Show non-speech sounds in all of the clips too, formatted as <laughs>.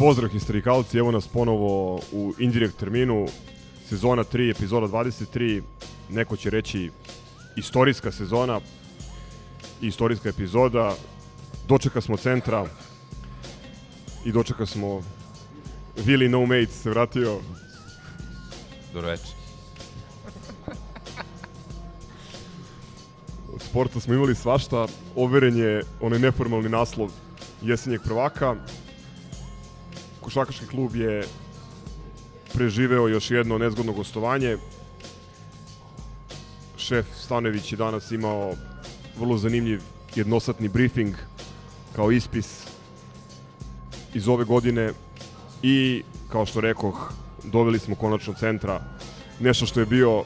Pozdrav historikalci, evo nas ponovo u Indirekt terminu, sezona 3, epizoda 23, neko će reći istorijska sezona, istorijska epizoda, dočeka smo centra i dočeka smo Willy No Mates se vratio. Dobro večer. Od sporta smo imali svašta, overen je onaj neformalni naslov jesenjeg prvaka. Košakaški klub je preživeo još jedno nezgodno gostovanje. Šef Stanević je danas imao vrlo zanimljiv jednosatni briefing kao ispis iz ove godine i kao što rekoh doveli smo konačno centra nešto što je bio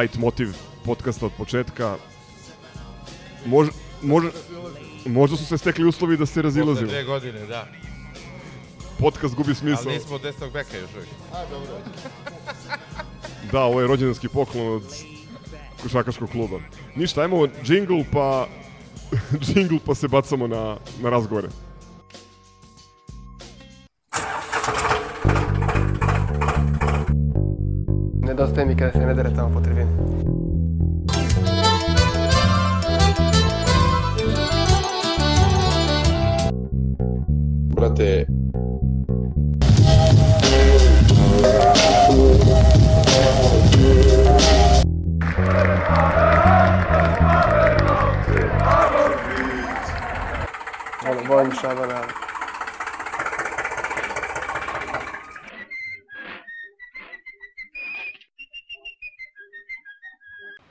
light motiv podcasta od početka Može, može, možda su se stekli uslovi da se Posle razilazimo. dve godine, da. Podcast gubi smisao. Ali nismo od desnog beka još uvijek. Da, ovo je rođendanski poklon od košakaškog kluba. Ništa, ajmo džingl pa <laughs> džingl pa se bacamo na, na razgovore. Nedostaje mi kada se ne dere tamo po tribini. Ono, volim Šabana.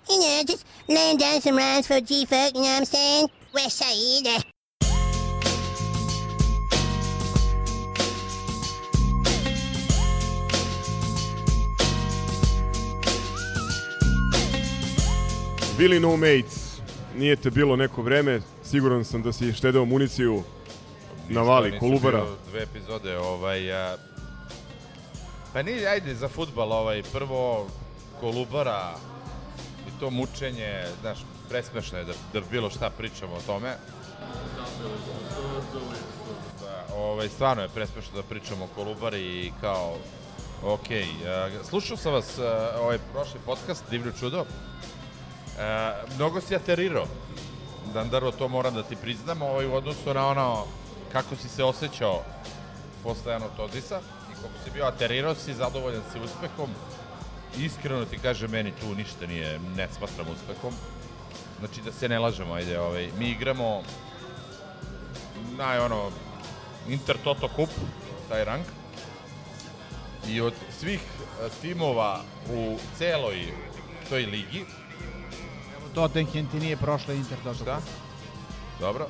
You know, just laying down some rhymes for G-Folk, you know what I'm saying? West Side. Billy No Mates, nije te bilo neko vreme, siguran sam da si štedeo municiju na vali Ništa, Kolubara. Dve epizode, ovaj... A... Pa nije, ajde, za futbal, ovaj, prvo Kolubara i to mučenje, znaš, presmešno je da, da bilo šta pričamo o tome. Da, ovaj, stvarno je presmešno da pričamo o Kolubari i kao, ok, a, slušao sam vas, a, ovaj prošli podcast, Divljo čudo, a, mnogo si aterirao, Dandaro, to moram da ti priznam, ovaj, u odnosu na ono kako si se osjećao posle Anotodisa i kako si bio aterirao si, zadovoljan si uspehom. Iskreno ti kaže, meni tu ništa nije, ne smatram uspehom. Znači da se ne lažemo, ajde, ovaj, mi igramo naj ono Inter Toto Cup, taj rang. I od svih e, timova u celoj toj ligi, Tottenham ti nije prošla Inter Toto. Šta? Dobro.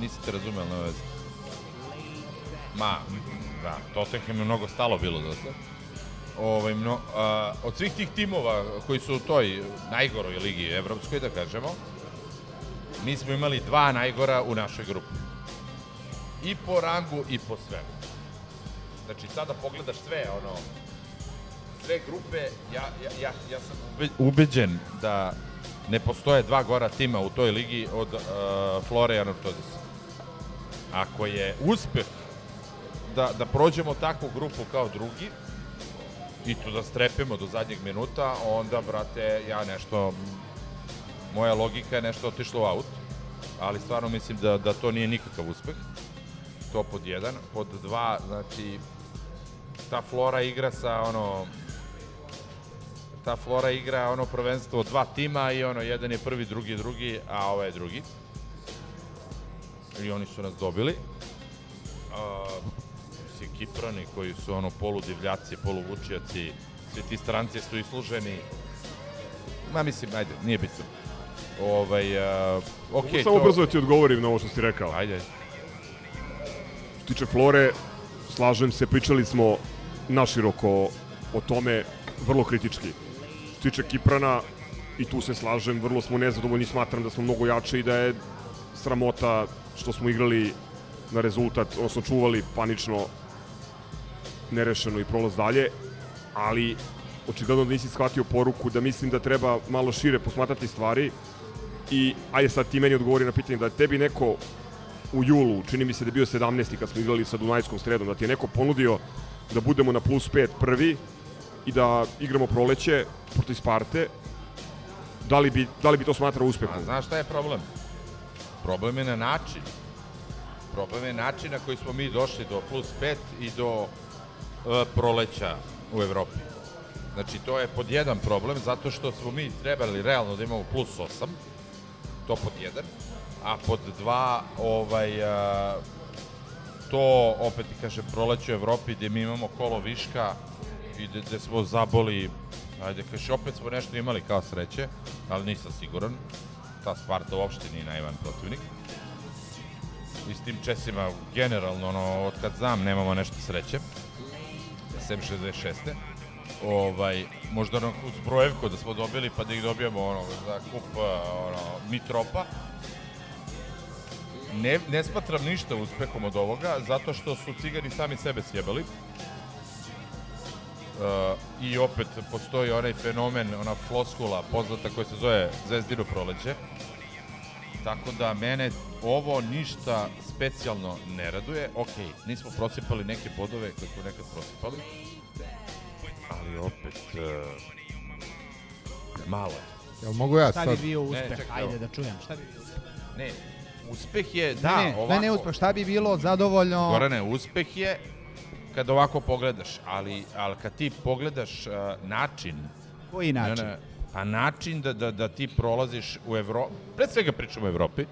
Nisi te razumel na veze. Ma, da, Tottenham je mnogo stalo bilo dosta. Ovaj, mno, a, od svih tih timova koji su u toj najgoroj ligi evropskoj, da kažemo, mi smo imali dva najgora u našoj grupi. I po rangu i po svemu. Znači, sada pogledaš sve, ono, sve grupe, ja, ja, ja, ja sam ube- ubeđen da ne postoje dva gora tima u toj ligi od uh, Flore i Anortodisa. Ako je uspeh da, da prođemo takvu grupu kao drugi i to da strepimo do zadnjeg minuta, onda, brate, ja nešto, moja logika je nešto otišla u aut, ali stvarno mislim da, da to nije nikakav uspeh. To pod jedan. Pod dva, znači, ta Flora igra sa ono ta Flora igra ono prvenstvo dva tima i ono jedan je prvi, drugi, drugi, a ovaj je drugi. I oni su nas dobili. Uh, s Kiprani koji su ono poludivljaci, poluvučioci, svi ti stranci su isluženi. Ma mislim, ajde, nije bitno. Ovaj, uh, ok, Mogu samo to... brzo da ti odgovorim na ovo što si rekao. Ajde. Što tiče Flore, slažem se, pričali smo naširoko o tome vrlo kritički. Tiče Kiprana, i tu se slažem, vrlo smo nezadovoljni, smatram da smo mnogo jače i da je sramota što smo igrali na rezultat, odnosno čuvali panično nerešeno i prolaz dalje, ali očigledno da nisi shvatio poruku da mislim da treba malo šire posmatrati stvari i ajde sad ti meni odgovori na pitanje da tebi neko u julu, čini mi se da je bio 17. kad smo igrali sa Dunajskom sredom, da ti je neko ponudio da budemo na plus 5 prvi i da igramo proleće protiv Sparte, da li bi, da li bi to smatrao uspehom? A znaš šta je problem? Problem je na način. Problem je način na koji smo mi došli do plus 5 i do uh, proleća u Evropi. Znači, to je pod jedan problem, zato što smo mi trebali realno da imamo plus 8, to pod jedan, a pod dva, ovaj, uh, to, opet ti kažem, proleće u Evropi gde mi imamo kolo viška i gde, smo zaboli, ajde, kaže, opet smo nešto imali kao sreće, ali nisam siguran. Ta Sparta uopšte nije najvan protivnik. I s tim Česima, generalno, ono, od kad znam, nemamo nešto sreće. Sem 66. Ovaj, možda ono, uz brojevku da smo dobili, pa da ih dobijemo ono, za kup ono, Mitropa. Ne, ne smatram ništa uspehom od ovoga, zato što su cigani sami sebe sjebali. Uh, I opet postoji onaj fenomen, ona floskula poznata koja se zove Zvezdino proleće. Tako da mene ovo ništa specijalno ne raduje. Ok, nismo prosipali neke bodove koje smo nekad prosipali. Ali opet, uh, malo je. Jel mogu ja Šta sad? bi bio uspeh? čekaj, Ajde da čujem. Šta bi bio uspeh? Ne, uspeh je, da, ne, ne, ovako. ne, ne uspeh. Šta bi bilo zadovoljno? Gorane, uspeh je kad ovako pogledaš, ali, ali kad ti pogledaš uh, način, Koji način? Ne, pa način da, da, da ti prolaziš u Evropi, pre svega pričamo o Evropi,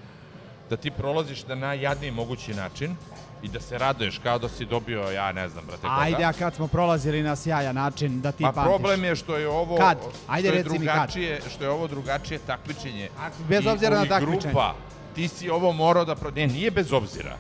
da ti prolaziš na najjadniji mogući način i da se raduješ kao da si dobio, ja ne znam, brate, koga. Ajde, a kad smo prolazili na sjajan način da ti Pa pamtiš? problem je što je ovo Kad? Ajde, reci mi kad. drugačije, što je ovo drugačije takmičenje. A, bez I- obzira na takmičenje. Grupa, ti si ovo morao da pro... Ne, nije bez obzira.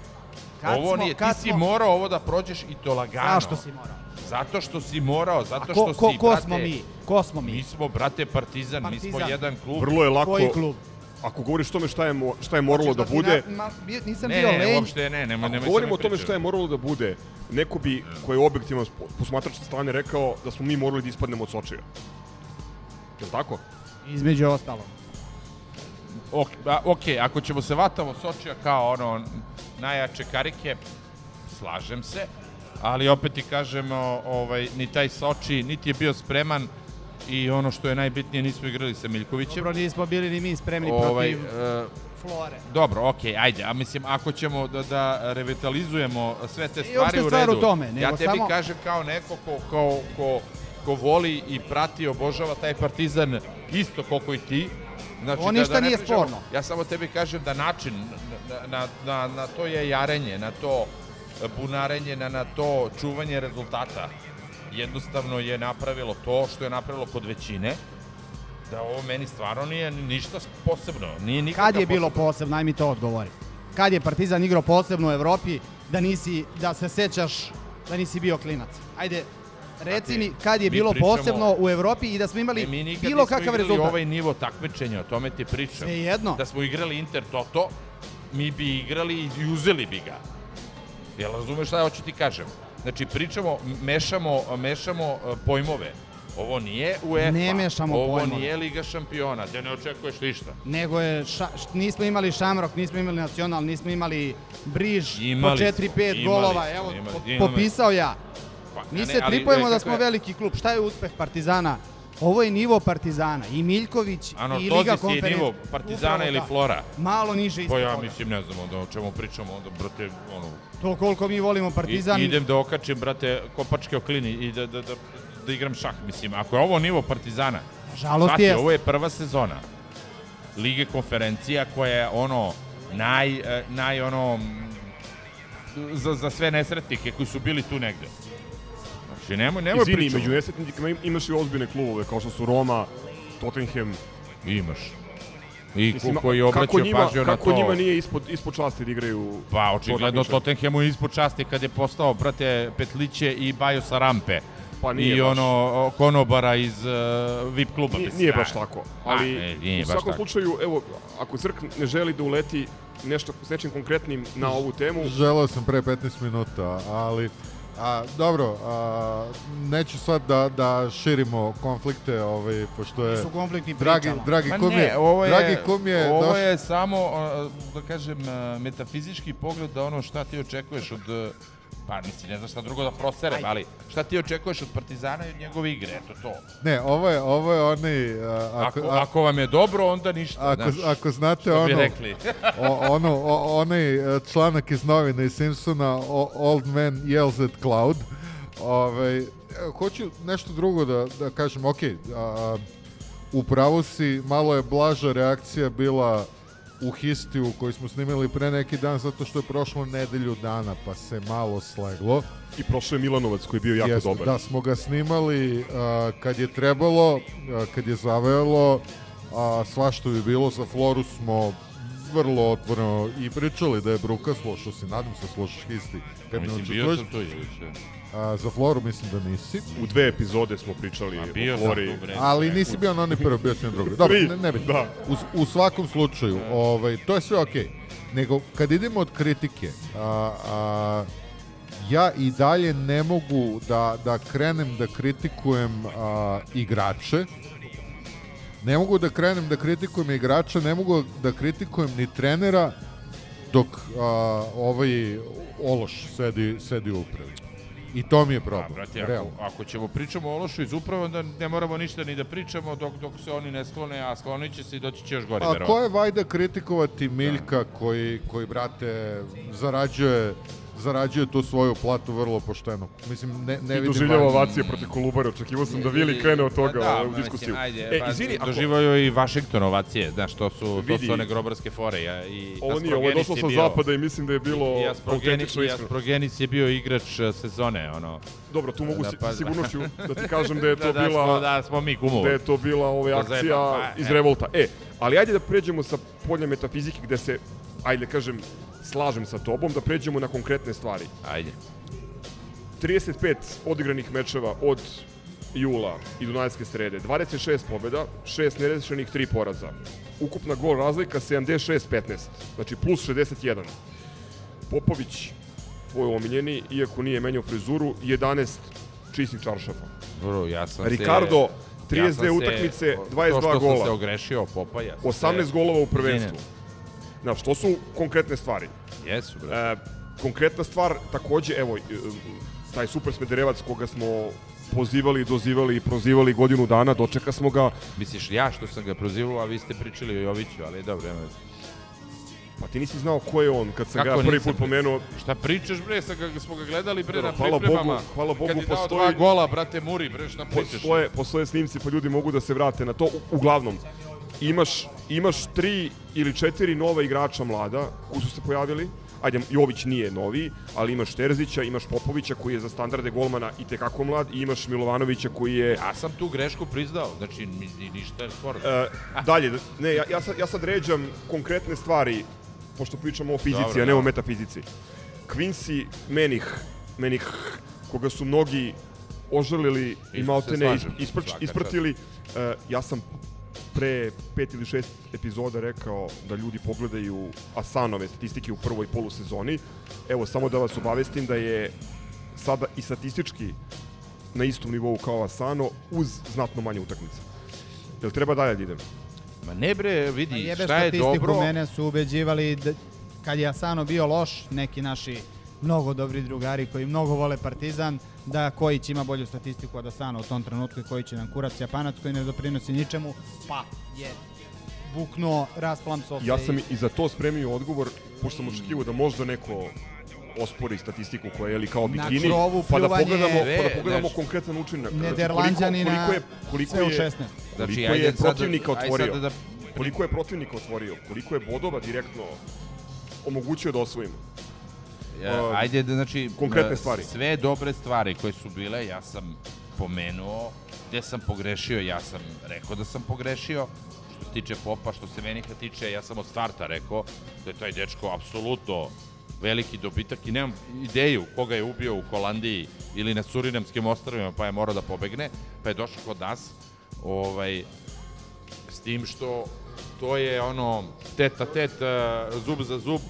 Kad ovo smo- nije, kad ti si smo- morao ovo da prođeš i to lagano. Zašto si morao? Zato što si morao, zato ko, što ko, si, ko brate, smo mi? Ko smo mi? Mi smo, brate, Partizan, mi smo Partizan. jedan klub. Vrlo je lako, Koji klub? ako govoriš o tome šta je, mo- šta je moralo da ti bude, na- ma, nisam Ne, bio ne, lenj. uopšte ne, nema, Ako nema govorimo o tome šta je moralo da bude, neko bi, koji je objektivno posmatrač sa strane, rekao da smo mi morali da ispadnemo od Sočija. Je li tako? Između ostalo. Ok, a, ok, ako ćemo se vatamo Sočija kao ono najjače karike, slažem se, ali opet ti kažemo, ovaj, ni taj Soči niti je bio spreman i ono što je najbitnije, nismo igrali sa Miljkovićem. Dobro, nismo bili ni mi spremni ovaj, protiv e, Flore. Dobro, okej, ajde, a mislim, ako ćemo da, da revitalizujemo sve te I stvari uopšte u stvar redu, u tome, nego ja tebi samo- kažem kao neko ko, ko, ko, ko voli i prati, i obožava taj partizan isto koliko i ti, Znači, Ovo ništa ne nije pričamo- sporno. Ja samo tebi kažem da način na, na, na, na to je jarenje, na to bunarenje, na, na to čuvanje rezultata jednostavno je napravilo to što je napravilo kod većine da ovo meni stvarno nije ništa posebno. Nije nikakav Kad je bilo posebno. posebno, aj mi to odgovori. Kad je Partizan igrao posebno u Evropi, da nisi, da se sećaš da nisi bio klinac. Ajde, reci mi kad je bilo pričamo- posebno u Evropi i da smo imali E, mi nikad bilo kakav rezultat. ovaj nivo takmičenja, o tome ti pričam. Sve jedno. Da smo igrali Inter Toto, mi bi igrali i uzeli bi ga. Jel razumeš šta hoću ti kažem? Znači, pričamo, mešamo, mešamo e, pojmove. Ovo nije UEFA, Ne mešamo ovo pojmove. nije Liga šampiona, da ne očekuješ ništa. Nego je, ša, š- nismo imali Šamrok, nismo imali Nacional, nismo imali Briž, Imali po smo, 4-5 imali golova, evo, imali, po- imali. popisao ja. Pa, Mi ne, se ali, tripujemo e, da kako smo je- veliki klub. Šta je uspeh Partizana? Ovo je nivo Partizana. I Miljković, Ano, i Liga konferencija. nivo Partizana Upravo ili da. Flora. Malo niže Pa ispod ja toga. mislim, ne znam onda o čemu pričamo, onda, brate, ono, To koliko mi volimo Partizan. I, idem da okačim, brate, kopačke o klini i da, da, da, da igram šah, mislim. Ako je ovo nivo Partizana, Žalost shvati, je. ovo je prva sezona Lige konferencija koja je ono naj, e, naj ono za, za sve nesretnike koji su bili tu negde. Znači, nemoj, nemoj Izvini, pričamo. među nesretnicima im- imaš i ozbiljne klubove, kao što su Roma, Tottenham. Imaš. I Mislim, ko, koji je kako obraćao pažnju na kako to. njima nije ispod, ispod časti da igraju Pa, očigledno? Tottenhamu je ispod časti kad je postao, brate, Petliće i Bajo sa rampe. Pa nije I baš. ono, konobara iz uh, VIP kluba. Nije, mislim, nije a, baš tako, ali ne, nije u baš svakom tako. slučaju, evo, ako Crk ne želi da uleti nešto s nečim konkretnim na ovu temu, Želeo sam pre 15 minuta, ali a, dobro, a, neću sad da, da širimo konflikte, ovaj, pošto je Su konfliktni dragi, pričama. dragi Ma kum ne, je, ovo je, dragi kum je ovo je samo, a, da kažem, metafizički pogled da ono šta ti očekuješ od pa nisi ne znaš šta drugo da proserem, ali šta ti očekuješ od Partizana i od njegove igre, eto to. Ne, ovo je, ovo je onaj... a, Ako, a- ako vam je dobro, onda ništa, Ako, znaš. ako znate što bi ono, rekli. <laughs> o, ono, o, onaj e, članak iz novina iz Simpsona o, Old Man Yells at Cloud, ovaj, e, hoću nešto drugo da, da kažem, ok, a, u pravu si, malo je blaža reakcija bila u Histiju koju smo snimali pre neki dan zato što je prošlo nedelju dana pa se malo sleglo. i prošao je Milanovac koji je bio jako Jeste, dobar. Da smo ga snimali a, kad je trebalo, a, kad je zavelo, a svašta bi bilo, za Floru smo vrlo otvoreno i pričali da je Bruka slušao si, nadam se slušaš isti. Kad Mislim, bio sam tu juče. A, za Floru mislim da nisi, U dve epizode smo pričali Bio o Flori. ali nisi bio na onaj <laughs> prvi, bio si na drugi. Dobro, ne, ne bi. da. U, u svakom slučaju, ovaj, to je sve okej. Nego, kad idemo od kritike, a, a, ja i dalje ne mogu da, da krenem da kritikujem a, igrače, ne mogu da krenem da kritikujem igrača, ne mogu da kritikujem ni trenera dok a, ovaj Ološ sedi, sedi u upravi. I to mi je problem. brate, realno. ako, ako ćemo pričamo o Ološu iz uprave, onda ne moramo ništa ni da pričamo dok, dok se oni ne sklone, a sklonit će se i doći će još gore. A ko je vajda kritikovati Miljka koji, koji brate, zarađuje zarađuje tu svoju platu vrlo pošteno. Mislim, ne, ne I vidim... doživljava vajda. ovacije protiv Kolubara. Očekivao sam da Vili krene od toga Pa da, u mislim, diskusiju. Ajde, e, pa, izvini, ako, doživaju i Washington ovacije, znaš, to su, to Vidi. su one grobarske fore. Ja, i ovo nije, ovo je došlo sa bio- zapada i mislim da je bilo i autentično i iskreno. Asprogenis je bio igrač eh, sezone, ono. Dobro, tu mogu Da, pa- sa sigurnošću <laughs> da ti kažem da je to da, da, bila... smo, da, smo mi kumovi. da je to bila ovaj, Da akcija pa, iz e. revolta. E, ali ajde da pređemo sa polja metafizike gde se, ajde da kažem, slažem sa tobom, da pređemo na konkretne stvari. Ajde. 35 odigranih mečeva od jula i Dunajske srede, 26 pobjeda, 6 nerešenih, 3 poraza. Ukupna gol razlika 76-15, znači plus 61. Popović, tvoj omiljeni, iako nije menjao frizuru, 11 čistih čaršafa. Bro, ja sam Ricardo, se... 32 ja sam se- utakmice, to 22 što sam gola. se ogrešio, Popa, ja sam 18 se... golova u prvenstvu. Izvinem. Znaš, to su konkretne stvari. Jesu, bre. E, konkretna stvar, takođe, evo, e, taj super smederevac koga smo pozivali, dozivali i prozivali godinu dana, dočeka smo ga, Misliš, ja što sam ga prozivao, a vi ste pričali o Joviću, ali dobro, nema veze. pa ti nisi znao ko je on kad sam Kako ga prvi put pomenuo. Šta pričaš, bre, sa ga, smo ga gledali, bre, Dobro, na hvala pripremama. Bogu, hvala Bogu, Kad je dao postoji- dva gola, brate, Muri, bre, šta pričaš? Postoje, postoje snimci, pa ljudi mogu da se vrate na to. U- Uglavnom, imaš, imaš tri ili četiri nova igrača mlada koji su se pojavili. Ajde, Jović nije novi, ali imaš Terzića, imaš Popovića koji je za standarde golmana i tekako mlad i imaš Milovanovića koji je Ja sam tu grešku priznao, znači ni, ni, ništa je sporno. E, dalje, ne, ja, ja, sad, ja sad ređam konkretne stvari, pošto pričamo o fizici, Dobro, a ne o dobro. metafizici. Quincy Menih, Menih, koga su mnogi ožalili i isprč, svaka isprtili, e, ja sam pre pet ili šest epizoda rekao da ljudi pogledaju Asanove statistike u prvoj polusezoni. Evo, samo da vas obavestim da je sada i statistički na istom nivou kao Asano uz znatno manje utakmice. Jel treba dalje da idem? Ma ne bre, vidi, Jebe šta je statistiku, dobro... mene su ubeđivali da, kad je Asano bio loš, neki naši mnogo dobri drugari koji mnogo vole Partizan, da Kojić ima bolju statistiku od Asana u tom trenutku i Kojić je nam kurac Japanac koji ne doprinosi ničemu, pa je buknuo, rasplamsao se. Ja sam i- za to spremio odgovor, pošto sam očekivao da možda neko ospori statistiku koja je li kao Na bikini, krovu pa da pogledamo, pa da pogledamo znaš, konkretan učinak. Znači, Nederlanđanina, koliko, koliko je, koliko sve u je, 16. Znači, koliko ajde je protivnika otvorio, sad da- koliko je protivnika otvorio, koliko je bodova direktno omogućio da osvojimo. Uh, ajde da znači konkretne e, stvari. Sve dobre stvari koje su bile, ja sam pomenuo, gde sam pogrešio, ja sam rekao da sam pogrešio. Što se tiče popa, što se Venika tiče, ja sam od starta rekao da je taj dečko apsolutno veliki dobitak i nemam ideju koga je ubio u Holandiji ili na Surinamskim ostravima pa je morao da pobegne, pa je došao kod nas. Ovaj, s tim što to je ono teta tet, zub za zub,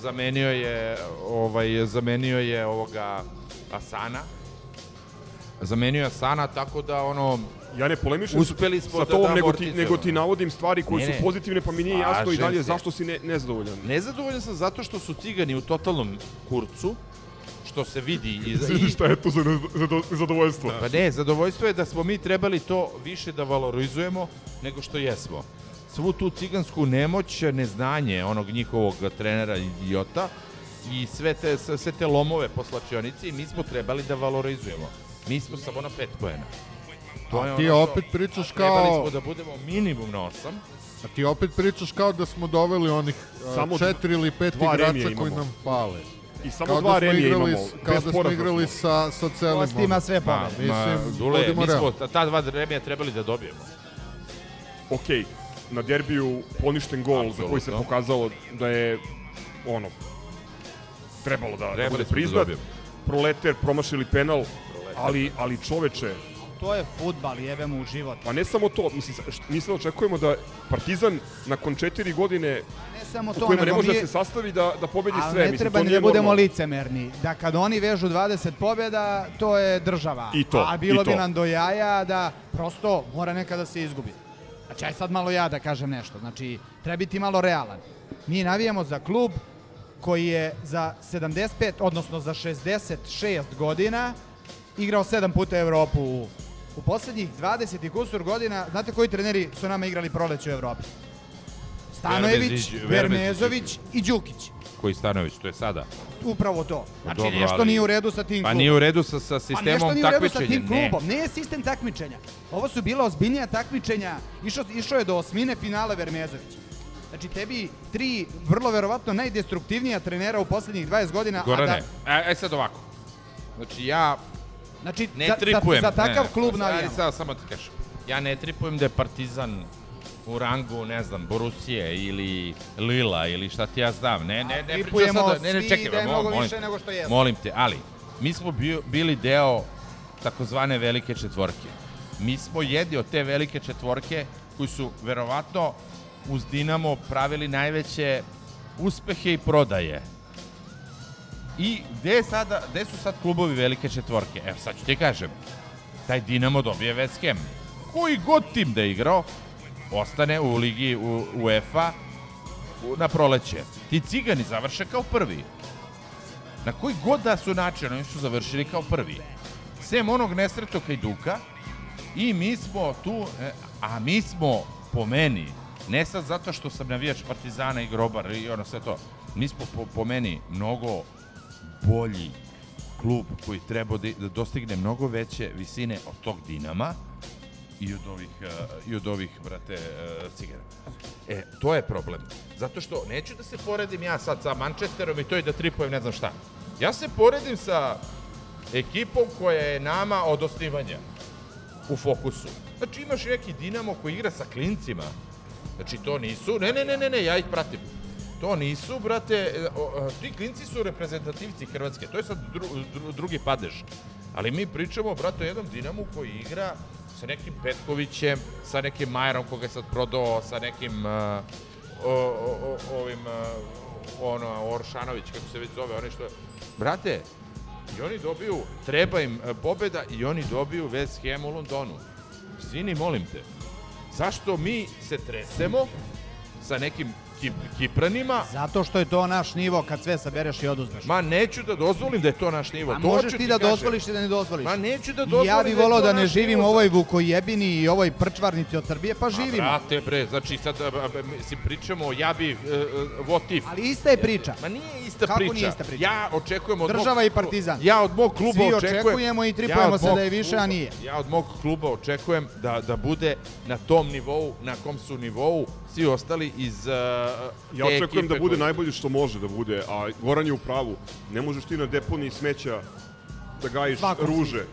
zamenio je ovaj zamenio je ovoga Asana. Zamenio je Asana tako da ono Ja ne polemišem Uspeli smo sa da tobom, damo nego ti, nego ti navodim stvari koje Ne, su ne. pozitivne, pa mi nije jasno i dalje se. zašto si ne, nezadovoljan. nezadovoljan sam zato što su cigani u totalnom kurcu, što se vidi <laughs> iz, i, šta je to za nezadovoljstvo. Pa ne, zadovoljstvo je da smo mi trebali to više da valorizujemo nego što jesmo. Svu tu cigansku nemoć, neznanje onog njihovog trenera idiota i sve te, sve te lomove po slačionici mi smo trebali da valorizujemo. Mi smo samo na pet poena. To je A ti ono što- opet pričaš a Trebali kao- smo da budemo minimum na osam. A ti opet pričaš kao da smo doveli onih uh, Samo četiri ili pet igrača koji nam fale. I samo Kao dva da smo remija igrali, imamo, s- kao da smo igrali smo. sa, sa celim... Gost ima sve Ma, pobede. ma, Mislim, Dule, mi smo ta, ta dva remija trebali da dobijemo. Ok, na derbiju poništen gol za koji se pokazalo da je ono trebalo da, da Trebali bude da priznat. Proleter promašili penal, ali, ali čoveče, To je futbal, jebe mu u život. pa ne samo to, mislim, mi sad očekujemo da Partizan nakon četiri godine Ne samo u to, kojima ne može mi... da se sastavi da, da pobedi Ali sve. ne mislim, treba ni nije da budemo normalno. licemerni. Da kad oni vežu 20 pobjeda, to je država. I to, A bilo i to. bi nam do jaja da prosto mora nekada se izgubi. Znači, aj sad malo ja da kažem nešto. Znači, treba biti malo realan. Mi navijamo za klub koji je za 75, odnosno za 66 godina igrao 7 puta Evropu u, u poslednjih 20 i kusur godina. Znate koji treneri su nama igrali proleće u Evropi? Stanojević, Vermezović i Đukić. Koji Stanović, to je sada. Upravo to. Znači, Dobro, nešto ali- nije u redu sa tim Pa klubom. nije u redu sa, sa Pa nešto sistemom nije u redu sa takmičenja. tim klubom. Ne. je sistem takmičenja. Ovo su bila ozbiljnija takmičenja. Išao, išao je do osmine finale Vermezović. Znači, tebi tri vrlo verovatno najdestruktivnija trenera u poslednjih 20 godina. Gorane, A da, e, e sad ovako. Znači ja znači, ne za, tripujem. za, za takav ne, klub ne, navijamo. Ali sad samo ti kažem. Ja ne tripujem da je Partizan u rangu, ne znam, Borusije ili Lila ili šta ti ja znam. Ne, ne, ne pričam sada, ne, ne, čekaj, da molim više nego što jesmo. Molim te, ali mi smo bio, bili deo takozvane velike četvorke. Mi smo jedni od te velike četvorke koji su verovatno uz Dinamo pravili najveće uspehe i prodaje. I gde, sada, gde su sad klubovi velike četvorke? Evo sad ću ti kažem. Taj Dinamo dobije West Ham. Koji god tim da je igrao, ostane u ligi UEFA na proleće. Ti cigani završe kao prvi. Na koji god da su način, oni su završili kao prvi. Sem onog nesretog Hajduka i mi smo tu, e, a mi smo po meni, ne sad zato što sam navijač Partizana i Grobar i ono sve to, mi smo po, po meni mnogo bolji klub koji treba da dostigne mnogo veće visine od tog Dinama i od ovih, uh, i od ovih brate, uh, cigara. E, to je problem. Zato što neću da se poredim ja sad sa Manchesterom i to i da tripujem ne znam šta. Ja se poredim sa ekipom koja je nama od osnivanja u fokusu. Znači imaš neki Dinamo koji igra sa klincima. Znači to nisu, ne, ne, ne, ne, ne, ja ih pratim. To nisu, brate, e, ti klinci su reprezentativci Hrvatske, to je sad dru, dru, drugi padež. Ali mi pričamo, brate, o jednom Dinamu koji igra sa nekim Petkovićem, sa nekim Majerom koga je sad prodao, sa nekim uh, o, o, ovim uh, ono, Oršanović, kako se već zove, oni što... Brate, i oni dobiju, treba im e, pobeda i oni dobiju West Ham u Londonu. Svini, molim te, zašto mi se tresemo sa nekim kip, Kipranima, Zato što je to naš nivo kad sve sabereš i oduzmeš. ma neću da dozvolim da je to naš nivo. A to možeš ti da kažem. dozvoliš i da ne dozvoliš. Ma neću da I dozvolim ja bih je volao to da ne živim u ovoj Vukojebini i ovoj prčvarnici od Srbije, pa živimo. Brate, bre, znači sad, a, a, a, mislim, pričamo, ja bi, uh, uh, what if. Ali ista je priča. Ma nije ista Kako priča. nije ista priča? Ja očekujem od Država mog, i Partizan. Ja od mog kluba Svi očekujem... očekujemo i ja tripujemo od se da je više, a kluba- nije. Ja od mog kluba očekujem da, da bude na tom nivou, na kom su nivou svi ostali iz uh, Ja te očekujem da bude koje- najbolje što može da bude, a Goran je u pravu. Ne možeš ti na deponiji smeća da gajiš Svakom ruže.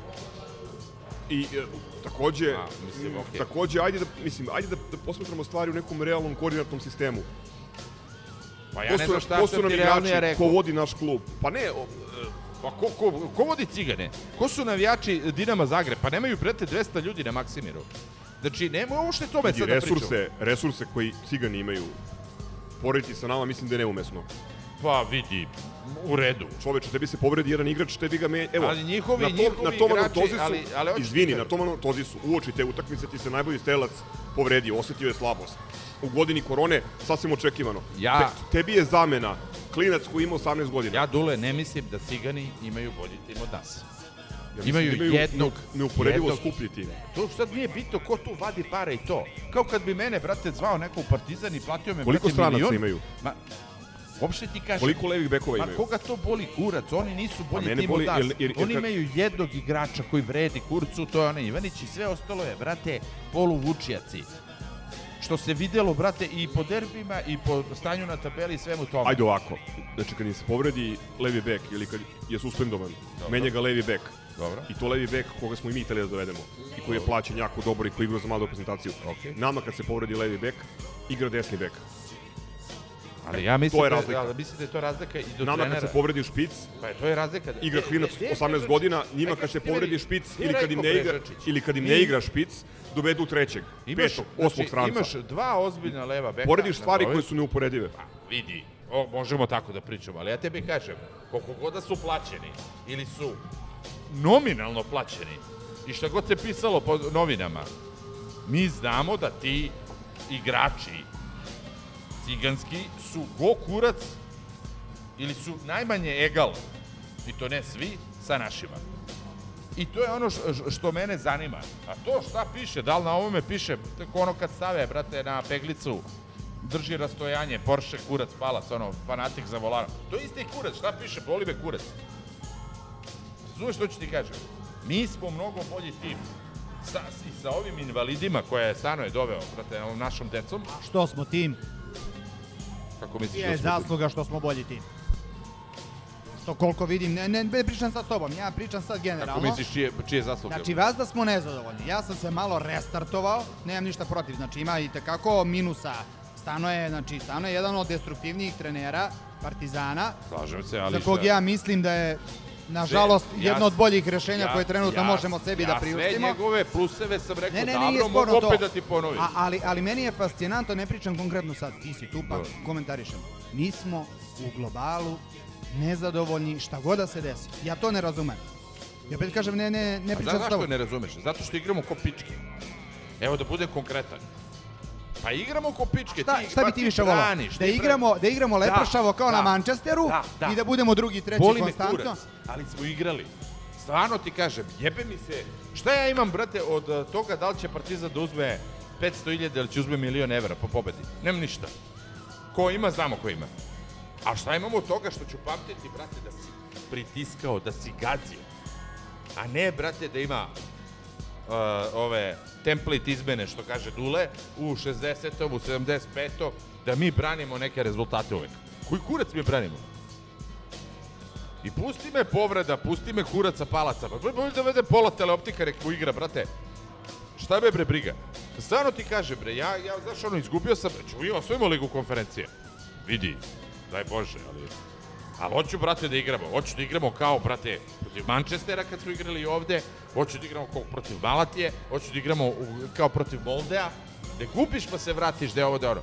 I e, takođe, A, mislim, okej. takođe, ajde da, mislim, ajde da, da posmetramo stvari u nekom realnom koordinatnom sistemu. Pa ja ko ne su, znam šta ko su nam igrači, rekao. ko vodi naš klub? Pa ne, o, Pa ko, ko, ko vodi cigane? Ko su navijači Dinama Zagreb? Pa nemaju, brate, 200 ljudi na Maksimiru. Znači, nema ovo što je tome vidi, sad da resurse, resurse koji cigani imaju porediti sa nama, mislim da je neumesno. Pa vidi, u redu. Čoveče, tebi se povredi jedan igrač, tebi ga me... Evo, Ali njihovi- na tom, njihovi na tom igrači, Anatozisu, ali- ali izvini, na tom Anatozisu, uoči te utakmice ti se najbolji strelac povredio, osetio je slabost. U godini korone, sasvim očekivano. Ja- Te, tebi je zamena klinac koji ima 18 godina. Ja, Dule, ne mislim da cigani imaju bolji tim od nas. Ja imaju da jednog- ne- neuporedivo jednog- skuplji tim. To sad nije bitno ko tu vadi pare i to. Kao kad bi mene, brate, zvao neko u Partizan i platio me, Koliko brate, stranaca milion. imaju? Ma, uopšte ti kažem. Koliko levih bekova Ma imaju? koga to boli kurac? Oni nisu bolji tim boli, od nas. jer- jer- jer Oni imaju jednog igrača koji vredi kurcu, to je onaj Ivanić i sve ostalo je, brate, poluvučijaci. Što se videlo, brate, i po derbima i po stanju na tabeli i svemu tome. Ajde ovako, znači kad se povredi levi bek ili kad je suspendovan, menja ga levi bek. Dobro. I to levi bek koga smo i mi hteli da dovedemo i koji je plaćen jako dobro i koji igra za malu reprezentaciju. Okej. Nama kad se povredi levi bek, igra desni bek. Ali ja mislim, To je da, razlika. mislim da je to razlika i do Nama trenera. kad se povredi špic, Pa je, to je razlika. da- igra E, klinac e, e, 18 e, godina, njima kad se povredi špic ili kad im ne igra ili kad im ne igra špic, dovedu trećeg, petog, osmog znači, stranca. Imaš dva ozbiljna leva beka. Porediš stvari koje su neuporedive. Pa, vidi, o, možemo tako da pričamo, ali ja tebi kažem, koliko god da su plaćeni, ili su nominalno plaćeni, i šta god se pisalo po novinama, mi znamo da ti igrači ciganski su go kurac ili su najmanje egal, i to ne svi, sa našima. I to je ono što mene zanima. A to šta piše, da li na ovome piše, tako ono kad stave, brate, na peglicu, drži rastojanje, Porsche, kurac, palac, ono, fanatik za volarom. To je isti kurac, šta piše, boli me kurac. Razumeš što ću ti kažem? Mi smo mnogo bolji tim. Sa, I sa ovim invalidima koje je Sano je doveo, brate, našom decom, Što smo tim, kako misliš je da smo... zasluga što smo bolji tim. Što koliko vidim, ne, ne, ne pričam sad s tobom, ja pričam sad Kako generalno. misliš čije, čije zasluge? Znači, vas da smo nezadovoljni. Ja sam se malo restartovao, nemam ništa protiv. Znači, ima i tekako minusa. Stano je, znači, Stano je jedan od destruktivnijih trenera Partizana, Slažem se, ali za kog šta? ja mislim da je, nažalost, ja jedno od boljih rešenja ja- koje trenutno ja- možemo sebi da Ja sve priuštimo. njegove pluseve sam rekao Ne, ne, davno, nije mogu sporno to. opet da ti ponovim. A, ali, ali meni je fascinantno, ne pričam konkretno sad, ti si tu pa Dobro. komentarišem. Mi smo u globalu nezadovoljni šta god da se desi. Ja to ne razumem. Ja opet kažem, ne, ne, ne pričam s zašto tobom. ne razumeš? Zato što igramo ko pičke. Evo da budem konkretan. Pa igramo ko pičke. Šta, ti, šta pa bi ti više volao? Da ti igramo, da igramo lepršavo kao na da, Manchesteru da, da. i da budemo drugi, treći Boli me konstantno? kurac, ali smo igrali. Stvarno ti kažem, jebe mi se. Šta ja imam, brate, od eh, toga da li će Partizan da uzme 500.000 ili će uzme milion evra po pobedi? Nemam ništa. Ko ima, znamo ko ima. A šta imamo od toga što ću pamtiti, brate, da si pritiskao, da si gazio. A ne, brate, da ima uh, ove template izmene, što kaže Dule, u 60. u 75. da mi branimo neke rezultate uvek. Koji kurac mi branimo? I pusti me povreda, pusti me kuraca palaca. Pa bolje da vede pola teleoptika nek mu igra, brate. Šta me bre briga? Stvarno ti kaže bre, ja, ja znaš ono, izgubio sam, i osvojimo ligu konferencije. Vidi, daj Bože, ali... Ali hoću, brate, da igramo. Hoću da igramo kao, brate, protiv Manchestera kad smo igrali ovde. Hoću da igramo kao protiv Malatije. Hoću da igramo kao protiv Moldea. Da gubiš pa se vratiš da je ovo da ono.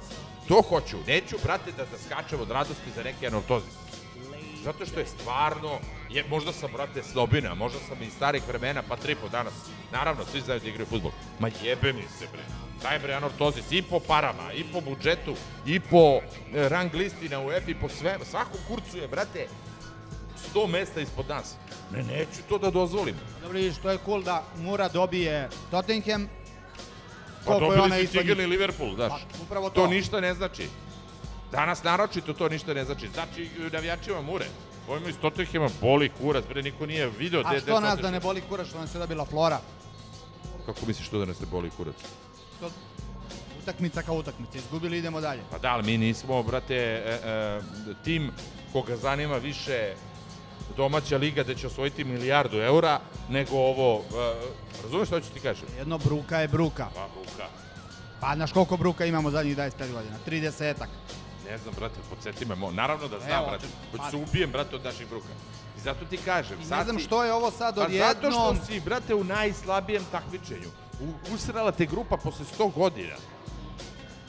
To hoću. Neću, brate, da, da skačem od radosti za neki anortozi. Zato što je stvarno, je, možda sam, brate, slobina, možda sam iz starih vremena, pa tripo danas. Naravno, svi znaju da igraju futbol. Ma jebe mi se, bre. Daj bre anortozis i po parama, i po budžetu, i po e, rang listi na UEFA, i po sve, svakom kurcu je, brate, 100 mesta ispod nas. Ne, neću to da dozvolim. Dobro, vidiš, to je cool da Mura dobije Tottenham. Pa dobili su njih. Liverpool, znaš. Pa, upravo to to. ništa ne znači. Danas naročito to ništa ne znači. Znači navijačima Mure. Ovima iz Tottenhama boli kurac, bre, niko nije video A gde što nas otišli. da ne boli kurac što nam se dobila Flora? Kako misliš što da nas ne boli kurac? To, Utakmica kao utakmica, izgubili idemo dalje. Pa da, ali mi nismo, brate, e, e, tim koga zanima više domaća liga da će osvojiti milijardu eura, nego ovo, e, razumeš što ću ti kažem? Jedno bruka je bruka. Pa, Luka, Pa znaš koliko bruka imamo zadnjih 25 godina? 30-ak. ne znam, brate, podsjeti me, naravno da znam, Evo, brate, hoću se ubijem, brate, od naših bruka. I zato ti kažem, I sad ne znam što je ovo sad Pa zato odjednom... što si, brate, u najslabijem takmičenju. Usrala te grupa posle 100 godina.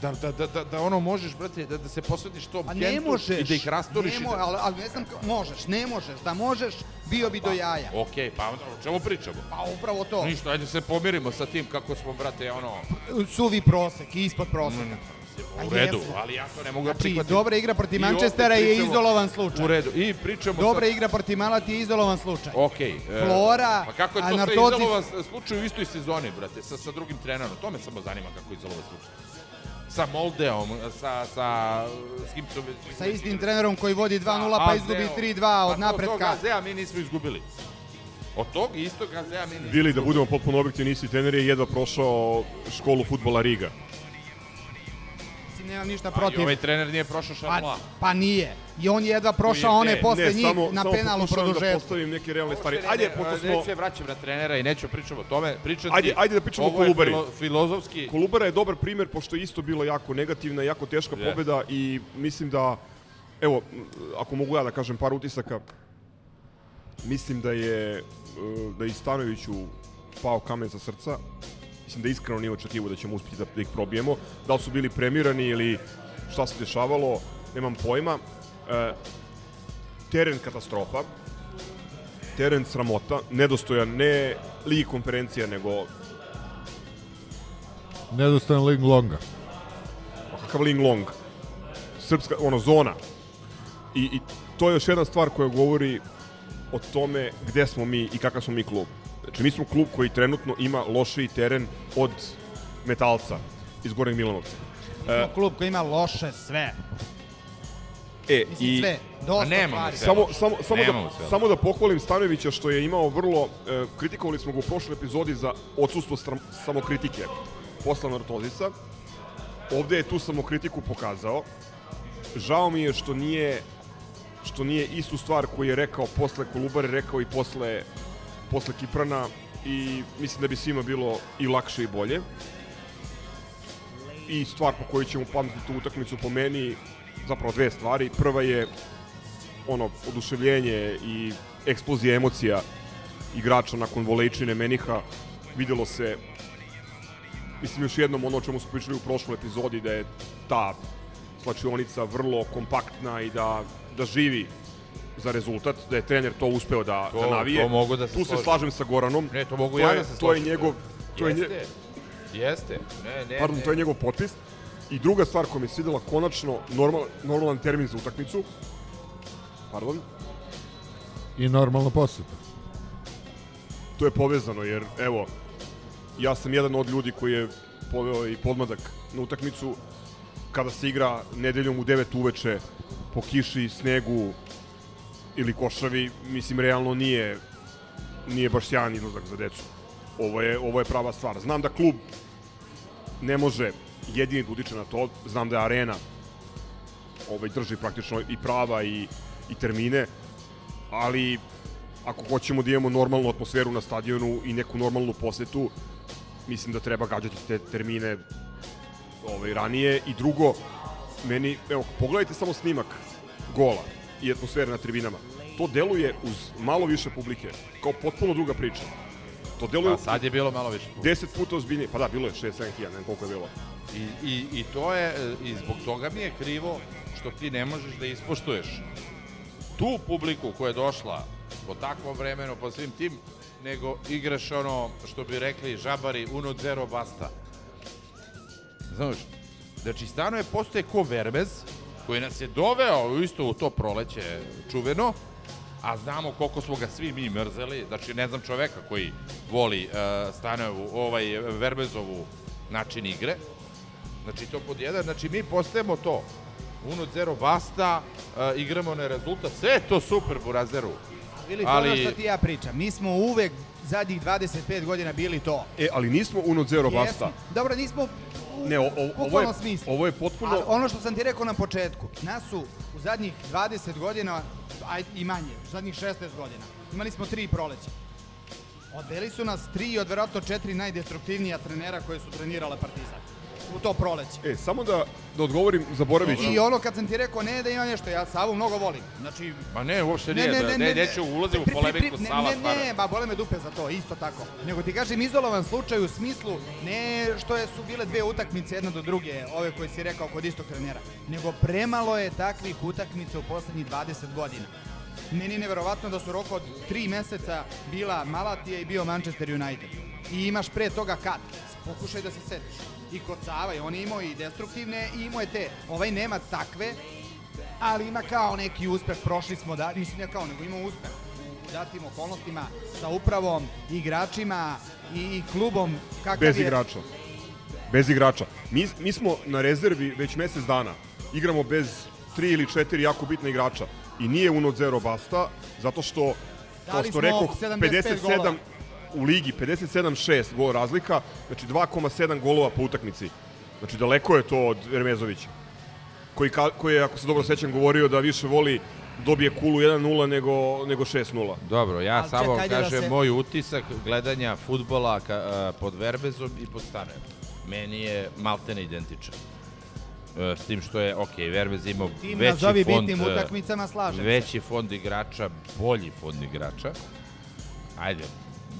Da, da, da, da, da ono možeš, brate, da, da se posvetiš tom Pa ne Kentu možeš. i da ih rasturiš. Ne i mo, da... ali, ali ne znam, ka- možeš, ne možeš. Da možeš, bio bi do jaja. Okej, pa onda o čemu pričamo? Pa upravo to. Ništa, ajde se pomirimo sa tim kako smo, brate, ono... Suvi prosek, ispod proseka. U redu, ali ja to ne mogu da Znači, prihvatim. dobra igra protiv Manchestera je izolovan slučaj. U redu, i pričamo Dobra sad... igra protiv Malati je izolovan slučaj. Okej. e, Flora, Pa kako je to sve Anartocis- izolovan slučaj u istoj sezoni, brate, sa, sa drugim trenerom? To me samo zanima kako je izolovan slučaj. Sa Moldeom, sa, sa, s kim su... Sa istim trenerom koji vodi 2-0 Sa pa izgubi 3-2 Pa od to- Tog napretka. AZ-a mi nismo izgubili. Od tog istog AZ-a mi nismo Bili da budemo potpuno objektivni, isti trener je jedva prošao školu futbola Riga. Nemam ništa Pa i protiv. ovaj trener nije prošao Pa, šabla. pa nije. I on je jedva prošao Ne, one posle ne, njih samo, na pokušavam da produžetku. postavim neke realne stvari. Ajde, ne, pošto smo... Neću se vraćam na trenera i neću pričamo o tome. Pričati, Ajde- ajde da pričamo o ovo je Kolubari. filo- filozofski. Kolubara je dobar primer, pošto je isto bilo jako negativna, jako teška Je. pobeda i mislim da, evo, ako mogu ja da kažem par utisaka, mislim da je, e, da je i Stanoviću pao kamen sa srca. Mislim da iskreno nije očekivao da ćemo uspjeti da, da ih probijemo. Da li su bili premirani ili šta se dešavalo, nemam pojma. E, teren katastrofa. Teren sramota, nedostojan ne ligi konferencija, nego Nedostajan Ling Longa. Pa kakav Ling Long. Srpska, ono, zona. I, I to je još jedna stvar koja govori o tome gde smo mi i kakav smo mi klub. Znači, mi smo klub koji trenutno ima lošiji teren od metalca iz Gornjeg Milanovca. E, Klub koji ima loše sve. e, Mislim i sve. Dosta sve. samo, samo, samo, Nemamo da, samo da pohvalim Stanojevića što je imao vrlo, e, kritikovali smo ga u prošloj epizodi za odsustvo stram, samokritike posle Nartozisa. Ovde je tu samokritiku pokazao. Žao mi je što nije što nije istu stvar koju je rekao posle Kolubare, rekao i posle, posle Kiprana i mislim da bi svima bilo i lakše i bolje. I stvar po kojoj ćemo pamtiti tu utakmicu po meni, zapravo dve stvari. Prva je ono oduševljenje i eksplozija emocija igrača nakon volejčine Meniha. Videlo se mislim još jednom ono o čemu smo pričali u prošloj epizodi da je ta slačionica vrlo kompaktna i da, da živi za rezultat, da je trener to uspeo da, To- da navije. to mogu da se tu se složim. slažem sa Goranom. Ne, to mogu to ja je, da se To je njegov, to je, nje, Jeste. Jeste. Ne, ne, pardon, ne. to je njegov potpis. I druga stvar koja mi se svidela, konačno normal, normalan termin za utakmicu. Pardon. I normalna poseta. to je povezano, jer evo, ja sam jedan od ljudi koji je poveo i podmadak na utakmicu kada se igra nedeljom u 9 uveče po kiši, snegu ili košavi, mislim, realno nije nije baš sjajan izlazak za decu. Ovo je, ovo je prava stvar. Znam da klub ne može jedini da utiče na to, znam da je arena ovaj, drži praktično i prava i, i termine, ali ako hoćemo da imamo normalnu atmosferu na stadionu i neku normalnu posetu, mislim da treba gađati te termine ovaj, ranije. I drugo, meni, evo, pogledajte samo snimak gola i atmosfere na tribinama. To deluje uz malo više publike, kao potpuno druga priča. To deluje Pa sad je bilo malo više. 10 puta ozbiljnije. Pa da, bilo je 6-7 hiljada, ne znam koliko je bilo. I, i, I to je, i zbog toga mi je krivo što ti ne možeš da ispoštuješ tu publiku koja je došla po takvom vremenu, po svim tim, nego igraš ono, što bi rekli žabari, uno zero basta. Znaš, znači stano je postoje ko Vermez, koji nas je doveo isto u to proleće čuveno, a znamo koliko smo ga svi mi mrzeli, znači ne znam čoveka koji voli uh, Stanojevu, ovaj Vermezovu način igre, znači to pod jedan, znači mi postajemo to, uno zero basta, uh, igramo na rezultat, sve je to super Burazeru, Ili to ono ali što ti ja pričam. Mi smo uvek zadnjih 25 godina bili to. E, ali nismo uno zero basta. Jesmo. Dobro, nismo Ne, o, o, ovo, je, smislu. ovo je potpuno... A ono što sam ti rekao na početku, nas su u zadnjih 20 godina, aj i manje, u zadnjih 16 godina, imali smo tri proleća. Odveli su nas tri od verovatno četiri najdestruktivnija trenera koje su trenirale Partizan u to proleće. E, samo da, da odgovorim, zaboravit ću. I ono kad sam ti rekao ne da ima nešto, ja Savu mnogo volim. Znači, Ma ne, uopšte nije, da, ne, neću ulazim u pri- pri- polemiku pri- Sava ne, ne, ne, ba bole me dupe za to, isto tako. Nego ti kažem izolovan slučaj u smislu ne što je, su bile dve utakmice jedna do druge, ove koje si rekao kod istog trenera, nego premalo je takvih utakmica u poslednjih 20 godina. Meni je neverovatno da su rok od tri meseca bila Malatija i bio Manchester United. I imaš pre toga kad? Pokušaj da se setiš. I je on je imao i destruktivne i imao je te. Ovaj nema takve, ali ima kao neki uspeh. Prošli smo da, mislim ne kao, nego ima uspeh u datim okolnostima sa upravom, igračima i, i klubom. Kakav Bez je, igrača. Bez igrača. Mi, mi smo na rezervi već mesec dana. Igramo bez tri ili četiri jako bitna igrača. I nije uno zero basta, zato što, kao što 75 57 golova. U ligi, 57-6 gol razlika, znači 2,7 golova po utakmici. Znači daleko je to od Ermezovića. Koji, ka, koji je, ako se dobro sećam, govorio da više voli dobije kulu 1-0 nego, nego 6-0. Dobro, ja Ali samo čekaj da kažem se- moj utisak gledanja futbola ka, a, pod Verbezom i pod Stanem. Meni je maltene identičan. E, s tim što je, ok, Verbez imao Tim veći nazovi fond, bitnim e, utakmicama, slažem se. veći fond igrača, bolji fond igrača. Ajde,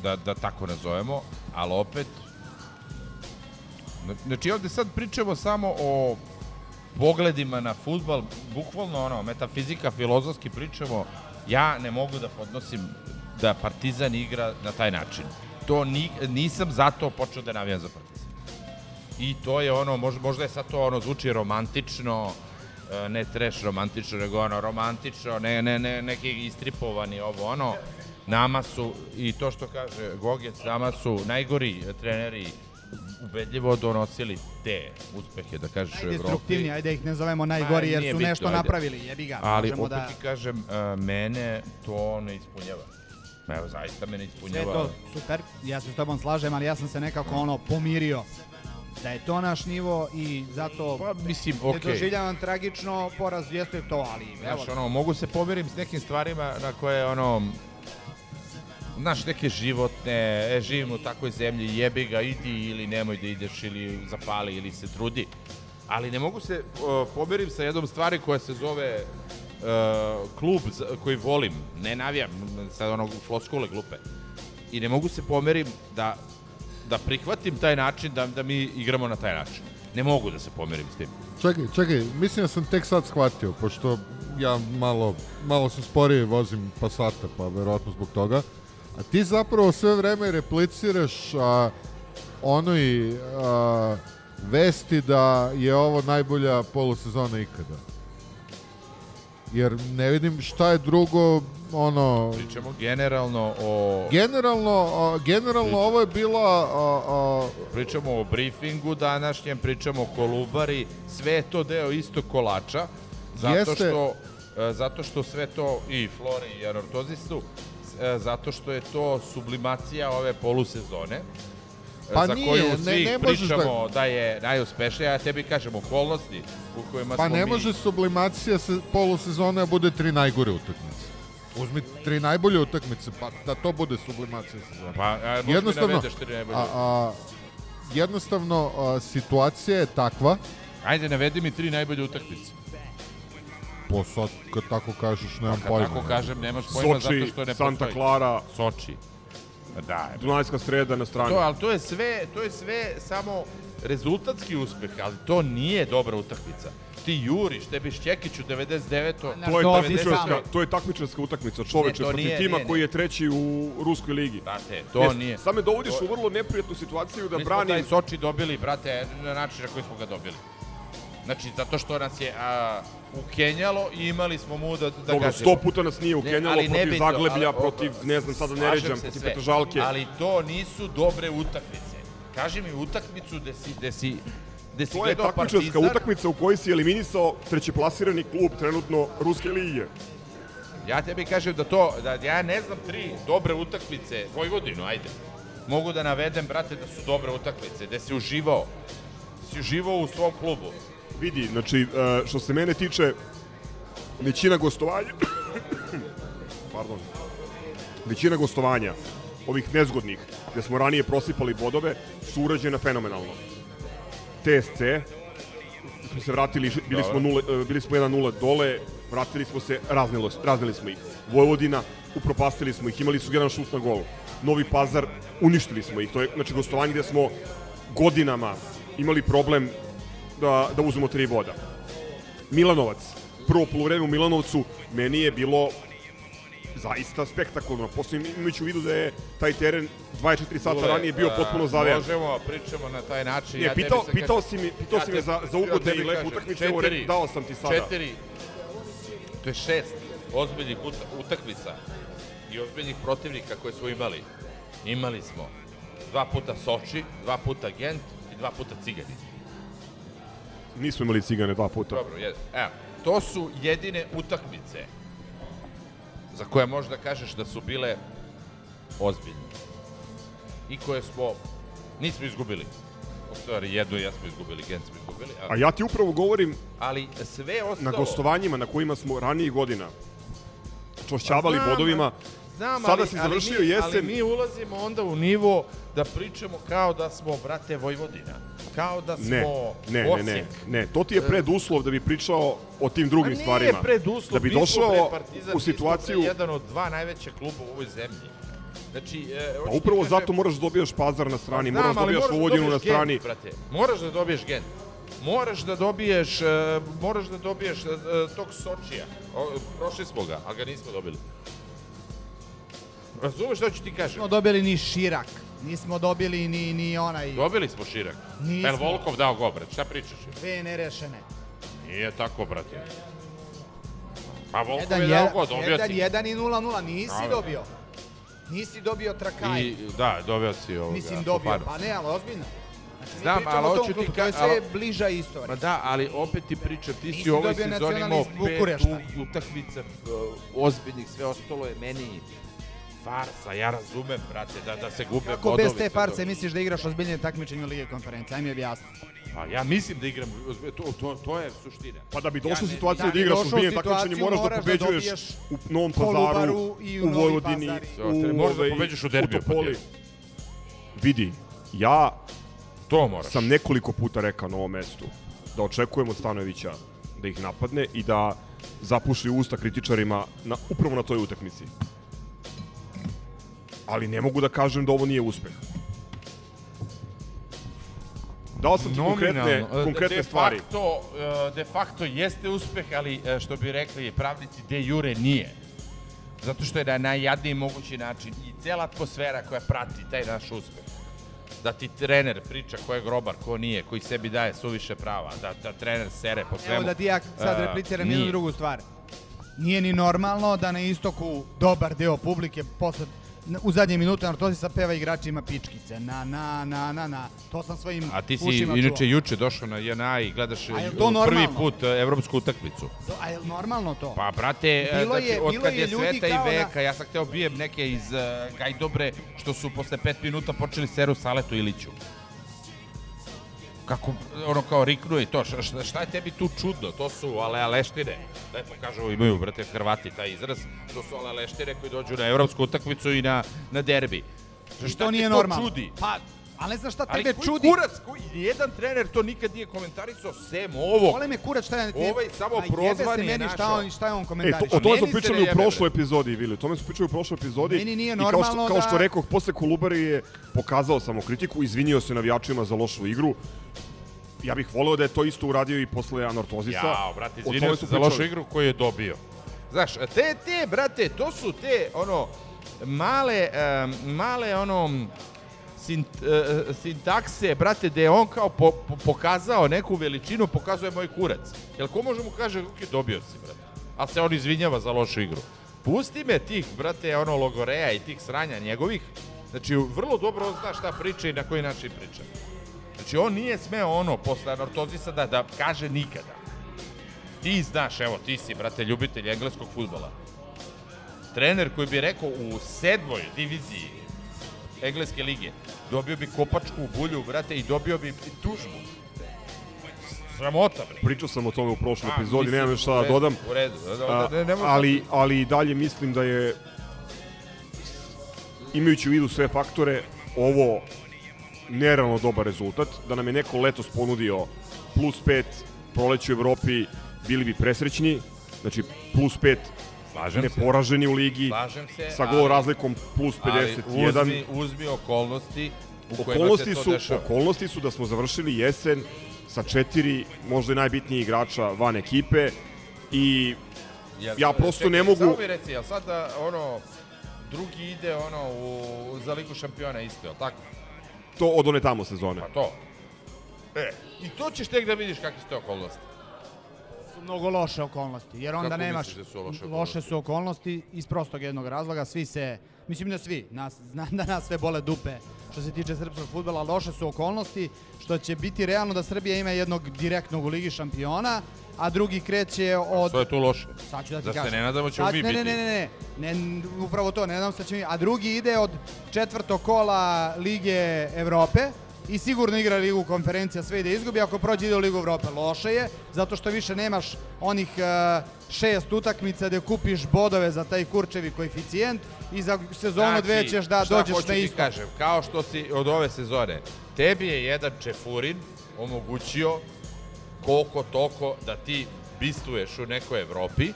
da, da tako nazovemo, ali opet Znači ovde sad pričamo samo o pogledima na futbal, bukvalno ono, metafizika, filozofski pričamo, ja ne mogu da podnosim da Partizan igra na taj način. To ni, nisam zato počeo da navijam za Partizan. I to je ono, možda, je sad to ono, zvuči romantično, e, ne treš romantično, nego ono romantično, ne, ne, ne, neki istripovani ovo, ono, nama su, i to što kaže Gogec, nama su najgori treneri ubedljivo donosili te uspehe, da kažeš, u Evropi. Najdestruktivniji, ajde da ih ne zovemo najgori jer nije su bitno, nešto ajde. napravili, jebi ga. Ali opet da... ti kažem, uh, mene to ne ispunjava. Evo, zaista me ne Sve ispunjava. to super, ja se s tobom slažem, ali ja sam se nekako ono pomirio da je to naš nivo i zato Pa, mislim, ne okej. doživljavam tragično, poraz jeste to, ali evo, Znaš, ono, mogu se pomirim s nekim stvarima na koje, ono, znaš, neke životne, e, živim u takvoj zemlji, jebi ga, idi ili nemoj da ideš, ili zapali, ili se trudi. Ali ne mogu se uh, pomirim sa jednom stvari koja se zove uh, klub za- koji volim, ne navijam, sad onog floskule glupe. I ne mogu se pomerim da, da prihvatim taj način da, da mi igramo na taj način. Ne mogu da se pomerim s tim. Čekaj, čekaj, mislim da sam tek sad shvatio, pošto ja malo, malo se sporije vozim Passata, pa verovatno zbog toga. A ti zapravo sve vreme repliciraš a, onoj a, vesti da je ovo najbolja polusezona ikada. Jer ne vidim šta je drugo, ono... Pričamo generalno o... Generalno, a, generalno ovo je bila... A, a, Pričamo o briefingu današnjem, pričamo o kolubari, sve je to deo istog kolača, zato Jeste. što, e, zato što sve to, i flori i anortozistu, e, zato što je to sublimacija ove polusezone, e, Pa za nije, koju ne- svi ne možeš da- pričamo da... je najuspešnija, ja tebi kažem okolnosti u kojima Pa smo ne mi... može sublimacija se polusezone da bude tri najgore utakmice. Uzmi tri najbolje utakmice, pa da to bude sublimacija sezone. Pa, a, jednostavno, tri najbolje. a, a, jednostavno a, situacija je takva, Ajde, navedi mi tri najbolje utakmice. Po sad kad tako kažeš, nemam Kad pojma. tako kažem, nemaš pojma Soči, zato što ne Santa postoji. Clara, Soči. Da, Dunajska sreda na strani. To, ali to je sve, to je sve samo rezultatski uspeh, ali to nije dobra utakmica. Ti juriš, tebi Šćekić u 99. To je To takmičarska, to je takmičarska utakmica čoveče protiv nije, tima ne, ne. koji je treći u ruskoj ligi. Brate, to Ne, nije. Sad me dovodiš To- u vrlo neprijatnu situaciju da Mi smo taj branim Soči dobili, brate, na način na koji smo ga dobili. Znači, zato što nas je a, ukenjalo i imali smo mu da, da Dobro, sto puta nas nije ukenjalo ali protiv Zagleblja, ali- protiv, ne znam, sada ne ređam, protiv sve, Petržalke. Ali to nisu dobre utakmice. Kaži mi utakmicu gde si, gde si, gde si To je takmičarska utakmica u kojoj si eliminisao trećeplasirani klub trenutno Ruske lige. Ja tebi kažem da to, da ja ne znam tri dobre utakmice, Vojvodinu, ajde. Mogu da navedem, brate, da su dobre utakmice, gde si uživao. si živao u svom klubu. Vidi, znači, e, što se mene tiče, većina gostovanja, <coughs> pardon, većina gostovanja, ovih nezgodnih, gde smo ranije prosipali bodove, su urađena fenomenalno. TSC, smo se vratili, bili smo, nule, e, bili smo 1-0 dole, vratili smo se, raznili, raznili smo ih. Vojvodina, upropastili smo ih, imali su jedan šut na gol. Novi Pazar, uništili smo ih. To je, znači, gostovanje gde smo godinama imali problem da, da uzmemo tri boda. Milanovac, prvo polovreme u Milanovcu, meni je bilo zaista spektakularno. Posle imajući u vidu da je taj teren 24 sata Dule, ranije bio a, potpuno zavejan. Možemo, pričamo na taj način. Ne, ja pitao, pitao kažem- si mi, pitao ja si me za, za ugodne i lepe kažem, utakmice, evo dao sam ti sada. Četiri, to je šest ozbiljnih uta- utakmica i ozbiljnih protivnika koje smo imali. Imali smo dva puta Soči, dva puta Gent i dva puta Cigani. Nismo imali cigane dva puta. Dobro, je. Evo, to su jedine utakmice za koje možda kažeš da su bile ozbiljne. I koje smo, nismo izgubili. U stvari, jednu jesmo izgubili, Gent smo izgubili. A Ali, ja ti upravo govorim ali sve ostalo... na gostovanjima na kojima smo ranijih godina čošćavali Znam, bodovima, Znam, Sada ali, si ali završio mi, jesen. Ali mi ulazimo onda u nivo da pričamo kao da smo brate Vojvodina. Kao da smo ne, ne, ne, Osijek. ne, ne, to ti je preduslov da bi pričao o tim drugim Ma nije stvarima. preduslov, Da bi smo, došao Partizan, u smo, situaciju, jedan od dva najveća kluba u ovoj zemlji. Znači, e, pa upravo kažem- zato moraš da dobijaš pazar na strani, Pa znam, moraš da dobijaš moraš da Vojvodinu na Gent, strani. brate. Moraš da dobiješ Gent. Moraš da dobiješ, e, moraš da dobiješ e, e, tog Sočija. O, prošli smo ga, ali ga nismo dobili. Razumeš što ću ti kažem? Nismo dobili ni Širak, nismo dobili ni, ni onaj Dobili smo Širak. Nismo. El Volkov dao go, brate. Šta pričaš? dve nerešene. Nije tako, brate. Pa Volkov Jedan, je dao go, dobio jedan, si. jedan i 0-0, nisi dobio. Nisi dobio Trakaj. I, da, dobio si ovoga. Mislim dobio, Fofanu. pa ne, ali ozbiljno. Znači, Znam, ali hoću ti ka- to je sve ali- bliža istorija. Pa da, ali opet ti pričam, ti si u ovoj sezoni imao pet utakmica uh, ozbiljnih, sve ostalo je meni farsa, ja razumem, brate, da, da se gube Kako bodovi. bez te farce to. misliš da igraš ozbiljnije takmičenje u Lige konferencije? Ajme objasni. Pa ja mislim da igram, to, to, to je suština. Pa da bi došao Ja situaciju da da igraš ozbiljne takmičenje, moraš da da pobeđuješ dobiješ u Novom Pazaru, i u u Vojvodini, u moraš da pobeđuješ u derbiju u Topoli. Vidi, ja To moraš. sam nekoliko puta rekao na ovom mestu da očekujem od Stanojevića da ih napadne i da zapuši usta kritičarima na, upravo na toj utakmici. Ali ne mogu da kažem da ovo nije uspeh. Dao sam ti konkretne, Nominalno. E, konkretne de stvari. Facto, e, de facto jeste uspeh, ali e, što bi rekli pravnici de jure nije. Zato što je na najjadniji mogući način i cela atmosfera koja prati taj naš uspeh. Da ti trener priča ko je grobar, ko nije, koji sebi daje suviše prava, da, da trener sere po svemu. Evo da ti ja sad repliciram nije. jednu drugu stvar. Nije ni normalno da na istoku dobar deo publike posle u zadnje minute Nartozisa peva igračima pičkice. Na, na, na, na, na. To sam svojim A ti si inače čuo. juče došao na JNA i gledaš e, prvi put e, evropsku utakmicu. A je li normalno to? Pa, brate, Bilo znači, je- od kad je je sveta i kao na- veka, ja sam hteo bijem neke iz uh, Gajdobre, što su posle pet minuta počeli seru Saletu Iliću. Kako, ono kao riknuo i to, šta, šta je tebi tu čudno? To su aleleštine. Lepo kažu, imaju, brate, Hrvati taj izraz. To su aleleštine koji dođu na evropsku utakmicu i na, na derbi. Šta to nije normalno. čudi? Pa, ali ne znam šta Ali tebe koji čudi. kurac, koji, jedan trener to nikad nije komentarisao, sem ovo. Vole me kurac šta je... Ovaj samo prozvan je meni šta on, šta je on E, to, o tome smo se pričali ne u prošloj epizodi, Vili. O tome smo pričali u prošloj epizodi. Meni nije I kao što, normalno kao što da- rekoh, posle Kolubare je pokazao samokritiku, izvinio se navijačima za lošu igru. Ja bih voleo da je to isto uradio i posle Anortozisa. Jao, brate, izvinio se za lošu igru koju je dobio. Znaš, te, te, brate, to su te, ono, male, um, male, ono, sint, uh, sintakse, brate, gde je on kao po, po, pokazao neku veličinu, pokazuje moj kurac. Jel ko može mu kaže, ok, dobio si, brate. A se on izvinjava za lošu igru. Pusti me tih, brate, ono, logoreja i tih sranja njegovih. Znači, vrlo dobro on zna šta priča i na koji način priča. Znači, on nije smeo ono, posle anortozisa, da, da kaže nikada. Ti znaš, evo, ti si, brate, ljubitelj engleskog futbola. Trener koji bi rekao u sedmoj diviziji engleske lige, dobio bi kopačku u bulju, brate, i dobio bi tužbu. sramota, bre. Pričao sam o tome u prošloj A, epizodi, mislim, nemam šta da dodam. U redu, da, da, da, ne, ne, ali, ali i dalje mislim da je imajući u vidu sve faktore, ovo nerealno dobar rezultat. Da nam je neko letos ponudio plus 5 proleće u Evropi, bili bi presrećni. Znači, plus 5 Slažem se. neporaženi u ligi, Slažem se, sa gol ali- razlikom plus 51. Ali uzmi, uzmi okolnosti u kojima Okolnosti se to su, dešava. okolnosti su da smo završili jesen sa četiri možda i najbitniji igrača van ekipe i Jel- ja prosto čekaj, ne mogu... Samo mi reci, jel sad da, ono, drugi ide ono u, za ligu šampiona isto, jel tako? to od one tamo sezone. Pa to. E, i to ćeš tek da vidiš kakve su te okolnosti. Mnogo loše okolnosti, jer onda Kako nemaš da su loše okolnosti? loše su okolnosti iz prostog jednog razloga, svi se, mislim da svi, nas, znam da nas sve bole dupe što se tiče srpskog futbola, loše su okolnosti, što će biti realno da Srbija ima jednog direktnog u Ligi šampiona, a drugi kreće od... Što je tu loše? Sad ću da ti Da se kažem. ne nadamo ćemo Sad- mi ne, biti. Ne, ne, ne, ne, ne, upravo to, ne nadam se da će mi, a drugi ide od četvrtog kola Lige Evrope i sigurno igra Ligu konferencija sve ide izgubi, ako prođe ide u Ligu Evrope. Loše je, zato što više nemaš onih uh, šest utakmica gde kupiš bodove za taj kurčevi koeficijent i za sezonu dve ćeš da Znači, dođeš na isto. kažem, kao što si od ove sezone, tebi je jedan Čefurin omogućio koliko toko da ti bistuješ u nekoj Evropi.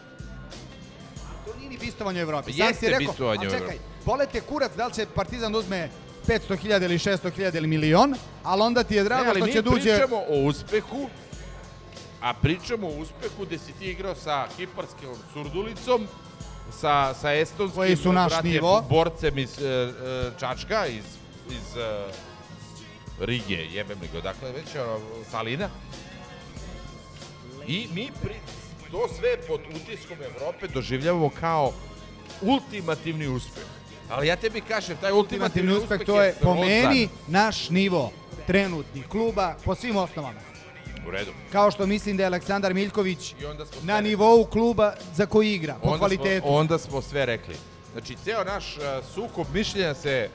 To nije ni bistovanje u Evropi. Jeste Sam si rekao, bistvovanje a u čekaj, Evropi. bolete kurac da li će Partizan da uzme 500.000 ili 600.000 ili milion, ali onda ti je drago Ne, ali što mi će da uđe... pričamo o uspehu, a pričamo o uspehu gde si ti igrao sa kiparskom surdulicom, sa, sa estonskim Koji su naš nivo. borcem iz e, e, Čačka, iz, iz e, Rige, jebem li ga, dakle već Salina. I mi pri, to sve pod utiskom Evrope doživljavamo kao ultimativni uspeh. Ali ja tebi kažem, taj ultimativni, ultimativni uspeh, to je po meni naš nivo trenutni kluba po svim osnovama. U redu. Kao što mislim da je Aleksandar Miljković I na nivou kluba za koji igra, po onda kvalitetu. Smo, onda smo sve rekli. Znači, ceo naš uh, sukob mišljenja se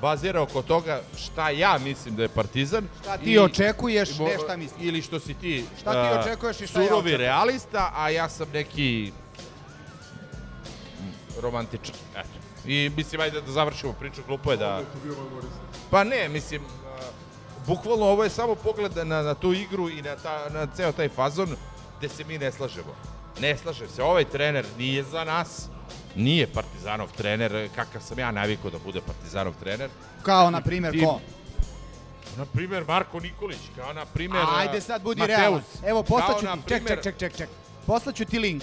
bazira oko toga šta ja mislim da je Partizan. Šta ti očekuješ, mo- ne šta misliš. Ili što si ti, Šta ti uh, očekuješ i šta ja surovi očekujem. realista, a ja sam neki mm, romantičan. Eto. I mislim, ajde da završimo priču, glupo je da... Pa ne, mislim, uh, bukvalno ovo je samo pogled na, na tu igru i na, ta, na ceo taj fazon gde se mi ne slažemo. Ne slažem se, ovaj trener nije za nas, nije Partizanov trener, kakav sam ja navikao da bude Partizanov trener. Kao, na primjer, ko? Na primjer Marko Nikolić, kao na primjer Ajde sad budi Mateus. realan. Evo, poslaću ti, ček, primer- ček, ček, ček, ček. Poslaću ti link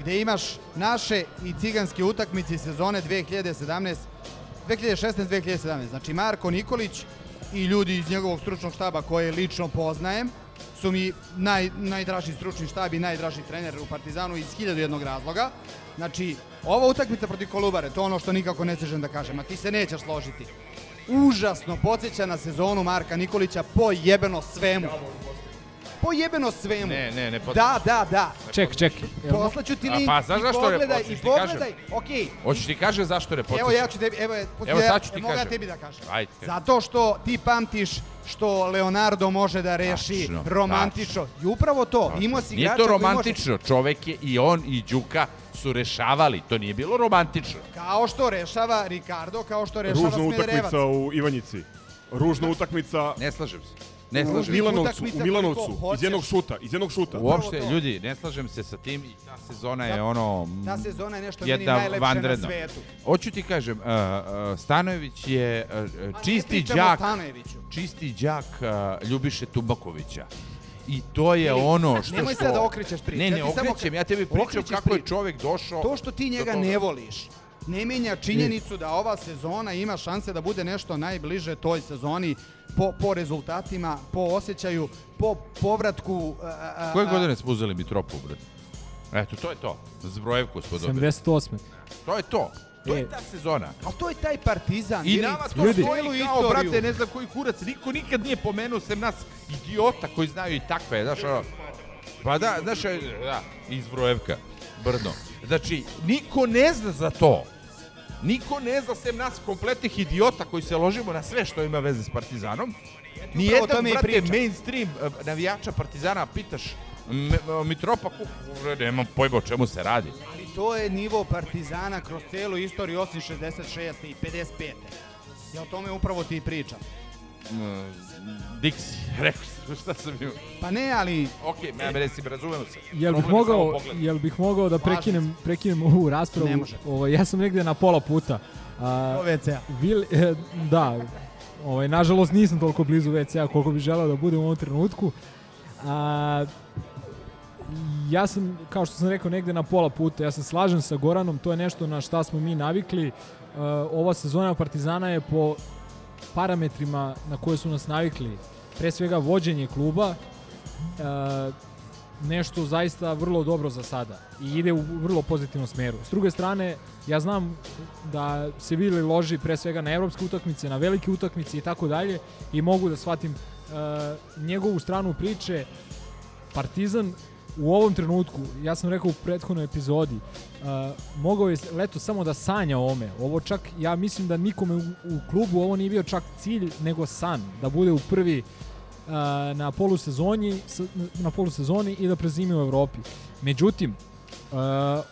gde imaš naše i ciganske utakmice sezone 2017 2016-2017. Znači Marko Nikolić i ljudi iz njegovog stručnog štaba koje lično poznajem su mi naj, najdraži stručni štab i najdraži trener u Partizanu iz hiljadu jednog razloga. Znači, ova utakmica protiv Kolubare, to je ono što nikako ne sežem da kažem, a ti se nećeš složiti. Užasno podsjeća na sezonu Marka Nikolića po jebeno svemu. Po jebeno svemu. Ne, ne, ne Da, da, da. Ček, ček. Poslaću ti A, link pa, znaš zašto ne pogledaj, hoćeš i pogledaj, okej. Hoćeš ti kažem zašto ne podsjeća? Evo ja ću tebi, evo, je, Evo, sad ću ti mogu ja kažem. tebi da kažem. Ajde. Zato što ti pamtiš što Leonardo može da reši Tačno, romantično. I upravo to, imao si Nije igrača to koji može- romantično, čovek je i on i Đuka su rešavali, to nije bilo romantično. Kao što rešava Ricardo, kao što rešava Ružna Smederevac. utakmica u Ivanjici. Ružna utakmica Ne slažem se. Ne u slažem se. Milanovcu, u Milanovcu, iz jednog šuta, iz jednog šuta. Uopšte, ljudi, ne slažem se sa tim i ta sezona je ono... Ta sezona je nešto meni najlepše vanredna. na svetu. Hoću ti kažem, uh, uh, Stanojević je uh, čisti đak, Stanojeviću. čisti đak uh, Ljubiše Tubakovića. I to je Ili, ono što... nemoj sad da okrećeš priču, Ne, ja ne samo okrećem, ja tebi pričam kako je čovek došao... To što ti njega ne voliš, ne menja činjenicu da ova sezona ima šanse da bude nešto najbliže toj sezoni po, po rezultatima, po osjećaju, po povratku... A, a, Koje a- godine smo uzeli Mitropu, brate? Eto, to je to. Zbrojevku smo dobili. 78. To je to. To E. je ta sezona. Ali to je taj partizan. I nama to Ljudi. stoji celu kao, istoriju. brate, ne znam koji kurac. Niko nikad nije pomenuo sem nas idiota koji znaju i takve, znaš, ono. Pa da, znaš, da, iz Brojevka, Brno. Znači, niko ne zna za to. Niko ne zna sem nas kompletnih idiota koji se ložimo na sve što ima veze s Partizanom. Nijedan, brate, pričam. mainstream eh, navijača Partizana pitaš M- Mitropa Kuku, nemam pojma o čemu se radi. Ali to je nivo Partizana kroz celu istoriju osim 66. i 55. Ja o tome upravo ti pričam. Mm, Dixi, <laughs> rekao sam, šta sam imao. Pa ne, ali Ok, ja me resim, razumemo se. Jel bih mogao, jel bih mogao da prekinem, prekinem ovu raspravu? Ne može. Ovaj, ja sam negde na pola puta. A, WC-a. Vil, e, da, ovaj, nažalost nisam toliko blizu WC-a koliko bih želeo da budem u ovom trenutku. A, ja sam, kao što sam rekao, negde na pola puta. Ja se slažem sa Goranom, to je nešto na šta smo mi navikli. E, ova sezona Partizana je po parametrima na koje su nas navikli. Pre svega vođenje kluba, e, nešto zaista vrlo dobro za sada i ide u vrlo pozitivnom smeru. S druge strane, ja znam da se Vili loži pre svega na evropske utakmice, na velike utakmice i tako dalje i mogu da shvatim uh, njegovu stranu priče. Partizan u ovom trenutku, ja sam rekao u prethodnoj epizodi, uh, mogao je leto samo da sanja o ome. Ovo čak, ja mislim da nikome u, u klubu ovo nije bio čak cilj, nego san, da bude u prvi uh, na polusezoni, na polusezoni i da prezimi u Evropi. Međutim, uh,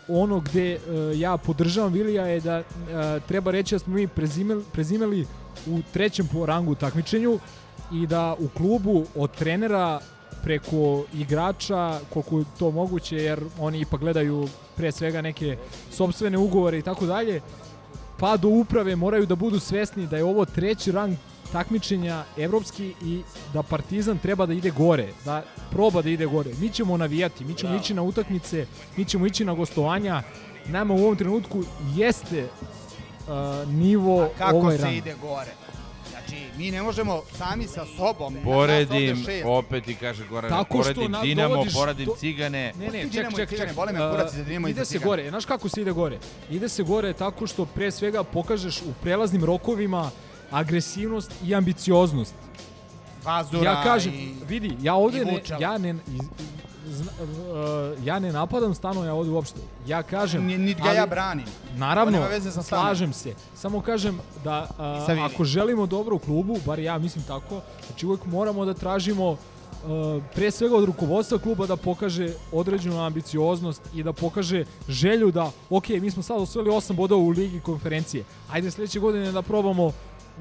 ono gde uh, ja podržavam Vilija je da uh, treba reći da smo mi prezimeli, prezimeli u trećem po rangu takmičenju i da u klubu od trenera preko igrača koliko je to moguće jer oni ipak gledaju pre svega neke sobstvene ugovore i tako dalje pa do uprave moraju da budu svesni da je ovo treći rang takmičenja evropski i da Partizan treba da ide gore, da proba da ide gore. Mi ćemo navijati, mi ćemo ići na utakmice, mi ćemo ići na gostovanja. Nama u ovom trenutku jeste uh, nivo Kako ovaj se rang. ide gore? Znači, mi ne možemo sami sa sobom. Poredim, opet i kaže Goran, Tako što poredim na- Dinamo, dovodiš poredim do- Cigane. Ne, ne, ček, ček, ček. bole me kurac za Dinamo i ide za se Cigane. gore, znaš kako se ide gore? Ide se gore tako što pre svega pokažeš u prelaznim rokovima agresivnost i ambicioznost. Vazura ja kažem, i... vidi, ja ovde ne, ja ne, zna, uh, ja ne napadam stano ja ovde uopšte. Ja kažem, Ni- Niti ga ali- ja branim. Naravno, slažem se. Samo kažem da Vili. ako želimo dobro u klubu, bar ja mislim tako, znači uvek moramo da tražimo a, pre svega od rukovodstva kluba da pokaže određenu ambicioznost i da pokaže želju da, ok, mi smo sad osvojili 8 bodova u ligi konferencije, ajde sledeće godine da probamo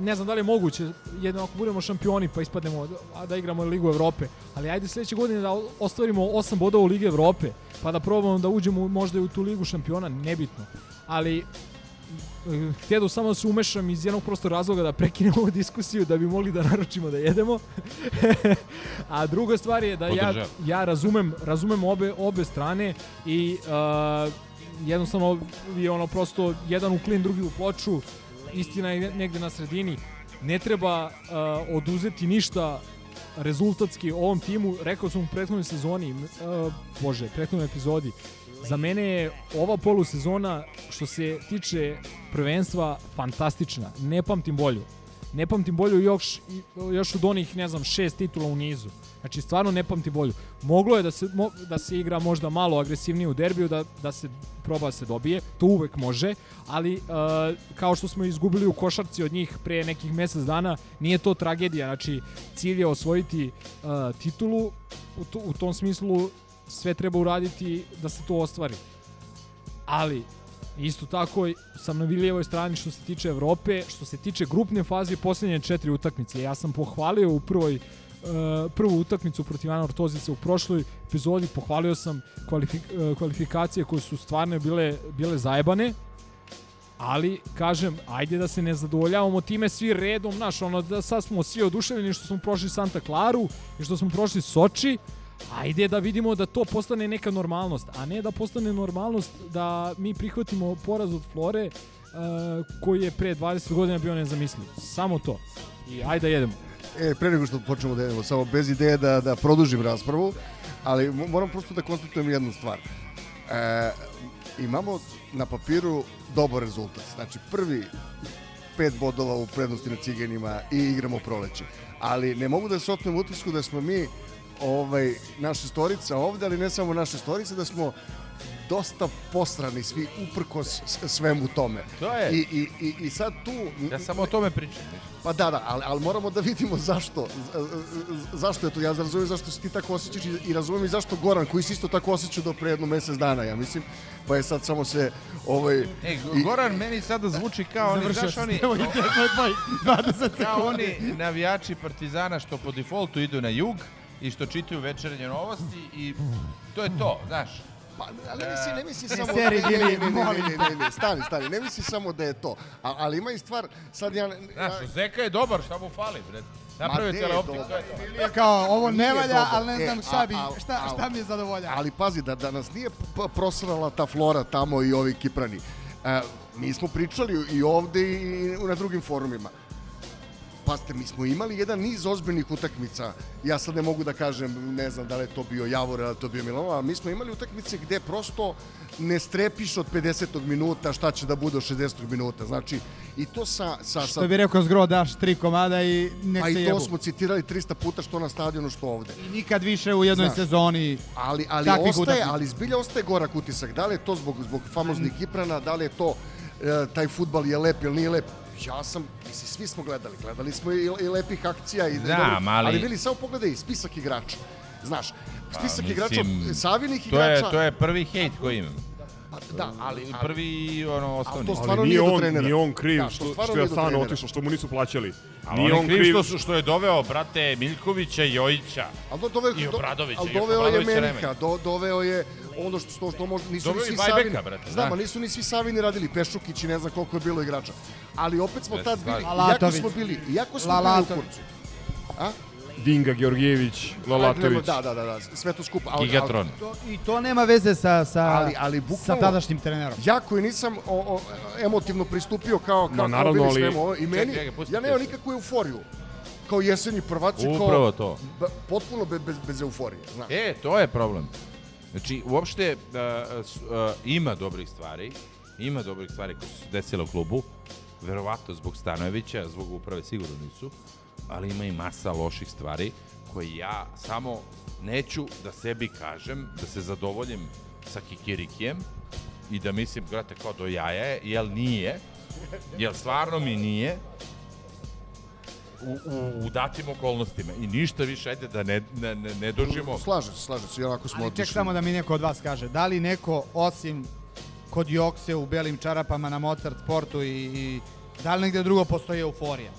ne znam da li je moguće, jedno ako budemo šampioni pa ispadnemo a da igramo Ligu Evrope, ali ajde sledeće godine da ostvarimo 8 bodova u Ligi Evrope, pa da probamo da uđemo možda i u tu Ligu šampiona, nebitno. Ali htjedo samo da se umešam iz jednog prostog razloga da prekinemo ovu diskusiju da bi mogli da naručimo da jedemo. <laughs> A druga stvar je da ja, Podržavam. ja razumem, razumem obe, obe strane i uh, jednostavno je ono prosto jedan u klin, drugi u ploču, istina je negde na sredini. Ne treba uh, oduzeti ništa rezultatski ovom timu, rekao sam u prethodnoj sezoni, uh, bože, prethodnoj epizodi, za mene je ova polusezona što se tiče prvenstva fantastična. Ne pamtim bolju. Ne pamtim bolju još, još od onih, ne znam, šest titula u nizu. Znači, stvarno ne pamtim bolju. Moglo je da se, mo, da se igra možda malo agresivnije u derbiju, da, da se proba da se dobije, to uvek može, ali uh, kao što smo izgubili u košarci od njih pre nekih mesec dana, nije to tragedija, znači cilj je osvojiti uh, titulu, u, to, u tom smislu sve treba uraditi da se to ostvari. Ali, isto tako sam na Vilijevoj strani što se tiče Evrope, što se tiče grupne faze i posljednje četiri utakmice. Ja sam pohvalio u prvoj prvu utakmicu protiv Ana Ortozice u prošloj epizodi, pohvalio sam kvalifik, uh, kvalifikacije koje su stvarno bile, bile zajebane, ali kažem, ajde da se ne zadovoljavamo time svi redom, znaš, ono da sad smo svi oduševljeni što smo prošli Santa Claru i što smo prošli Soči, ajde da vidimo da to postane neka normalnost, a ne da postane normalnost da mi prihvatimo poraz od Flore uh, koji je pre 20 godina bio nezamisliv. Samo to. I ajde da jedemo. E, pre nego što počnemo da jedemo, samo bez ideje da, da produžim raspravu, ali mo- moram prosto da konstatujem jednu stvar. E, imamo na papiru dobar rezultat. Znači, prvi pet bodova u prednosti na ciganima i igramo proleće. Ali ne mogu da se otmem utisku da smo mi ovaj, naša storica ovde, ali ne samo naša storica, da smo dosta posrani svi uprkos svemu tome. To je. I, i, i, i sad tu... Ja samo o tome pričam. Pa da, da, ali, ali moramo da vidimo zašto. Zašto je to? Ja razumem zašto se ti tako osjećaš i, i razumem i zašto Goran, koji se isto tako osjeća do pre jedno mesec dana, ja mislim. Pa je sad samo se... Ovaj, E, Goran meni sada zvuči kao oni, znaš oni, i tvoj 20 kao oni navijači Partizana što po defaultu idu na jug i što čitaju večernje novosti i to je to, znaš. Pa, ali ne misli, ne misli samo... seri, ne, ne, ne, ne, ne, ne, ne, ne, stani, stani, ne misli samo da je to. A, ali ima i stvar, sad ja... Znaš, Zeka je dobar, šta mu fali, bre? Napravio gde cijele je. Je kao, ovo ne valja, ali ne E, znam šta, bi, šta, šta mi je zadovolja. Ali pazi, da, da nas nije prosrala ta flora tamo i ovi kiprani. E, mi smo pričali i ovde i na drugim forumima. Pazite, mi smo imali jedan niz ozbiljnih utakmica. Ja sad ne mogu da kažem, ne znam da li je to bio Javor, da li je to bio Milano, ali mi smo imali utakmice gde prosto ne strepiš od 50. minuta šta će da bude od 60. minuta. Znači, i to sa... sa, sa Što bi rekao Zgro, daš tri komada i nek pa se i to jebu. smo citirali 300 puta što na stadionu, što ovde. I nikad više u jednoj Znaš, sezoni Ali, ali takvih ostaje, utakmica. ali zbilja ostaje gorak utisak. Da li je to zbog, zbog famoznih Kiprana, da li je to e, taj futbal je lep ili nije lep? Ja sam, mislim, svi smo gledali. Gledali smo i, i lepih akcija. I, Znam, ali- Ali bili, samo pogledaj, spisak igrača. Znaš, spisak Pa, igrača, mislim, savinih To je, igrača... to je prvi hejt koji imam. Pa, da, ali, ali, Prvi, ono, osnovni. to Ali nije on, trenera. nije on kriv Da, to što, stvarno što je stano otišao, što mu nisu plaćali. A Nije on on kriv kriv što, su- što je doveo, brate, Miljkovića i Jojića. Ali do, doveo, I Obradovića, ali i još doveo je Menika, do, doveo je ono što, što, što možda nisu Doveo ni svi Savini. brate, Znam, da. a nisu ni svi Savini radili, Pešukić i ne znam koliko je bilo igrača. Ali opet smo tad bili, iako smo bili, iako smo bili u kurcu. A? Dinga Georgijević, Lalatović. Da, da, da, da, sve to skupa. Ali, Gigatron. To, I to nema veze sa, sa, Ali, ali sa tadašnjim trenerom. ja koji nisam o, o, emotivno pristupio kao, kao, Ma, naravno, kao ali- ovo, i meni, čekaj, pusti ja nemam nikakvu euforiju. Kao jesenji prvaci, kao, Upravo to. b- potpuno be, bez, bez euforije, znaš. E, to je problem. Znači, uopšte uh, s- uh, ima dobrih stvari, ima dobrih stvari koje su se desile u klubu, verovatno zbog Stanojevića, zbog uprave sigurno nisu, ali ima i masa loših stvari koje ja samo neću da sebi kažem, da se zadovoljim sa kikirikijem i da mislim, grate, kao do jaja je, jel nije, jel stvarno mi nije, u, u, u datim okolnostima i ništa više, ajde da ne, ne, ne, ne dožimo Slažem se, slažem se, i onako smo Ali otišli. ček samo da mi neko od vas kaže, da li neko osim kod Jokse u belim čarapama na Mozart sportu i, i da li negde drugo postoji euforija?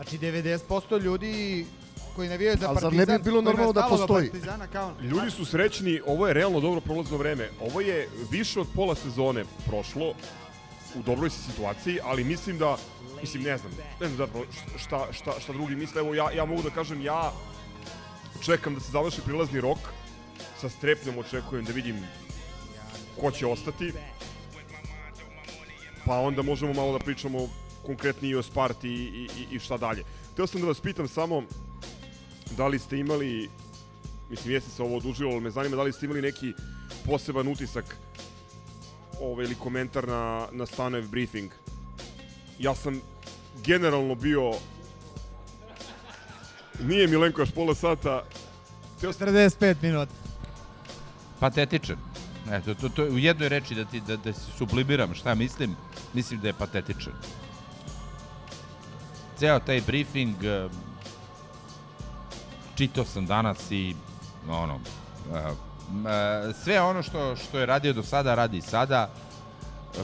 Znači 90% ljudi koji navijaju za Ali zar Partizan, ne bi bilo normalno da postoji? Partizana kao, Ljudi su srećni, ovo je realno dobro prolazno vreme. Ovo je više od pola sezone prošlo u dobroj si situaciji, ali mislim da, mislim ne znam, ne znam zapravo šta, šta, šta drugi misle. Evo ja, ja mogu da kažem, ja čekam da se završi prilazni rok, sa strepnjom očekujem da vidim ko će ostati, pa onda možemo malo da pričamo konkretnije i o Sparti i, i, i- šta dalje. Teo sam da vas pitam samo da li ste imali mislim jeste se ovo odužilo, ali me zanima da li ste imali neki poseban utisak ovaj, ili komentar na, na Stanojev briefing. Ja sam generalno bio nije Milenko još pola sata Teo sam, 45 minuta. patetičan. Eto, to, to, u jednoj reči da ti da, da se sublimiram šta mislim, mislim da je patetičan. Ceo taj briefing eh, čitao sam danas i ono eh, eh, sve ono što što je radio do sada radi sada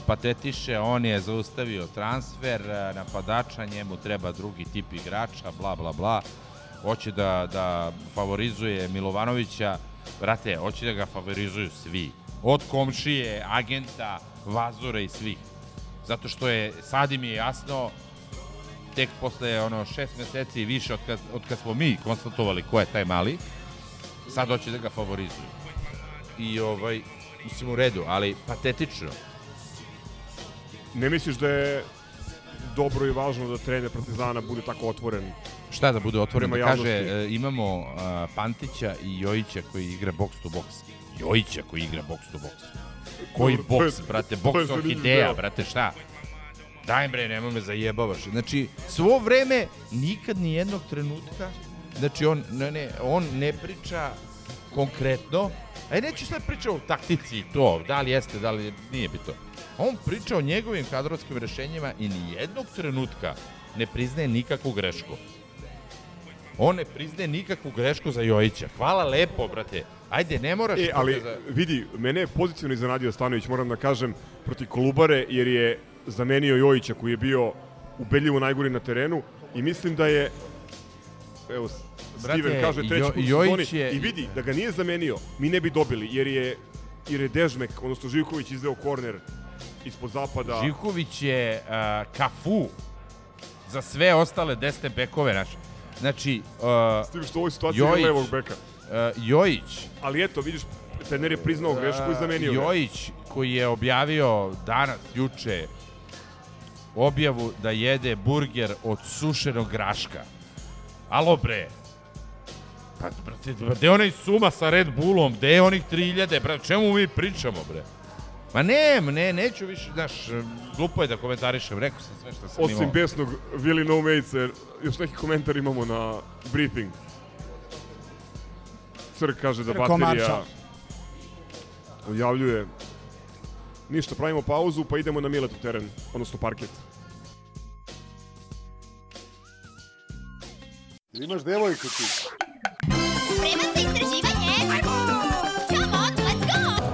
patetiše, on je zaustavio transfer napadača, njemu treba drugi tip igrača, bla bla bla. Hoće da, da favorizuje Milovanovića, brate, hoće da ga favorizuju svi. Od komšije, agenta, vazura i svih. Zato što je, sad im je jasno, tek posle ono šest meseci i više od kad, od kad smo mi konstatovali ko je taj mali, sad hoće da ga favorizuju. I ovaj, mislim u redu, ali patetično. ne misliš da je dobro i važno da trener Partizana bude tako otvoren Šta da bude otvoren, da kaže, e, imamo a, Pantića i Jojića koji igra box to box. Jojića koji igra box to box. Koji box, brate, box orhideja, brate, šta? Daj bre, nemoj me zajebavaš. Znači, svo vreme, nikad ni jednog trenutka, znači on ne, ne, on ne priča konkretno, aj neću sad pričati o taktici to, da li jeste, da li nije bitno. On priča o njegovim kadrovskim rešenjima i ni jednog trenutka ne priznaje nikakvu grešku. On ne priznaje nikakvu grešku za Jojića. Hvala lepo, brate. Ajde, ne moraš... E, ali za... vidi, mene je pozitivno iznenadio Stanović, moram da kažem, protiv Kolubare, jer je zamenio Jojića koji je bio ubedljivo najgori na terenu i mislim da je evo Brate, Steven kaže treći Jo- put Jojić je- i vidi da ga nije zamenio, mi ne bi dobili jer je jer je Dežmek, odnosno Živković izdeo korner ispod zapada. Živković je uh, kafu za sve ostale desne bekove naše. Znači, uh, S tim što u ovoj situaciji je Jojić, levog beka. Uh, Jojić, Ali eto, vidiš, trener je priznao grešku i zamenio. Jojić koji je objavio danas, juče, objavu da jede burger od sušenog graška. Alo bre, Pa, brate, gde je onaj suma sa Red Bullom? Gde je onih 3000? Brate, čemu mi pričamo, bre? Ma ne, ne, neću više, znaš, glupo je da komentarišem, rekao sam sve što sam Osim imao. besnog Willy No Mates, još neki komentar imamo na briefing. Crk kaže da Crko baterija objavljuje ništa, pravimo pauzu pa idemo na Miletov teren, odnosno parket. Jel imaš devojku ti? Spreman za istraživanje? Come on, let's go!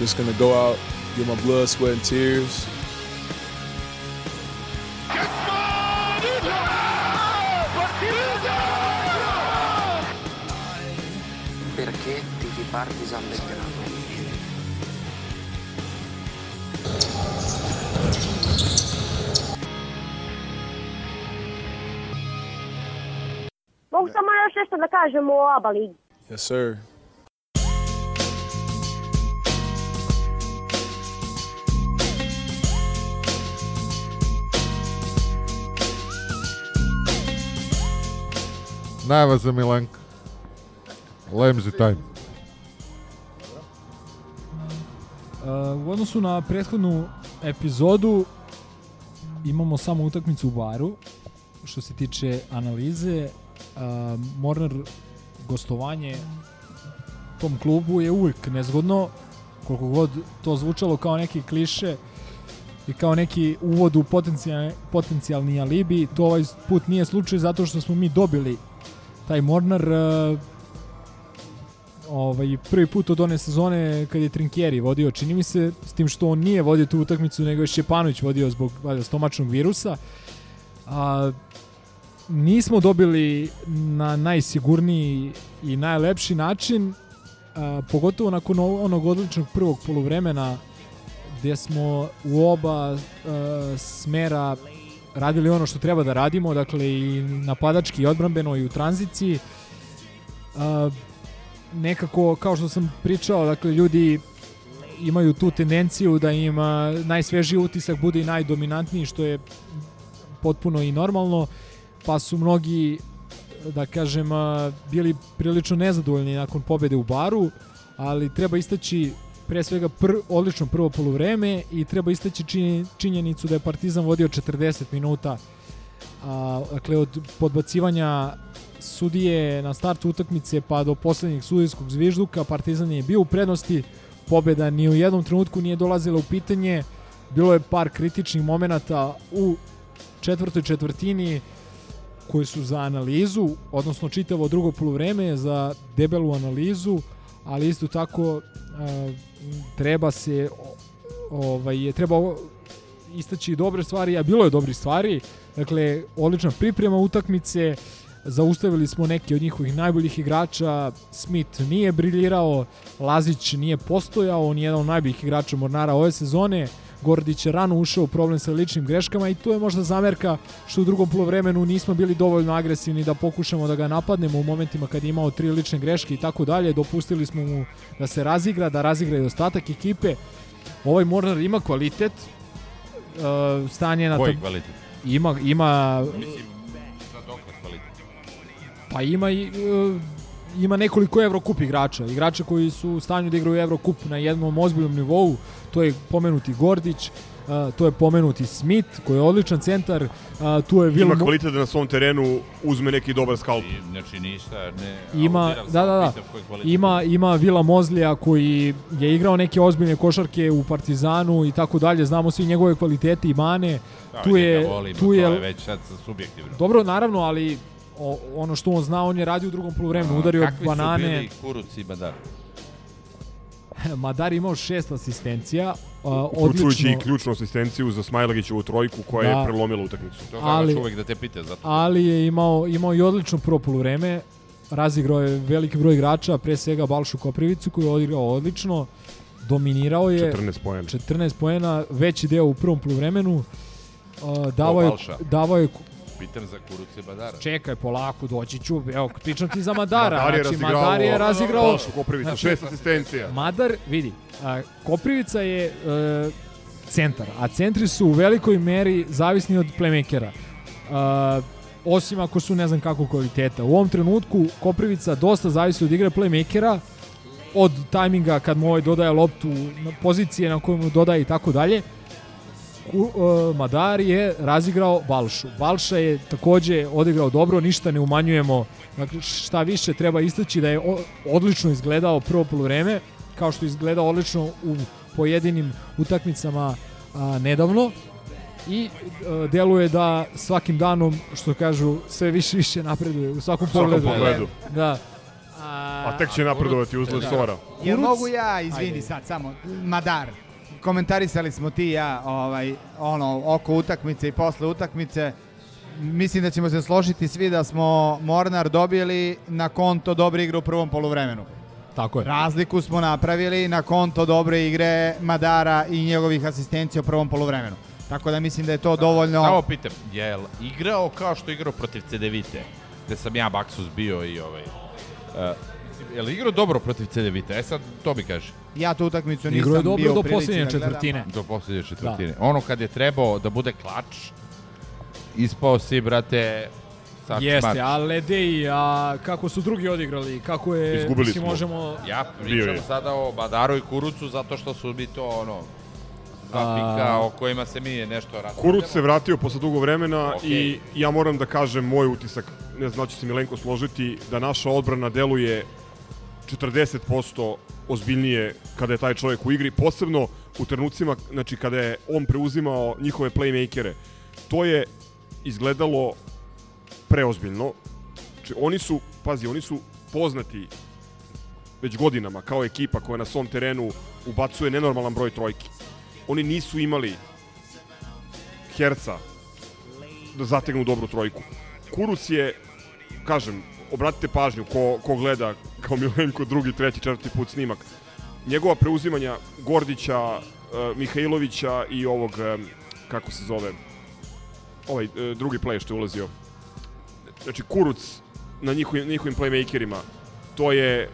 Just gonna go out, get my blood, sweat, and tears. Partizan Belgrado? Mogu samo još nešto da kažem o ABA ligi. Yes, sir. Najava za Milanka. Lemzi time. U odnosu na prethodnu epizodu imamo samo utakmicu u baru što se tiče analize. Uh, Mornar gostovanje tom klubu je uvijek nezgodno koliko god to zvučalo kao neki kliše i kao neki uvod u potencijalni, potencijalni alibi, to ovaj put nije slučaj zato što smo mi dobili taj Mornar ovaj, prvi put od one sezone kad je Trinkieri vodio, čini mi se, s tim što on nije vodio tu utakmicu, nego je Šćepanović vodio zbog valjda, stomačnog virusa. A, nismo dobili na najsigurniji i najlepši način, a, pogotovo nakon onog odličnog prvog poluvremena gdje smo u oba a, smera radili ono što treba da radimo, dakle i napadački i odbrambeno i u tranziciji. A, nekako, kao što sam pričao, dakle, ljudi imaju tu tendenciju da im najsvežiji utisak bude i najdominantniji, što je potpuno i normalno, pa su mnogi, da kažem, bili prilično nezadovoljni nakon pobede u baru, ali treba istaći pre svega pr, odlično prvo poluvreme i treba istaći činje- činjenicu da je Partizan vodio 40 minuta a, dakle od podbacivanja sudije na startu utakmice pa do poslednjeg sudijskog zvižduka Partizan je bio u prednosti pobeda ni u jednom trenutku nije dolazila u pitanje bilo je par kritičnih momenata u četvrtoj četvrtini koji su za analizu, odnosno čitavo drugo poluvreme za debelu analizu, ali isto tako e, treba se ovaj treba istaći dobre stvari, a bilo je dobrih stvari. Dakle, odlična priprema utakmice, zaustavili smo neke od njihovih najboljih igrača, Smith nije briljirao, Lazić nije postojao, on je jedan od najboljih igrača Mornara ove sezone, Gordić je rano ušao u problem sa ličnim greškama i to je možda zamerka što u drugom polovremenu nismo bili dovoljno agresivni da pokušamo da ga napadnemo u momentima kad je imao tri lične greške i tako dalje. Dopustili smo mu da se razigra, da razigra i ostatak ekipe. Ovaj Mornar ima kvalitet, uh, stanje na Koji tab- kvalitet? Ima, ima Mislim? Pa ima i e, ima nekoliko Evrokup igrača, igrača koji su u stanju da igraju Evrokup na jednom ozbiljnom nivou, to je pomenuti Gordić, a, to je pomenuti Smith, koji je odličan centar, a, tu je Ima Will Mo- kvalitet da na svom terenu uzme neki dobar skalp. I, znači ništa, ne... ima, da, da, da, ima, ima Vila Mozlija koji je igrao neke ozbiljne košarke u Partizanu i tako dalje, znamo svi njegove kvalitete i mane, Da, tu je, volimo, tu je, to je već sad subjektivno. dobro naravno, ali o, ono što on zna, on je radio u drugom poluvremenu, udario Kakvi banane, su bili Kuruc i? <laughs> Madar je imao šest asistencija, a, Uključujući i ključnu asistenciju za Smajlagićevu trojku koja Da. je prelomila utakmicu. To Ali- uvek da te pite, zato. ali je imao, imao i odlično prvo poluvreme, razigrao je veliki broj igrača, pre svega Balšu Koprivicu koji je odigrao odlično, dominirao je 14 poena. 14 poena, veći deo u prvom poluvremenu. Uh, davao je, davao je Pitam za Kuruc i Badara. Čekaj, polako, doći ću. Evo, pričam ti za Madara. Madar je znači, razigrao Madar je razigrao... Balšu Koprivicu, znači, šest asistencija. Madar, vidi, a, Koprivica je e, centar, a centri su u velikoj meri zavisni od playmakera. A, osim ako su ne znam kako kvaliteta. U ovom trenutku Koprivica dosta zavisi od igre playmakera, od tajminga kad mu ovaj dodaje loptu, na pozicije na kojoj mu dodaje i tako dalje. E, Madar je razigrao Balšu. Balša je takođe odigrao dobro, ništa ne umanjujemo. Dakle, šta više treba istaći da je odlično izgledao prvo poluvreme, kao što je izgledao odlično u pojedinim utakmicama a, nedavno i e, deluje da svakim danom, što kažu, sve više i više napreduje u svakom svakom pogledu. pogledu. Da. A tek će napredovati usled Sora. Jel Kuruc- mogu ja, izvini Ajde. sad samo, Madar, komentarisali smo ti i ja ovaj, ono, oko utakmice i posle utakmice. Mislim da ćemo se složiti svi da smo Mornar dobili na konto dobre igre u prvom poluvremenu. Tako je. Razliku smo napravili na konto dobre igre Madara i njegovih asistencija u prvom poluvremenu. Tako da mislim da je to dovoljno... Samo pitam, je li igrao kao što je igrao protiv CDVite? Gde sam ja Baksus bio i ovaj... Uh, je li igrao dobro protiv CDVite? E sad, to mi kaže. Ja tu utakmicu nisam Igrao je dobro bio u do posljednje da četvrtine. Do posljednje četvrtine. Ono kad je trebao da bude klač, ispao si, brate, sa Jeste, smač. a Ledeji, a kako su drugi odigrali, kako je... Izgubili smo. možemo... Ja pričam je. sada o Badaru i Kurucu zato što su mi to ono zapika A- o kojima se mi nešto raspravljamo. Kuruc se vratio posle dugo vremena Okej. i ja moram da kažem moj utisak, ne znam da će se Milenko složiti, da naša odbrana deluje 40% ozbiljnije kada je taj čovjek u igri, posebno u trenucima znači kada je on preuzimao njihove playmakere. To je izgledalo preozbiljno. Znači, oni su, pazi, oni su poznati već godinama kao ekipa koja na svom terenu ubacuje nenormalan broj trojki. Oni nisu imali Herca da zategnu dobru trojku. Kuruc je, kažem, obratite pažnju ko, ko gleda kao Milenko drugi, treći, četvrti put snimak. Njegova preuzimanja Gordića, uh, Mihajlovića i ovog, em, kako se zove, ovaj e, drugi play što je ulazio. Znači, Kuruc na njihovim, njihovim playmakerima, to je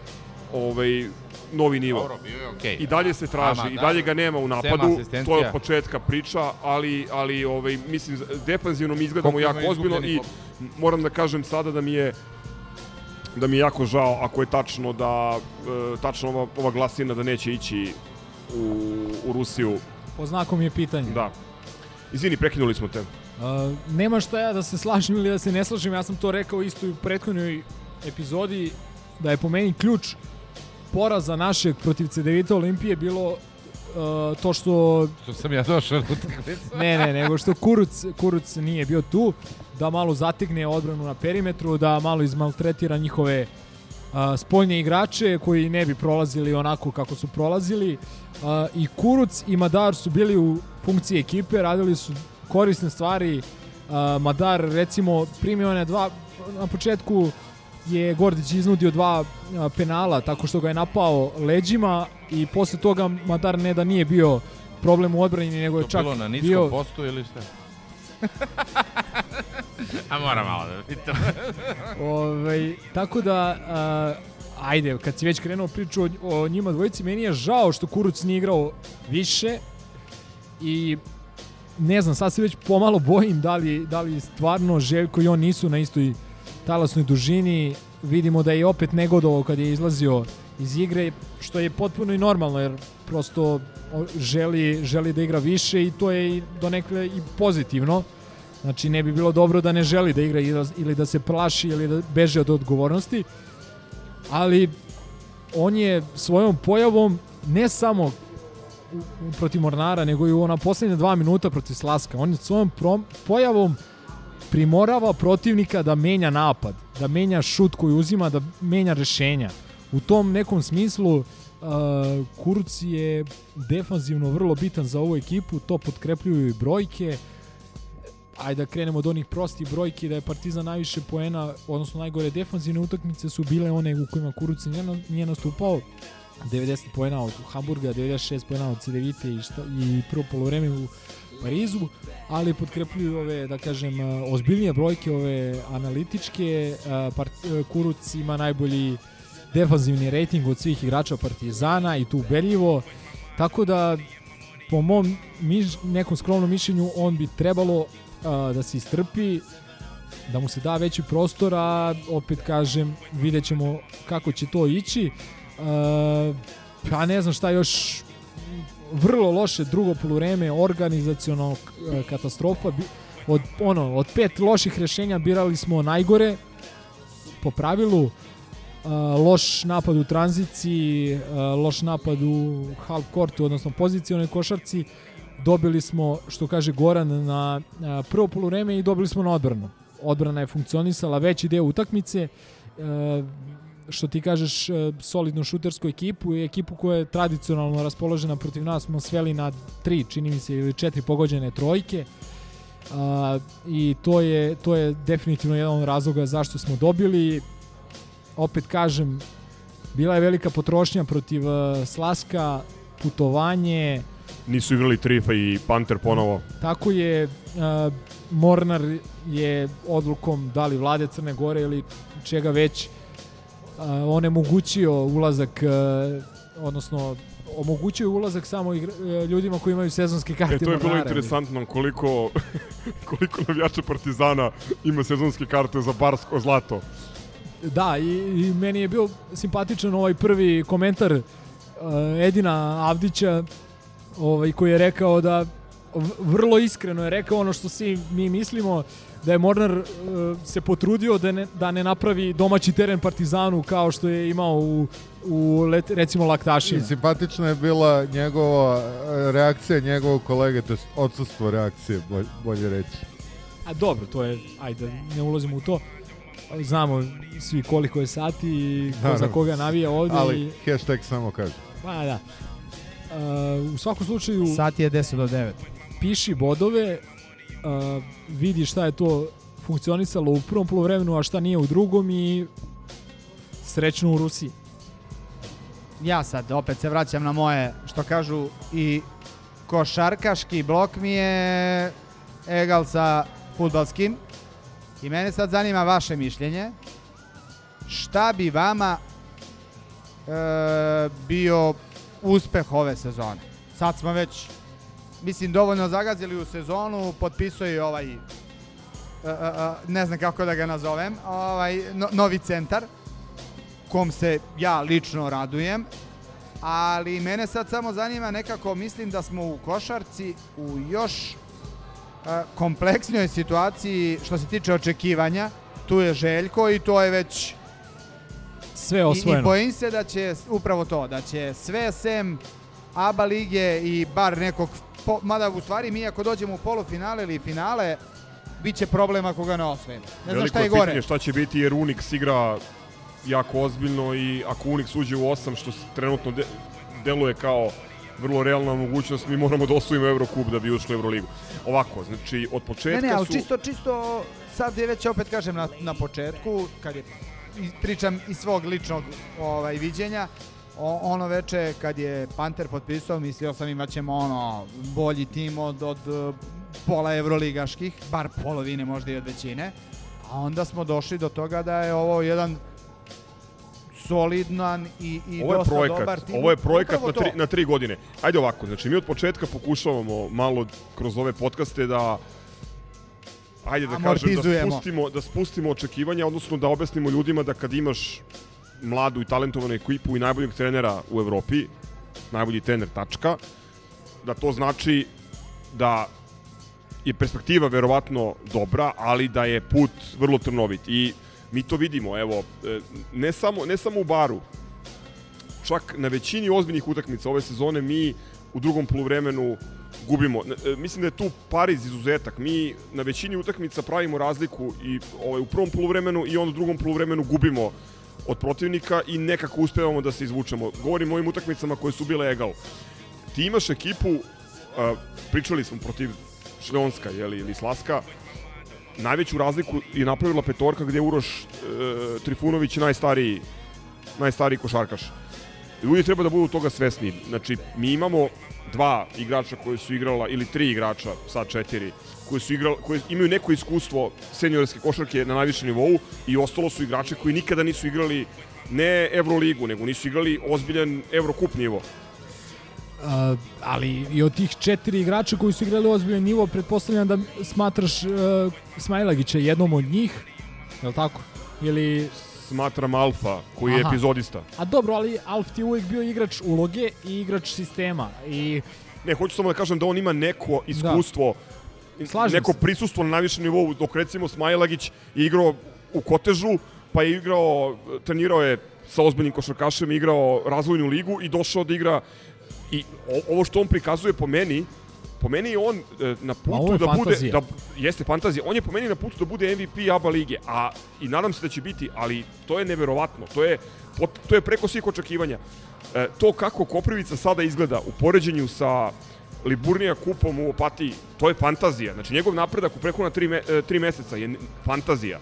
ovaj, novi nivo. Dobro, bio je okej. I dalje se traži, Ama, i da. dalje ga nema u napadu, to je od početka priča, ali, ali ovaj, mislim, defanzivno mi izgledamo jako ozbiljno i moram da kažem sada da mi je da mi je jako žao ako je tačno da e, tačno ova, ova glasina da neće ići u, u Rusiju. Po znakom je pitanje. Da. Izvini, prekinuli smo te. Uh, nema šta ja da se slažem ili da se ne slažem, ja sam to rekao isto i u prethodnoj epizodi, da je po meni ključ poraza našeg protiv CDVita Olimpije bilo uh, to što... Što sam ja došao na <laughs> utakmicu. ne, ne, nego što Kuruc, Kuruc nije bio tu, da malo zategne odbranu na perimetru, da malo izmaltretira njihove uh, spoljne igrače koji ne bi prolazili onako kako su prolazili. Uh, I Kuruc i Madar su bili u funkciji ekipe, radili su korisne stvari. Uh, Madar recimo primio one dva na početku je Gordić iznudio dva a, penala tako što ga je napao leđima i posle toga Madar ne da nije bio problem u odbrani nego je To čak bilo na niskom bio postu ili šta? A moram malo da pitam. <laughs> Ovaj, tako da, a, ajde, kad si već krenuo priču o, o njima dvojici, meni je žao što Kuruc nije igrao više i ne znam, sad se već pomalo bojim da li, da li stvarno Željko i on nisu na istoj talasnoj dužini. Vidimo da je opet negodovao kad je izlazio iz igre, što je potpuno i normalno, jer prosto želi, želi da igra više i to je i donekle i pozitivno. Znači, ne bi bilo dobro da ne želi da igra da- ili da se plaši ili da beže od odgovornosti. Ali on je svojom pojavom ne samo protiv Mornara, nego i u ona poslednja dva minuta protiv Slaska. On je svojom prom, pojavom primorava protivnika da menja napad, da menja šut koji uzima, da menja rešenja. U tom nekom smislu uh, je defanzivno vrlo bitan za ovu ekipu, to potkrepljuju i brojke. Ajde da krenemo od onih prostih brojki da je Partizan najviše poena, odnosno najgore defanzivne utakmice su bile one u kojima Kuruc nije, na- nije nastupao. 90 poena od Hamburga, 96 poena od Cedevite i, šta, i prvo polovreme u Parizu, ali potkrepljuju ove, da kažem, ozbiljnije brojke, ove analitičke. Part, Kuruc ima najbolji defanzivni rating od svih igrača Partizana i tu ubedljivo. Tako da, po mom miš, nekom skromnom mišljenju, on bi trebalo a, da se istrpi, da mu se da veći prostor, a opet kažem, vidjet ćemo kako će to ići. Uh, pa ne znam šta još vrlo loše drugo polureme organizaciono e, katastrofa od ono od pet loših rešenja birali smo najgore po pravilu loš napad u tranziciji, loš napad u half courtu, odnosno pozicionoj košarci. Dobili smo, što kaže Goran, na uh, prvo polureme i dobili smo na odbranu. Odbrana je funkcionisala veći deo utakmice. Uh, što ti kažeš, e, solidnu šutersku ekipu i ekipu koja je tradicionalno raspoložena protiv nas smo sveli na tri, čini mi se, ili četiri pogođene trojke. A, I to je, to je definitivno jedan od razloga zašto smo dobili. Opet kažem, bila je velika potrošnja protiv e, Slaska, putovanje, Nisu igrali Trifa i Panter ponovo. Tako je, uh, Mornar je odlukom da li vlade Crne Gore ili čega već uh, onemogućio ulazak, uh, odnosno omogućio je ulazak samo igra, ljudima koji imaju sezonske karte E, to je bilo Mornara. interesantno koliko, <laughs> koliko navijača Partizana ima sezonske karte za barsko zlato. Da, i, i meni je bio simpatičan ovaj prvi komentar uh, Edina Avdića ovaj, koji je rekao da vrlo iskreno je rekao ono što svi mi mislimo da je Mornar uh, se potrudio da ne, da ne napravi domaći teren Partizanu kao što je imao u, u let, recimo I Laktašima. simpatična je bila njegova e, reakcija njegovog kolege, to je odsustvo reakcije, bolje, bolje reći. A dobro, to je, ajde, ne ulazimo u to. Znamo svi koliko je sati i ko za Naravno. koga navija ovde. Ali i, hashtag samo kaže. pa da. Uh, u svakom slučaju... Sat je 10 do 9. piši bodove, uh, vidi šta je to funkcionisalo u prvom polovremenu, a šta nije u drugom i srećno u Rusiji. Ja sad opet se vraćam na moje, što kažu, i košarkaški blok mi je egal sa futbalskim. I mene sad zanima vaše mišljenje. Šta bi vama e, bio uspeh ove sezone? Sad smo već, mislim, dovoljno zagazili u sezonu, potpisuje i ovaj, e, e, ne znam kako da ga nazovem, ovaj, no, novi centar kom se ja lično radujem, ali mene sad samo zanima nekako, mislim da smo u košarci u još kompleksnijoj situaciji što se tiče očekivanja. Tu je Željko i to je već Sve i, i osvojeno. bojim se da će upravo to, da će sve sem ABA lige i bar nekog, po, mada u stvari mi ako dođemo u polufinale ili finale, bit će problem ako ga ne osvojimo. Ne znam šta je gore. šta će biti jer Unix igra jako ozbiljno i ako Unix uđe u 8 što trenutno de, deluje kao vrlo realna mogućnost, mi moramo da osvojimo Eurocup da bi ušli u Euroligu. Ovako, znači od početka Ne, ne, ali su... čisto, čisto, sad je već opet kažem na, na početku, kad je, i pričam iz svog ličnog ovaj, viđenja, o, ono veče kad je Panter potpisao, mislio sam imat ćemo ono, bolji tim od, od eh, pola evroligaških, bar polovine možda i od većine, a onda smo došli do toga da je ovo jedan solidan i, i Ovo je dosta projekat, dobar tim. ovo je projekat Upravo na tri, to. na tri godine. Ajde ovako, znači mi od početka pokušavamo malo kroz ove podcaste da ajde da kažem da spustimo, da spustimo očekivanja, odnosno da objasnimo ljudima da kad imaš mladu i talentovanu ekipu i najboljeg trenera u Evropi, najbolji trener tačka, da to znači da je perspektiva verovatno dobra, ali da je put vrlo trnovit. I mi to vidimo, evo, e, ne samo, ne samo u baru, čak na većini ozbiljnih utakmica ove sezone mi u drugom poluvremenu gubimo. E, Mislim da je tu Pariz izuzetak. Mi na većini utakmica pravimo razliku i ovaj, u prvom poluvremenu i onda u drugom poluvremenu gubimo od protivnika i nekako uspevamo da se izvučemo. Govorim o ovim utakmicama koje su bile egal. Ti imaš ekipu, a, pričali smo protiv Šljonska jeli, ili Slaska, najveću razliku je napravila petorka gde je Uroš e, Trifunović najstariji, najstariji košarkaš. Ljudi treba da budu toga svesni. Znači, mi imamo dva igrača koji su igrala, ili tri igrača, sad četiri, koji, su igrali, koji imaju neko iskustvo seniorske košarke na najvišem nivou i ostalo su igrači koji nikada nisu igrali ne Euroligu, nego nisu igrali ozbiljan Eurocup nivo. Uh, ali i od tih četiri igrača koji su igrali ozbiljan nivo, pretpostavljam da smatraš uh, Smajlagića jednom od njih, je li tako? Ili... Smatram Alfa, koji Aha. je epizodista. A dobro, ali Alf ti je uvijek bio igrač uloge i igrač sistema. I... Ne, hoću samo da kažem da on ima neko iskustvo, da. Slažem neko se. prisustvo na najvišem nivou, dok recimo Smajlagić je igrao u Kotežu, pa je igrao, trenirao je sa ozbiljnim košarkašem, igrao razvojnu ligu i došao da igra i ovo što on prikazuje po meni, po meni je on e, na putu da fantazija. bude da jeste fantazija. On je po meni na putu da bude MVP ABA lige, a i nadam se da će biti, ali to je neverovatno. To je to je preko svih očekivanja. E, to kako Koprivica sada izgleda u poređenju sa Liburnija kupom u Opatiji, to je fantazija. Znači njegov napredak u preko na tri, me, e, tri meseca je fantazija.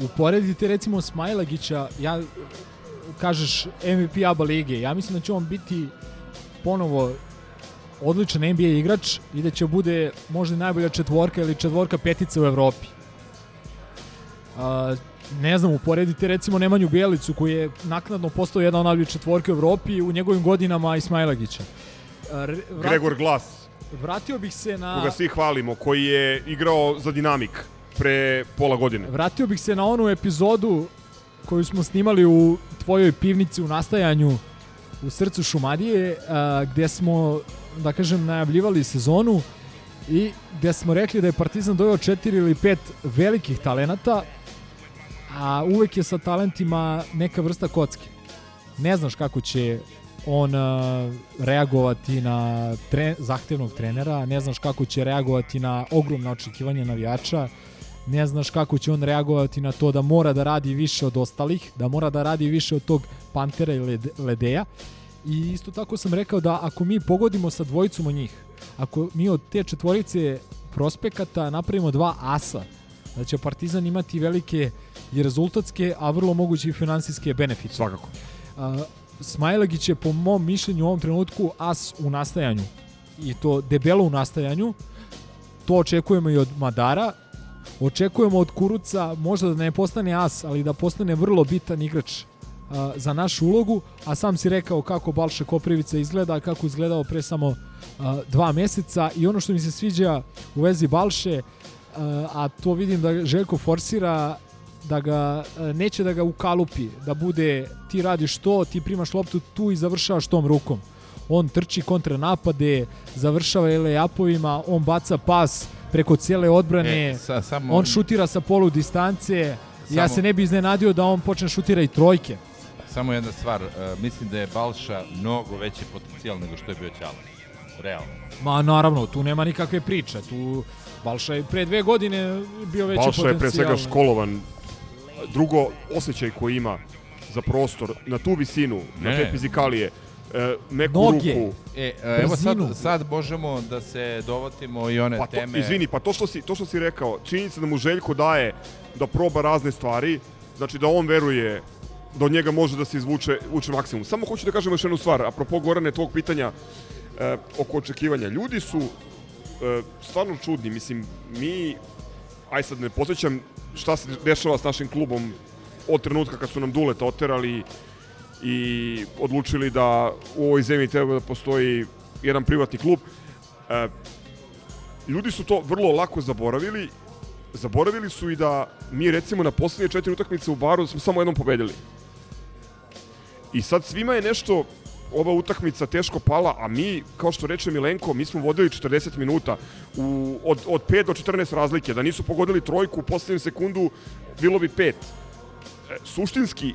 Uporedite recimo Smajlagića, ja kažeš MVP ABA lige, ja mislim da će on biti ponovo odličan NBA igrač i da će bude možda najbolja četvorka ili četvorka petica u Evropi. A, ne znam, uporedite recimo Nemanju Bjelicu koji je naknadno postao jedna od najboljih četvorke u Evropi u njegovim godinama Ismailagića. Vrati- Gregor Glas, Vratio bih se na... koga svi hvalimo, koji je igrao za Dinamik pre pola godine. Vratio bih se na onu epizodu koju smo snimali u tvojoj pivnici u nastajanju u srcu Šumadije, a, gde smo, da kažem, najavljivali sezonu i gde smo rekli da je Partizan doveo četiri ili pet velikih talenata, a uvek je sa talentima neka vrsta kocke. Ne znaš kako će on a, reagovati na tre, zahtevnog trenera, ne znaš kako će reagovati na ogromna očekivanja navijača, ne znaš kako će on reagovati na to da mora da radi više od ostalih, da mora da radi više od tog Pantera i Led- Ledeja. I isto tako sam rekao da ako mi pogodimo sa dvojicom od njih, ako mi od te četvorice prospekata napravimo dva asa, da će Partizan imati velike i rezultatske, a vrlo moguće i finansijske benefite. Svakako. Uh, Smajlagić je po mom mišljenju u ovom trenutku as u nastajanju. I to debelo u nastajanju. To očekujemo i od Madara. Očekujemo od Kuruca možda da ne postane as, ali da postane vrlo bitan igrač a, za našu ulogu, a sam si rekao kako Balša Koprivica izgleda, kako izgledao pre samo dva meseca i ono što mi se sviđa u vezi Balše, a, to vidim da Željko forsira da ga neće da ga ukalupi, da bude ti radiš to, ti primaš loptu tu i završavaš tom rukom. On trči kontra napade, završava lay-upovima, on baca pas preko cijele odbrane, E, sa- samo- on šutira sa polu distance, ja Samo- se ne bi iznenadio da on počne šutira i trojke. Samo jedna stvar, uh, mislim da je Balša mnogo veći potencijal nego što je bio Ćala. Realno. Ma naravno, tu nema nikakve priče, tu Balša je pre dve godine bio veći Balša potencijal. je pre svega školovan. Drugo, osjećaj koji ima za prostor, na tu visinu, na Ne. te fizikalije, e, meku Noge. ruku. E, e, evo sad, sad možemo da se dovatimo i one Pa to, teme... izvini, pa to što, si, to što si rekao, činjenica da mu Željko daje da proba razne stvari, znači da on veruje od njega može da se izvuče uče maksimum. Samo hoću da kažem još jednu stvar, apropo Gorane tvog pitanja e, oko očekivanja. Ljudi su e, stvarno čudni, mislim, mi, aj sad ne posjećam šta se dešava s našim klubom od trenutka kad su nam Duleta oterali i odlučili da u ovoj zemlji treba da postoji jedan privatni klub. E, ljudi su to vrlo lako zaboravili. Zaboravili su i da mi recimo na poslednje četiri utakmice u baru smo samo jednom pobedili. I sad svima je nešto ova utakmica teško pala, a mi, kao što reče Milenko, mi smo vodili 40 minuta u, od, od 5 do 14 razlike. Da nisu pogodili trojku u poslednjem sekundu, bilo bi 5. E, suštinski,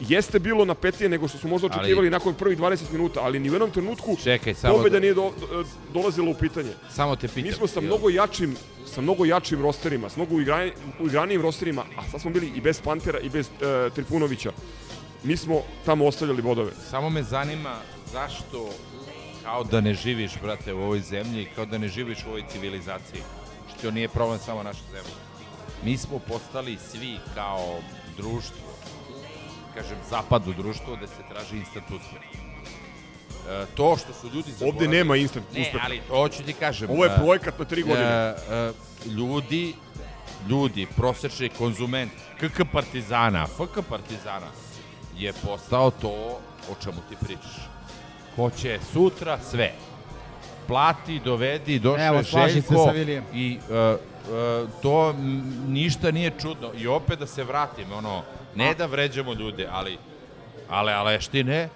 jeste bilo napetije nego što smo možda Ali- očekivali nakon prvih 20 minuta, ali ni u jednom trenutku Čekaj, samo pobeda da- nije do, do, dolazila u pitanje. Samo te pitam. Mi smo sa mnogo jačim sa mnogo jačim rosterima, sa mnogo uigrani- uigranijim rosterima, a sad smo bili i bez Pantera i bez e, Trifunovića. Mi smo tamo ostavljali bodove. Samo me zanima zašto kao da ne živiš, brate, u ovoj zemlji i kao da ne živiš u ovoj civilizaciji. Što to nije problem samo naše zemlje. Mi smo postali svi kao društvo, kažem, zapad u društvu, da se traži instant uspeh. E, to što su ljudi zaboravili... Ovde nema instant ne, uspeha. ali to ću ti kažem. Ovo je e, projekat na tri godine. e, e, ljudi, ljudi, prosečni konzument KK Partizana, FK Partizana je postao to o čemu ti pričaš. Hoće sutra sve. Plati, dovedi, došao Evo, je Željko sa Vilijem. i e, e, to ništa nije čudno. I opet da se vratim, ono, ne da vređamo ljude, ali ale aleštine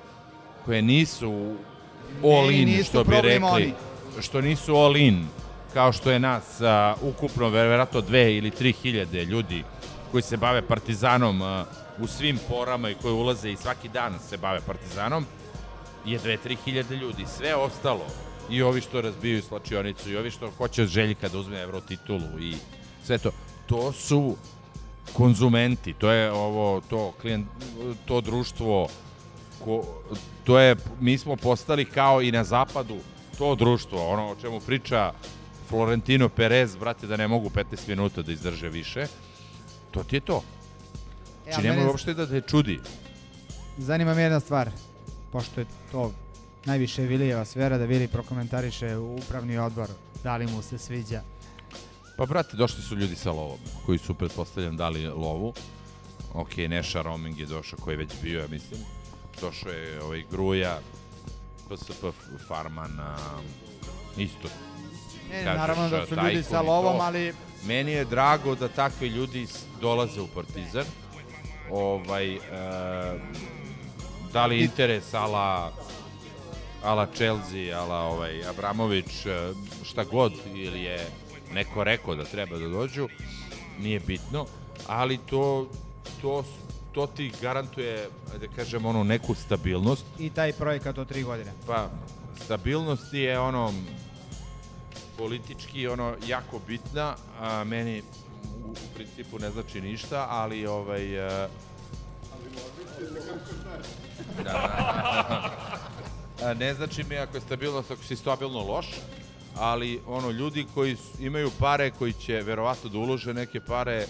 koje nisu all Ne, in, nisu što bi rekli, oni. što nisu all in, kao što je nas a, ukupno verovatno dve ili tri hiljade ljudi koji se bave partizanom a, u svim porama i koji ulaze i svaki dan se bave partizanom, je dve, tri hiljade ljudi. Sve ostalo, i ovi što razbijaju slačionicu, i ovi što hoće od Željka da uzme evro titulu i sve to, to su konzumenti, to je ovo, to, klijent, to društvo, ko, to je, mi smo postali kao i na zapadu to društvo, ono o čemu priča Florentino Perez, brate, da ne mogu 15 minuta da izdrže više, to ti je to. E, Znači, nemoj uopšte da te čudi. Zanima me jedna stvar, pošto je to najviše Vilijeva sfera, da Vili prokomentariše upravni odbor, da li mu se sviđa. Pa, brate, došli su ljudi sa lovom, koji su, pretpostavljam, dali lovu. Ok, Neša Roming je došao, koji je već bio, ja mislim. Došao je ovaj Gruja, PSP Farman, isto. Ne, kažeš, naravno da su ljudi sa lovom, ali Meni je drago da takvi ljudi dolaze u Partizan. Ovaj, e, da li interes ala ala Chelsea, ala ovaj Abramović, e, šta god, ili je neko rekao da treba da dođu, nije bitno, ali to, to, to ti garantuje, da kažem, ono, neku stabilnost. i taj projekat od tri godine. Pa, stabilnost je ono politički ono jako bitna, a meni u, u principu ne znači ništa, ali ovaj e, da, da. <laughs> Ne znači mi ako je stabilnost, ako si stabilno loš, ali ono ljudi koji imaju pare, koji će verovatno da ulože neke pare, e,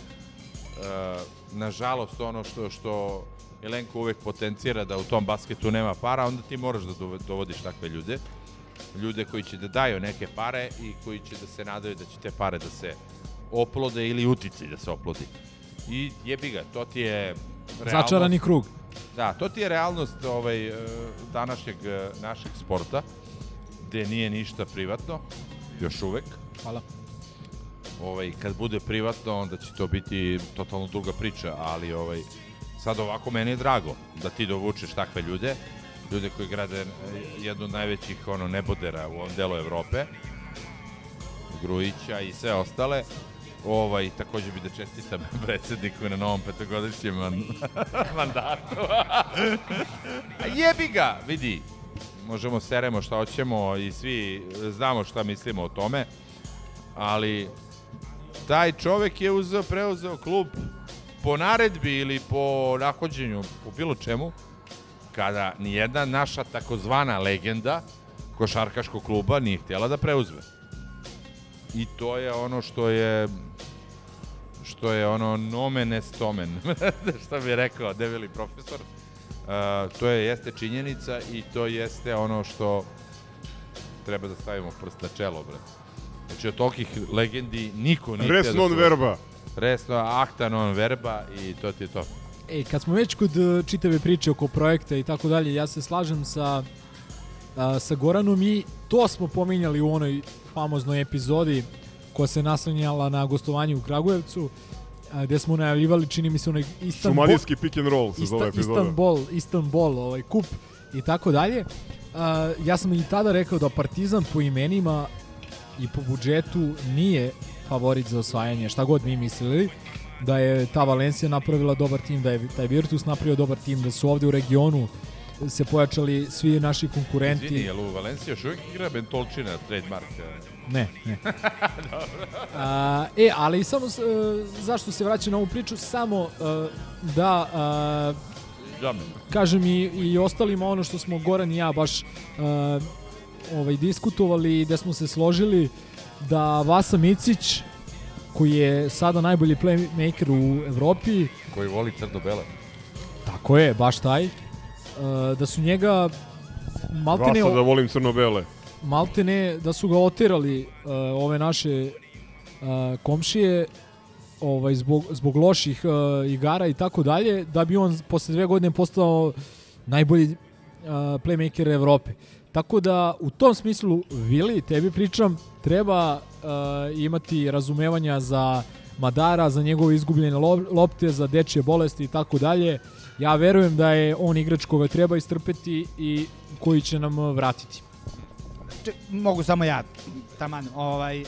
nažalost ono što što Jelenko uvek potencira da u tom basketu nema para, onda ti moraš da dovodiš takve ljude. Ljude koji će da daju neke pare i koji će da se nadaju da će te pare da se oplode ili utici da se oplodi. I jebi ga, to ti je realnost. Začarani krug. Da, to ti je realnost ovaj, e, današnjeg e, našeg sporta, gde nije ništa privatno, još uvek. Hvala. Ovaj, kad bude privatno, onda će to biti totalno druga priča, ali ovaj, sad ovako meni je drago da ti dovučeš takve ljude, ljude koji grade e, jednu od najvećih ono, nebodera u ovom delu Evrope, Grujića i sve ostale. Ovaj, takođe bi da čestitam <laughs> predsedniku na novom petogodišnjem man <laughs> mandatu. <laughs> A jebi ga, vidi, možemo seremo šta hoćemo i svi znamo šta mislimo o tome, ali taj čovek je uzeo, preuzeo klub po naredbi ili po nahođenju, po bilo čemu, kada nijedna naša takozvana legenda košarkaškog kluba nije htjela da preuzme. I to je ono što je što je ono nomen est omen, <laughs> što bi rekao debeli profesor. Uh, to je jeste činjenica i to jeste ono što treba da stavimo prst na čelo, bre. Znači od tolkih legendi niko nije Res htio non se- verba. Res non acta non verba i to ti je to. Ej, kad smo već kod uh, čitave priče oko projekta i tako dalje, ja se slažem sa, sa Goranom i to smo pominjali u onoj famoznoj epizodi koja se naslanjala na gostovanje u Kragujevcu. gde smo najavljivali, čini mi se, onaj Istanbul... Šumadijski pick and roll se zove epizoda. Istanbul, Istanbul, ovaj kup i tako dalje. Ja sam i tada rekao da Partizan po imenima i po budžetu nije favorit za osvajanje, šta god mi mislili da je ta Valencija napravila dobar tim, da je taj Virtus napravio dobar tim, da su ovde u regionu se pojačali svi naši konkurenti. Izvini, jel u Valenciji još uvijek igra Bentolčina, trademark? Ne, ne. <laughs> Dobro. A, e, ali samo, e, zašto se vraća na ovu priču, samo e, da Džabe. kažem i, i ostalima ono što smo Goran i ja baš a, ovaj, diskutovali i da smo se složili da Vasa Micić koji je sada najbolji playmaker u Evropi, Koji voli crno-bele. tako je, baš taj, e, da su njega maltene, Vasa da volim crno-bele. maltene da su ga oterali uh, ove naše uh, komšije ovaj, zbog, zbog loših uh, igara i tako dalje, da bi on posle dve godine postao najbolji uh, playmaker Evrope. Tako da u tom smislu, Vili, tebi pričam, treba uh, imati razumevanja za Madara, za njegove izgubljene lo- lopte, za dečje bolesti i tako dalje. Ja verujem da je on igrač koga treba istrpeti i koji će nam uh, vratiti. Ček, mogu samo ja, taman, ovaj,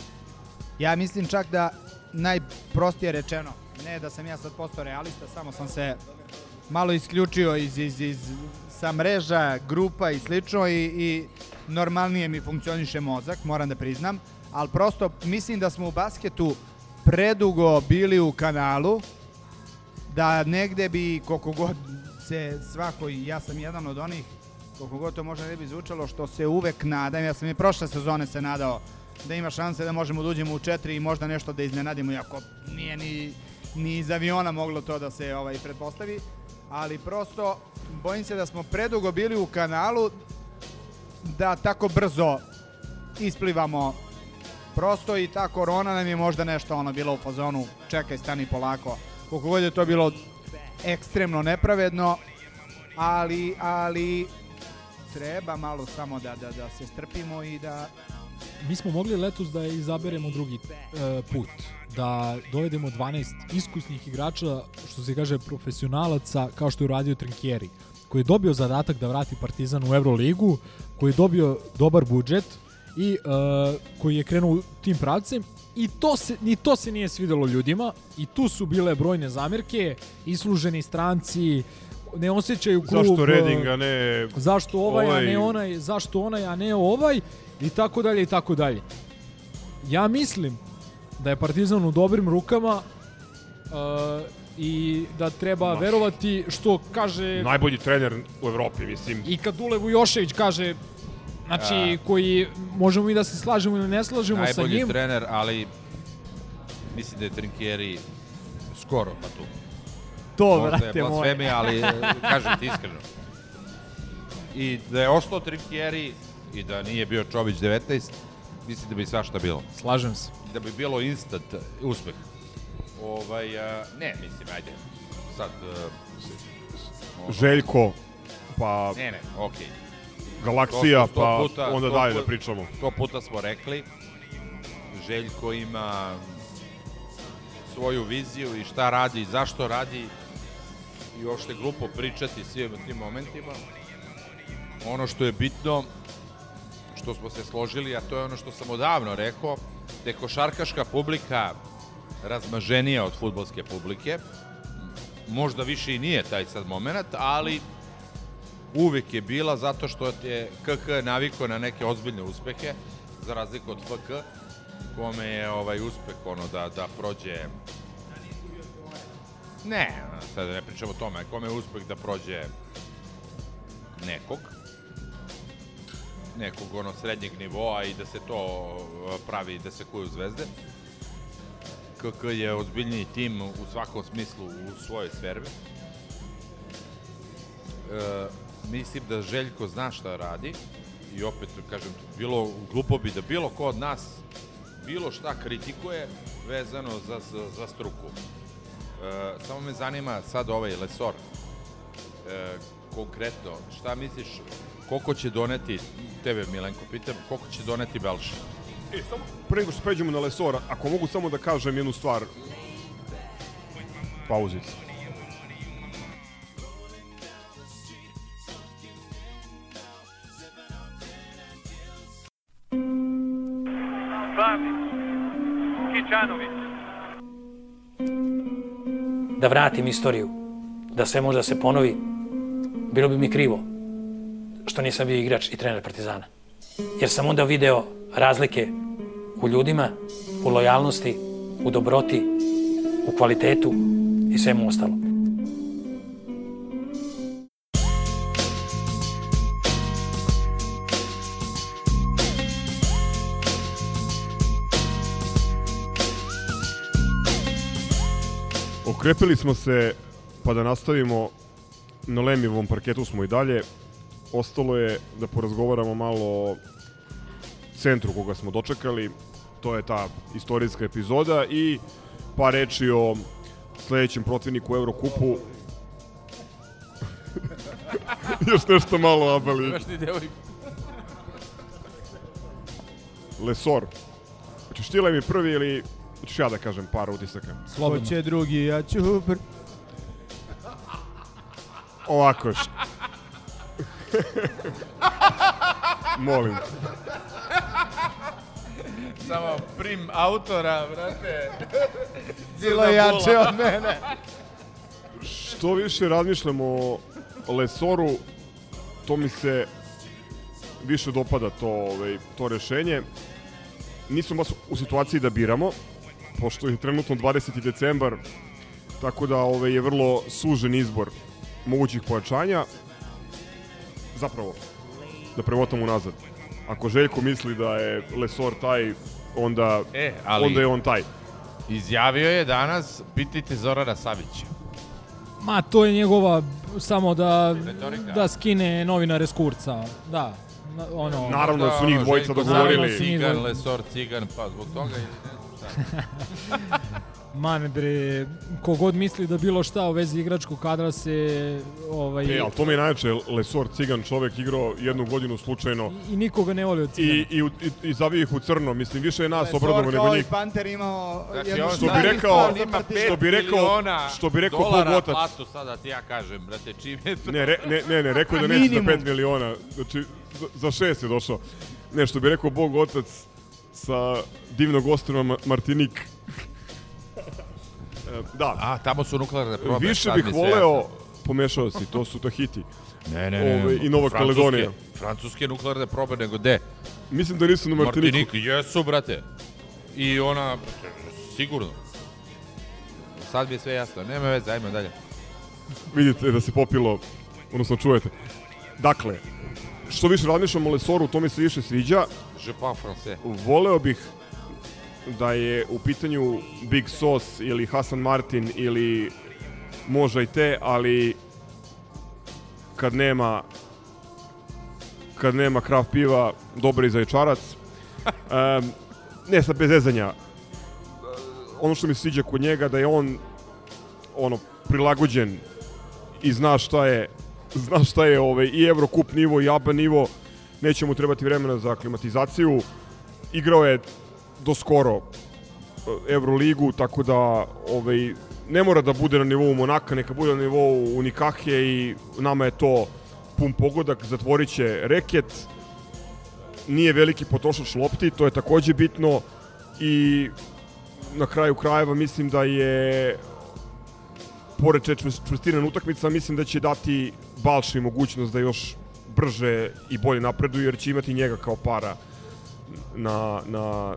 ja mislim čak da najprostije rečeno, ne da sam ja sad postao realista, samo sam se malo isključio iz, iz, iz sa mreža, grupa i slično i, i normalnije mi funkcioniše mozak, moram da priznam, ali prosto mislim da smo u basketu predugo bili u kanalu, da negde bi koliko god se svako, i ja sam jedan od onih, koliko god to možda ne bi zvučalo, što se uvek nadam, ja sam i prošle sezone se nadao da ima šanse da možemo da uđemo u četiri i možda nešto da iznenadimo, iako nije ni, ni iz aviona moglo to da se ovaj pretpostavi, ali prosto bojim se da smo predugo bili u kanalu da tako brzo isplivamo prosto i ta korona nam je možda nešto ono bilo u fazonu čekaj stani polako. Koliko god je to bilo ekstremno nepravedno ali ali treba malo samo da, da, da se strpimo i da Mi smo mogli letos da izaberemo drugi e, put, da dovedemo 12 iskusnih igrača, što se kaže profesionalaca, kao što je uradio Trinkieri, koji je dobio zadatak da vrati Partizan u Euroligu, koji je dobio dobar budžet i e, koji je krenuo tim pravcem i to se, ni to se nije svidelo ljudima i tu su bile brojne zamerke, isluženi stranci, ne osjećaju klub. Zašto e, Reding, a ne Zašto ovaj, ovaj? a ne onaj, zašto onaj, a ne ovaj i tako dalje i tako dalje. Ja mislim da je Partizan u dobrim rukama uh, i da treba Maš. verovati što kaže Najbolji trener u Evropi, mislim. i kad Dule Vujošević kaže znači A. koji možemo i da se slažemo ili ne slažemo sa Najbolji njim. trener, ali mislim da je Trinkieri skoro pa tu. To, Možda brate je moj. blasfemija, ali e, <laughs> kažem ti iskreno. I da je ostao Trinkieri i da nije bio Čović 19, mislim da bi svašta bilo. Slažem se. Da bi bilo instant uspeh. Ovaj, a, ne, mislim, ajde. Sad... Uh, Željko, pa Ne, ne, okej. Galaksija, To smo sto pa puta- onda sto dalje da pričamo. Sto puta smo rekli. Željko ima svoju viziju i šta radi i zašto radi i uopšte glupo pričati svim tim momentima. Ono što je bitno, što smo se složili, a to je ono što sam odavno rekao, da je košarkaška publika razmaženija od futbolske publike. Možda više i nije taj sad moment, ali uvek je bila zato što je KK naviko na neke ozbiljne uspehe, za razliku od FK, kome je ovaj uspeh ono da, da prođe Ne, sad ne pričamo o tome, kome je uspeh da prođe nekog, nekog ono srednjeg nivoa i da se to uh, pravi, da se kuju zvezde. KK je ozbiljniji tim u svakom smislu u svojoj sferi. E, mislim da Željko zna šta radi i opet kažem, bilo glupo bi da bilo ko od nas bilo šta kritikuje vezano za, za, za struku. E, samo me zanima sad ovaj Lesor, e, konkretno, šta misliš, koliko će doneti, tebe Milenko pitam, koliko će doneti Belša? E, samo pre nego što pređemo na Lesora, ako mogu samo da kažem jednu stvar. pauzici. Slavić, Kičanović, da vratim istoriju, da sve može da se ponovi, bilo bi mi krivo što nisam bio igrač i trener Partizana. Jer sam onda video razlike u ljudima, u lojalnosti, u dobroti, u kvalitetu i svemu ostalom. Okrepili smo se, pa da nastavimo, na Lemijevom parketu smo i dalje. Ostalo je da porazgovaramo malo o centru koga smo dočekali. To je ta istorijska epizoda i pa reči o sledećem protivniku u Eurokupu. <laughs> Još nešto malo, Abeli. Imaš ti devojku? Lesor. Hoćeš ti Lemi prvi ili hoćeš ja da kažem par utisaka? Hoće drugi, ja ću pr... Ovako još. Molim. te. Samo prim autora, brate. Bilo je jače od mene. Što više razmišljam o Lesoru, to mi se više dopada to, ovaj, to rešenje. Nismo baš u situaciji da biramo, pošto je trenutno 20. decembar, tako da ovaj, je vrlo sužen izbor mogućih pojačanja. Zapravo, da premotam unazad. Ako Željko misli da je Lesor taj, onda, E, ali- onda je on taj. Izjavio je danas, pitajte Zorana Savića. Ma, to je njegova, samo da, Retorika. da skine novinare s kurca. Da, ono... Naravno da su njih dvojica dogovorili. Savić, Cigan, Lesor, Cigan, pa zbog toga ili ne <laughs> znam šta. Man bre, kogod misli da bilo šta u vezi igračkog kadra se ovaj, E, ali to mi je najjače, Lesor Cigan čovek igrao jednu godinu slučajno i nikoga ne voli od cigana. i, i, i, i zavio ih u crno. Mislim, više je nas Lesor kao nego i njih. Panter imao Znači, jednu Što bi rekao- za on ima Partizan. 5 što bi rekao- što bi rekao Bog otac. platu, sada ti ja kažem, brate, čim je to... Ne, re, ne, ne, ne, rekao je da neće za Minimum. 5 miliona. Znači, za, za šest je došao. Ne, što bi rekao Bog otac sa divnog ostrava Ma- Martinik. <laughs> E, da, A, tamo su nuklearne probe. više bih voleo, jasno. pomešao si, to su Tahiti. Ne, ne, ne. Ove, i Nova Francuske- Kaledonija. Francuske nuklearne probe, nego de? Mislim da nisu na Martiniku. Martinik, jesu, brate. I ona, sigurno. Sad mi je sve jasno. Nema veze, ajmo dalje. Vidite da se popilo, odnosno čujete. Dakle, što više razmišljam o Lesoru, to mi se više sviđa. Je parle français. Voleo bih da je u pitanju Big Sos ili Hasan Martin ili možda i te, ali kad nema kad nema krav piva, dobar i zajčarac. Um, <laughs> ne, sad bez zezanja. Ono što mi se sviđa kod njega da je on ono prilagođen i zna šta je zna šta je ovaj, i Evrokup nivo i ABA nivo. Neće mu trebati vremena za aklimatizaciju. Igrao je do skoro eh, Euroligu, tako da ovaj, ne mora da bude na nivou Monaka, neka bude na nivou Unikahe i nama je to pun pogodak, zatvorit će reket. Nije veliki potrošač lopti, to je takođe bitno i na kraju krajeva mislim da je pored čvrstine utakmica, mislim da će dati Balši mogućnost da još brže i bolje napreduje, jer će imati njega kao para na, na,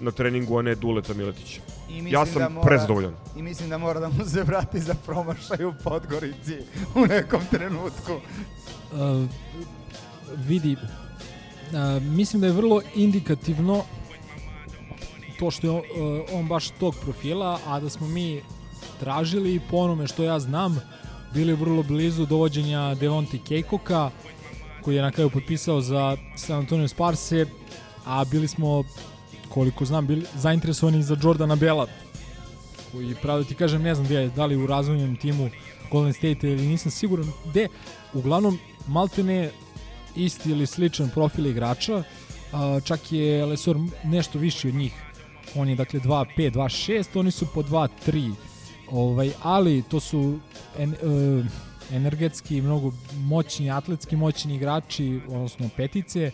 na treningu, a ne Duleta Miletića. I mislim Ja sam da mora- prezadovoljan. I mislim da mora da mu se vrati za promašaj u Podgorici u nekom trenutku. Uh, vidi, uh, mislim da je vrlo indikativno to što je on, uh, on baš tog profila, a da smo mi tražili po onome što ja znam, bili vrlo blizu dovođenja Devonti Kejkoka, koji je na kraju potpisao za San Antonio Sparse, a bili smo, koliko znam, bili zainteresovani za Jordana Bela, koji, pravo da ti kažem, ne znam gde je, da li u razvojnom timu Golden State ili nisam siguran gde, uglavnom maltene isti ili sličan profil igrača, a, čak je Lesor nešto viši od njih. On je dakle 2-5, 2-6, oni su po 2-3 Ovaj, ali to su en, e, energetski mnogo moćni, atletski moćni igrači, odnosno petice,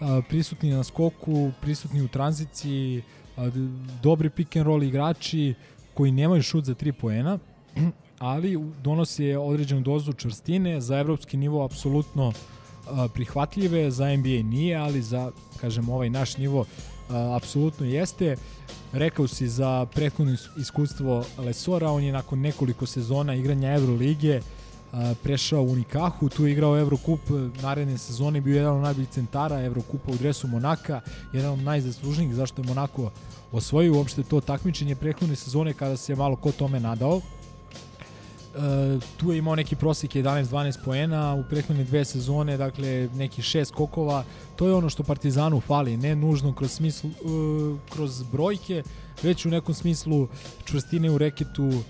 a, prisutni na skoku, prisutni u tranziciji, d- dobri pick and roll igrači koji nemaju šut za 3 poena, <clears throat> ali donose određenu dozu čvrstine, za evropski nivo apsolutno prihvatljive, za NBA nije, ali za, kažem, ovaj naš nivo apsolutno jeste. Rekao si za prethodno is- iskustvo Lesora, on je nakon nekoliko sezona igranja Evrolige prešao u Unikahu, tu je igrao Evrokup naredne sezone, bio jedan od najboljih centara Evrokupa u dresu Monaka, jedan od najzaslužnijih zašto je Monako osvojio uopšte to takmičenje prethodne sezone kada se malo ko tome nadao. E, tu je imao neki prosjek 11-12 poena u prethodne dve sezone, dakle neki šest skokova. To je ono što Partizanu fali, ne nužno kroz smislu e, kroz brojke, već u nekom smislu čvrstine u reketu, e,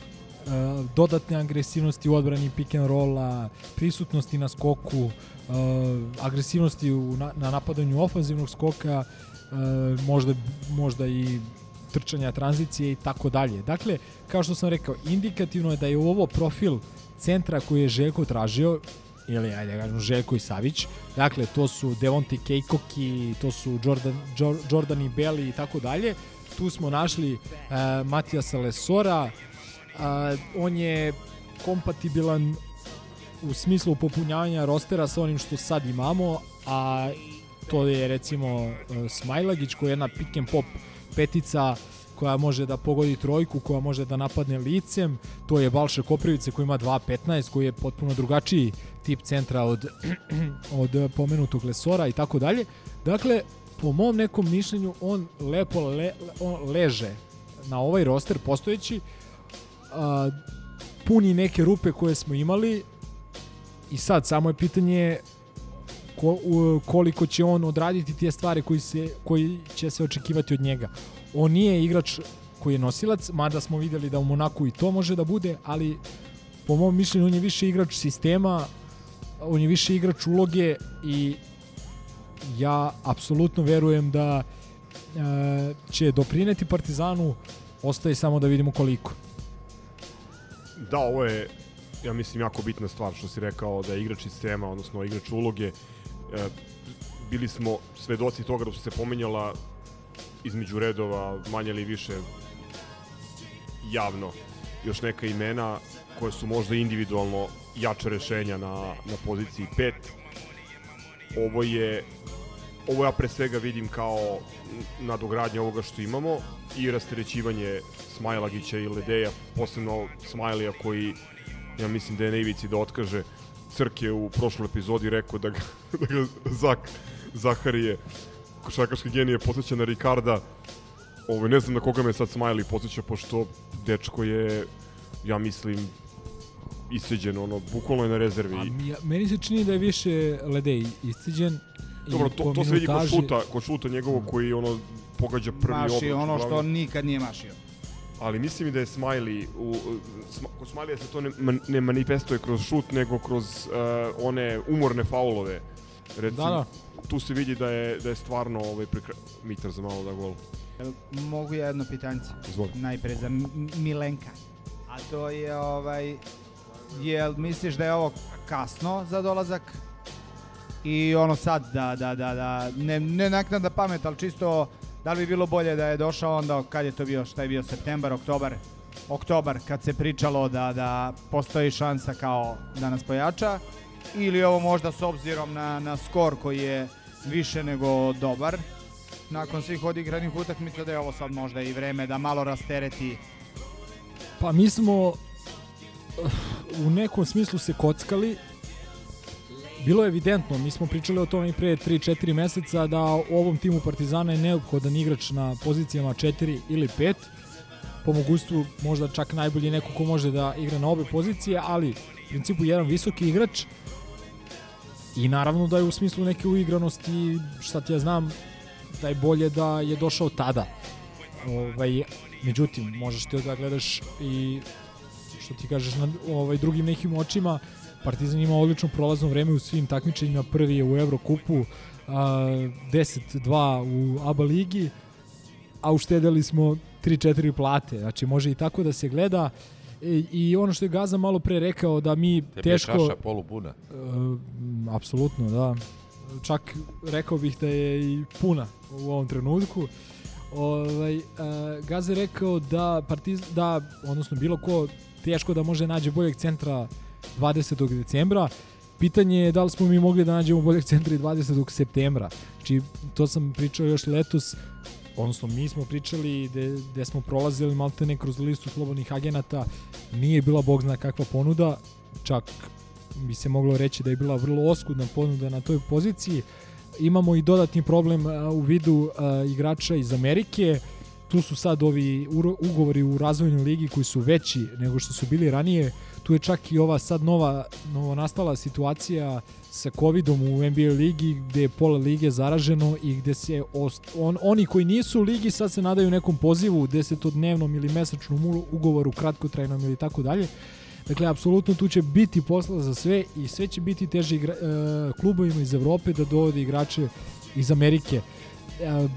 dodatne agresivnosti u odbrani pick and rolla, prisutnosti na skoku, agresivnosti na, na napadanju ofanzivnog skoka, možda, možda i trčanja tranzicije i tako dalje. Dakle, kao što sam rekao, indikativno je da je ovo profil centra koji je Željko tražio, ili ajde da kažem Željko i Savić. Dakle, to su Devonte Kejkoki, to su Jordan, Jor, Jordan i Belli i tako dalje. Tu smo našli uh, Matijasa Lesora. Uh, on je kompatibilan u smislu popunjavanja rostera sa onim što sad imamo, a to je recimo uh, Smajlagić koji je jedna pick and pop petica koja može da pogodi trojku, koja može da napadne licem. To je Balša Koprivice koji ima 2.15, koji je potpuno drugačiji tip centra od, <clears throat> od pomenutog Lesora i tako dalje. Dakle, po mom nekom mišljenju, on lepo le, on leže na ovaj roster postojeći, a, puni neke rupe koje smo imali i sad samo je pitanje ko, u, koliko će on odraditi te stvari koji, se, koji će se očekivati od njega. On nije igrač koji je nosilac, mada smo videli da u Monaku i to može da bude, ali po mom mišljenju on je više igrač sistema, on je više igrač uloge i ja apsolutno verujem da e, će doprineti Partizanu, ostaje samo da vidimo koliko. Da, ovo je, ja mislim, jako bitna stvar što si rekao da je igrač sistema, odnosno igrač uloge. E, bili smo svedoci toga da su se pomenjala između redova manje ili više javno još neka imena koje su možda individualno jače rešenja na, na poziciji 5. Ovo je ovo ja pre svega vidim kao nadogradnje ovoga što imamo i rasterećivanje Smajlagića i Ledeja, posebno Smajlija koji ja mislim da je na ivici da otkaže Crk je u prošloj epizodi rekao da ga, <laughs> da ga Zak, Zaharije košarkaški genije posjeća na Ricarda Ovo, ne znam na koga me sad Smiley posjeća, pošto dečko je, ja mislim, isceđen, ono, bukvalno je na rezervi. A mi, meni se čini da je više Ledej isceđen. Dobro, to, to se vidi kod šuta, kod šuta njegovog koji ono pogađa prvi Maši obruč. ono što nikad nije mašio. Ali mislim i da je Smiley, u, sma, kod Smiley se to ne, man, ne manifestuje kroz šut, nego kroz uh, one umorne faulove. Recimo, Da, da. tu se vidi da je, da je stvarno ovaj, prekra... Mitar za malo da gol. Mogu ja jedno pitanje? Izvoli. Najpre za M- Milenka. A to je ovaj... Jel misliš da je ovo kasno za dolazak? I ono sad da, da, da, da, ne, ne naknada pamet, ali čisto da li bi bilo bolje da je došao onda, kad je to bio, šta je bio, septembar, oktobar, oktobar, kad se pričalo da, da postoji šansa kao da nas pojača, ili ovo možda s obzirom na, na skor koji je više nego dobar, nakon svih odigranih utakmica da je ovo sad možda i vreme da malo rastereti. Pa mi smo uh, u nekom smislu se kockali. Bilo je evidentno, mi smo pričali o tome i pre 3-4 meseca da ovom timu Partizana je neophodan igrač na pozicijama 4 ili 5. Po mogućstvu možda čak najbolji neko ko može da igra na obe pozicije, ali u principu jedan visoki igrač i naravno da je u smislu neke uigranosti, šta ti ja znam, da je bolje da je došao tada. Ovaj, međutim, možeš ti da gledaš i što ti kažeš na ovaj drugim nekim očima, Partizan ima odlično prolazno vreme u svim takmičenjima, prvi je u Evrokupu, a, 10-2 u ABA ligi, a uštedeli smo 3-4 plate, znači može i tako da se gleda I, I ono što je Gaza malo pre rekao da mi Tebi je teško... čaša polupuna. E, apsolutno, da. Čak rekao bih da je i puna u ovom trenutku. Ovaj, uh, Gaza je rekao da, partiz, da, odnosno bilo ko teško da može nađe boljeg centra 20. decembra. Pitanje je da li smo mi mogli da nađemo boljeg centra i 20. septembra. Znači, to sam pričao još letos, odnosno mi smo pričali gde, smo prolazili maltene kroz listu slobodnih agenata, nije bila bog zna kakva ponuda, čak bi se moglo reći da je bila vrlo oskudna ponuda na toj poziciji. Imamo i dodatni problem u vidu igrača iz Amerike, tu su sad ovi ugovori u razvojnoj ligi koji su veći nego što su bili ranije. Tu je čak i ova sad nova novo nastala situacija sa covidom u NBA ligi gde je pola lige zaraženo i gde se ost, on, oni koji nisu u ligi sad se nadaju nekom pozivu desetodnevnom ili mesečnom ugovoru kratkotrajnom ili tako dalje. Dakle, apsolutno tu će biti posla za sve i sve će biti teže igra, e, klubovima iz Evrope da dovode igrače iz Amerike. E,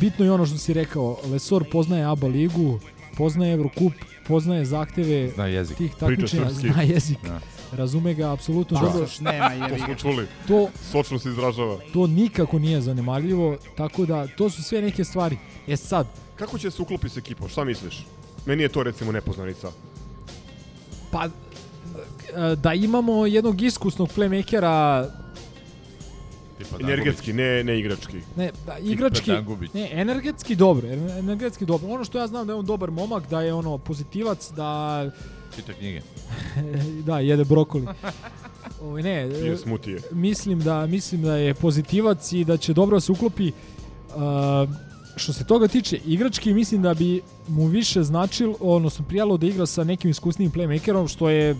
bitno je ono što si rekao, Lesor poznaje ABA ligu, poznaje Evrokup, poznaje zahteve zna jezik. tih takmičenja, zna jezik. Da. Razume ga apsolutno Pa, dobro. nema je. To smo čuli. To, Sočno se izražava. to nikako nije zanemarljivo, tako da to su sve neke stvari. E sad, Kako će se uklopi s ekipom? Šta misliš? Meni je to recimo nepoznanica. pa e, da imamo jednog iskusnog playmakera Tipa Energetski, ne, ne igrački. Ne, da, igrački, ne, energetski dobro, ener- energetski dobro. Ono što ja znam da je on dobar momak, da je ono pozitivac, da <laughs> Čita knjige. da jede brokoli. <laughs> Ovaj ne, Pije smutije. mislim da mislim da je pozitivac i da će dobro da se uklopi. Uh, što se toga tiče igrački, mislim da bi mu više značilo, odnosno prijalo da igra sa nekim iskusnim playmakerom, što je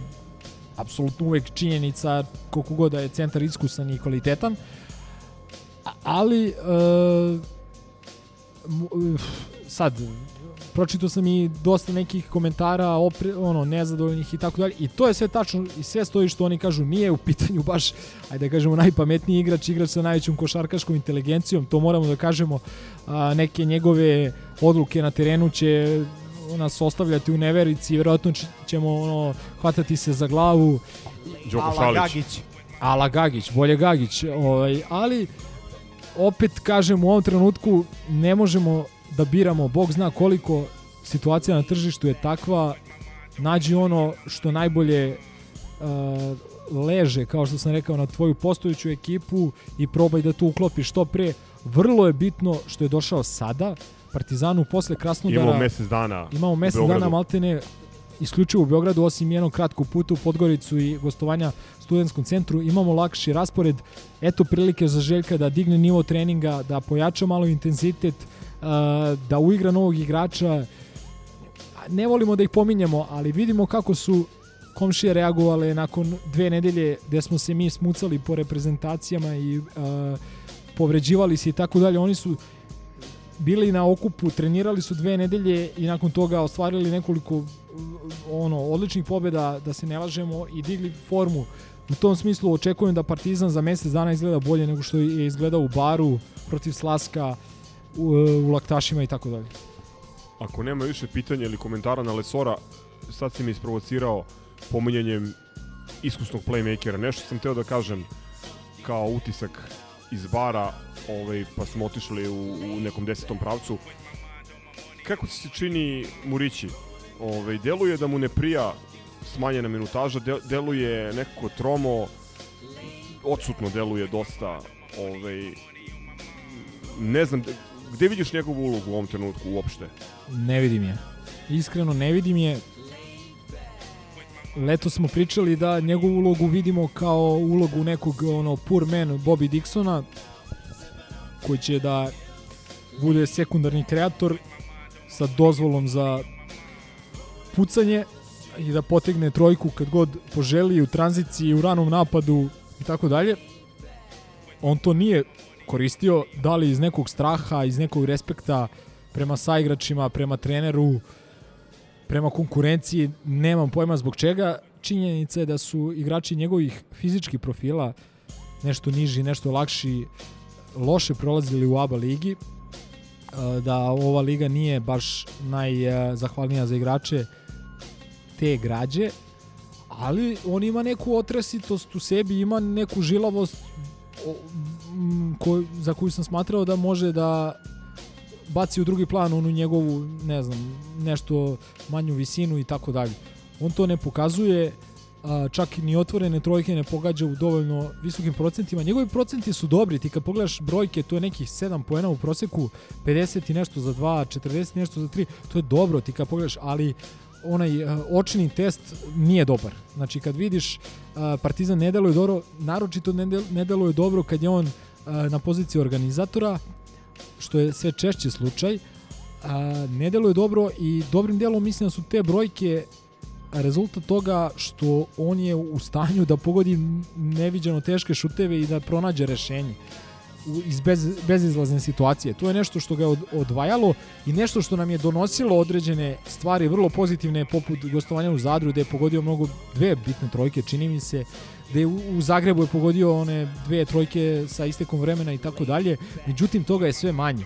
apsolutno uvek činjenica koliko god da je centar iskusan i kvalitetan. A- Ali uh, uh, sad pročitao sam i dosta nekih komentara opre, ono nezadovoljnih i tako dalje. I to je sve tačno i sve stoji što oni kažu. Nije u pitanju baš ajde da kažemo najpametniji igrač igrač sa najvećom košarkaškom inteligencijom. To moramo da kažemo. A, neke njegove odluke na terenu će nas ostavljati u neverici. Verovatno ćemo ono hvatati se za glavu. Đoko Šalić. Ala Gagić, bolje Gagić, ovaj, ali opet kažem u ovom trenutku ne možemo da biramo, Bog zna koliko situacija na tržištu je takva, nađi ono što najbolje uh, leže, kao što sam rekao, na tvoju postojuću ekipu i probaj da to uklopiš što pre. Vrlo je bitno što je došao sada, Partizanu posle Krasnodara... Imamo mesec dana Imamo mesec dana maltene isključivo u Beogradu, osim jednog kratkog puta u Podgoricu i gostovanja studentskom centru, imamo lakši raspored. Eto prilike za Željka da digne nivo treninga, da pojača malo intenzitet, da uigra novog igrača. Ne volimo da ih pominjemo, ali vidimo kako su komšije reagovale nakon dve nedelje gde smo se mi smucali po reprezentacijama i povređivali se i tako dalje. Oni su bili na okupu, trenirali su dve nedelje i nakon toga ostvarili nekoliko ono odličnih pobjeda, da se ne lažemo i digli formu. U tom smislu očekujem da Partizan za mesec dana izgleda bolje nego što je izgledao u Baru protiv Slaska u, u Laktašima i tako dalje. Ako nema više pitanja ili komentara na Lesora, sad si mi isprovocirao pominjanjem iskusnog playmakera. Nešto sam teo da kažem kao utisak iz bara, ovaj, pa smo otišli u, u nekom desetom pravcu. Kako ti se čini Murići? Ovaj, deluje da mu ne prija smanjena minutaža, de, deluje nekako tromo, odsutno deluje dosta. Ovaj, ne znam, gde vidiš njegovu ulogu u ovom trenutku uopšte? Ne vidim je. Iskreno ne vidim je. Leto smo pričali da njegovu ulogu vidimo kao ulogu nekog ono poor man Bobby Dixona koji će da bude sekundarni kreator sa dozvolom za pucanje i da potegne trojku kad god poželi u tranziciji, u ranom napadu i tako dalje. On to nije koristio, da li iz nekog straha, iz nekog respekta prema saigračima, prema treneru, prema konkurenciji, nemam pojma zbog čega. Činjenica je da su igrači njegovih fizičkih profila nešto niži, nešto lakši, loše prolazili u ABA ligi, e, da ova liga nije baš najzahvalnija za igrače te građe, ali on ima neku otresitost u sebi, ima neku žilavost o, m, ko, za koju sam smatrao da može da baci u drugi plan onu njegovu, ne znam, nešto manju visinu i tako dalje. On to ne pokazuje, a, čak ni otvorene trojke ne pogađa u dovoljno visokim procentima. Njegovi procenti su dobri, ti kad pogledaš brojke, to je nekih 7 poena u proseku, 50 i nešto za 2, 40 i nešto za 3, to je dobro ti kad pogledaš, ali onaj uh, očni test nije dobar. Znači kad vidiš uh, Partizan ne deluje dobro, naročito ne, del, ne deluje dobro kad je on uh, na poziciji organizatora, što je sve češće slučaj, uh, ne deluje dobro i dobrim delom mislim da su te brojke rezultat toga što on je u stanju da pogodi neviđeno teške šuteve i da pronađe rešenje iz bez, bezizlazne situacije. To je nešto što ga je od, odvajalo i nešto što nam je donosilo određene stvari vrlo pozitivne poput gostovanja u Zadru gde je pogodio mnogo dve bitne trojke, čini mi se gde u, u Zagrebu je pogodio one dve trojke sa istekom vremena i tako dalje. Međutim, toga je sve manje.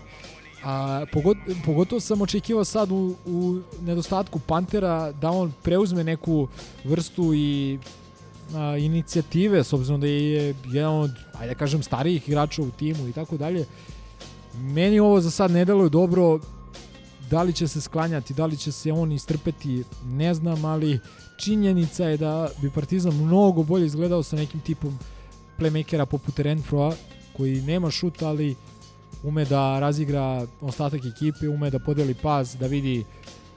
A, pogot, pogotovo sam očekivao sad u, u nedostatku Pantera da on preuzme neku vrstu i a, inicijative s obzirom da je jedan od, ajde da kažem, starijih igrača u timu i tako dalje. Meni ovo za sad ne deluje dobro, da li će se sklanjati, da li će se on istrpeti, ne znam, ali činjenica je da bi Partizan mnogo bolje izgledao sa nekim tipom playmakera poput Renfroa, koji nema šut, ali ume da razigra ostatak ekipe, ume da podeli pas, da vidi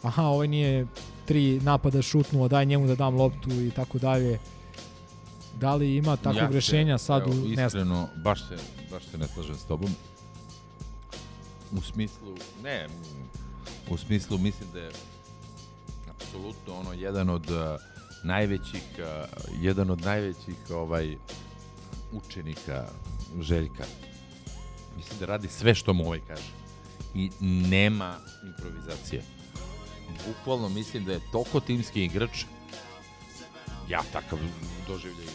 aha, ovaj nije tri napada šutnuo, daj njemu da dam loptu i tako dalje. Da li ima takvog Ja rešenja sad evo, u ne znam. Iskreno, baš se, baš se ne slažem s tobom. U smislu, ne, u smislu mislim da je apsolutno ono jedan od uh, najvećih uh, jedan od najvećih ovaj učenika Željka. Mislim da radi sve što mu ovaj kaže. I nema improvizacije. Bukvalno mislim da je toliko timski igrač ja takav doživljaj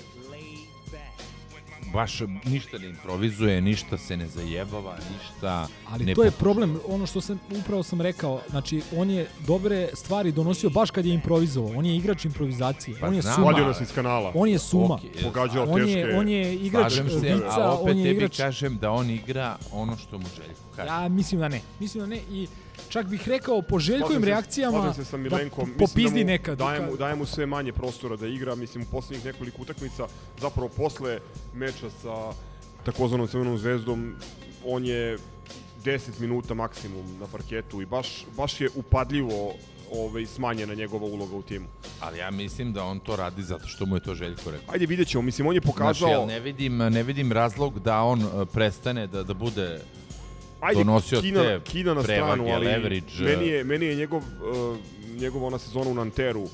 baš ništa ne improvizuje, ništa se ne zajebava, ništa Ali ne to je problem, ono što sam upravo sam rekao, znači on je dobre stvari donosio baš kad je improvizovao. On je igrač improvizacije. Pa on je znam, suma. Vadio nas iz kanala. On je suma. Okej, Pogađao on je on je igrač se, vica, a opet on je tebi igrač kažem da on igra ono što mu Željko kaže. Ja mislim da ne. Mislim da ne i čak bih rekao po Željkovim reakcijama se sa Milenkom, da popizdi da mu nekad. Daje mu, daje mu sve manje prostora da igra, mislim u poslednjih nekoliko utakmica, zapravo posle meča sa takozvanom Crvenom zvezdom, on je 10 minuta maksimum na parketu i baš, baš je upadljivo ovaj, smanjena njegova uloga u timu. Ali ja mislim da on to radi zato što mu je to Željko rekao. Ajde vidjet ćemo, mislim on je pokazao... Znači, ja ne vidim, ne vidim razlog da on uh, prestane da, da bude Ajde, donosio Kina, te Kina na prevage, stranu, ali leverage. meni je, meni je njegov, uh, njegov ona sezona u Nanteru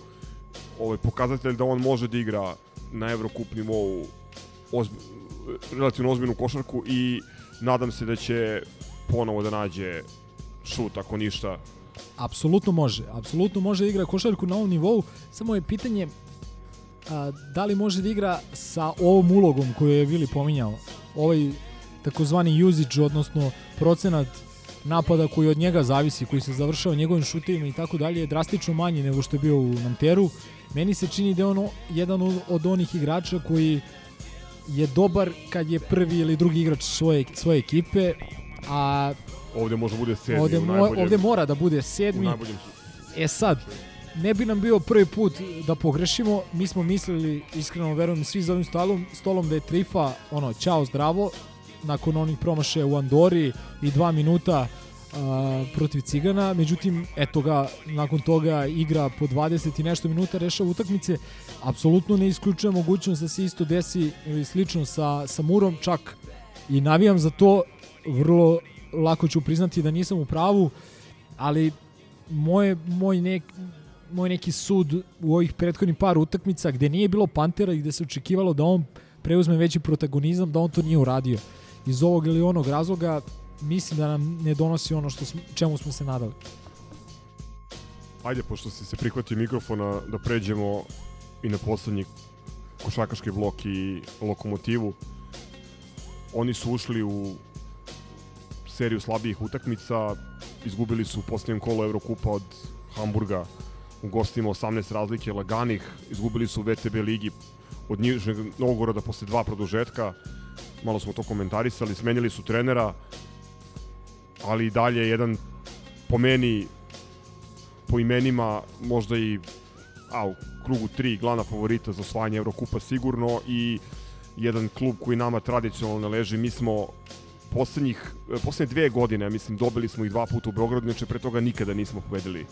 ovaj, pokazatelj da on može da igra na Evrokup nivou ozb, relativno ozbiljnu košarku i nadam se da će ponovo da nađe šut, ako ništa. Apsolutno može. Apsolutno može da igra košarku na ovom nivou. Samo je pitanje a, da li može da igra sa ovom ulogom koju je Vili pominjao. Ovaj takozvani usage, odnosno procenat napada koji od njega zavisi, koji se završava njegovim šutovima i tako dalje, je drastično manji nego što je bio u Nanteru. Meni se čini da je ono jedan od, onih igrača koji je dobar kad je prvi ili drugi igrač svoje, svoje ekipe, a Ovde može bude sedmi ovde, mo, najboljem. ovde mora da bude sedmi. E sad, ne bi nam bio prvi put da pogrešimo. Mi smo mislili, iskreno verujem, svi za ovim stolom, stolom da je Trifa, ono, čao zdravo, nakon onih promašaja u Andori i dva minuta a, protiv Cigana, međutim, eto ga, nakon toga igra po 20 i nešto minuta, rešava utakmice, apsolutno ne isključuje mogućnost da se isto desi ili slično sa, sa Murom, čak i navijam za to, vrlo lako ću priznati da nisam u pravu, ali moje, moj, nek, moj neki sud u ovih prethodnih par utakmica gde nije bilo Pantera i gde se očekivalo da on preuzme veći protagonizam, da on to nije uradio. Iz ovog ili onog razloga mislim da nam ne donosi ono što smo, čemu smo se nadali. Ajde, pošto si se prihvatio mikrofona, da pređemo i na poslednji košakaški blok i lokomotivu. Oni su ušli u seriju slabijih utakmica, izgubili su u posljednjem kolu Evrokupa od Hamburga u gostima 18 razlike laganih, izgubili su u VTB ligi od Nižnog Novgoroda posle dva produžetka, malo smo to komentarisali, smenjali su trenera, ali i dalje jedan po meni po imenima možda i a, u krugu 3 glavna favorita za osvajanje Evrokupa sigurno i jedan klub koji nama tradicionalno leži. Mi smo poslednjih, poslednje dve godine, mislim, dobili smo ih dva puta u Beogradu, znači pre toga nikada nismo pobedili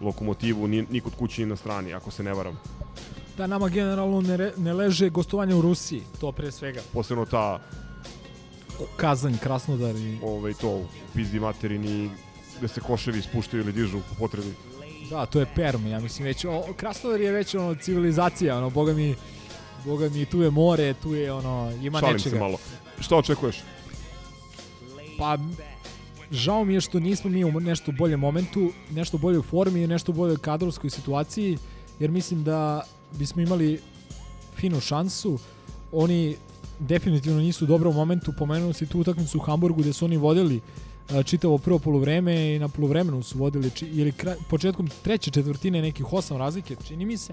lokomotivu, ni, ni kod kući ni na strani, ako se ne varam. Da, nama generalno ne, re, ne leže gostovanje u Rusiji, to pre svega. Posebno ta Kazanj, Krasnodar i... ovaj, to u pizdi materini gde se koševi spuštaju ili dižu po potrebi. Da, to je Perm, ja mislim već, o, Krasnodar je već ono civilizacija, ono, boga mi, boga mi, tu je more, tu je ono, ima Šalim nečega. se malo. Šta očekuješ? Pa, žao mi je što nismo mi u nešto boljem momentu, nešto boljoj formi i nešto boljoj kadrovskoj situaciji, jer mislim da bismo imali finu šansu. Oni definitivno nisu dobro u momentu, pomenuo si tu utakmicu u Hamburgu gde su oni vodili čitavo prvo polovreme i na polovremenu su vodili ili kraj, početkom treće četvrtine nekih osam razlike, čini mi se.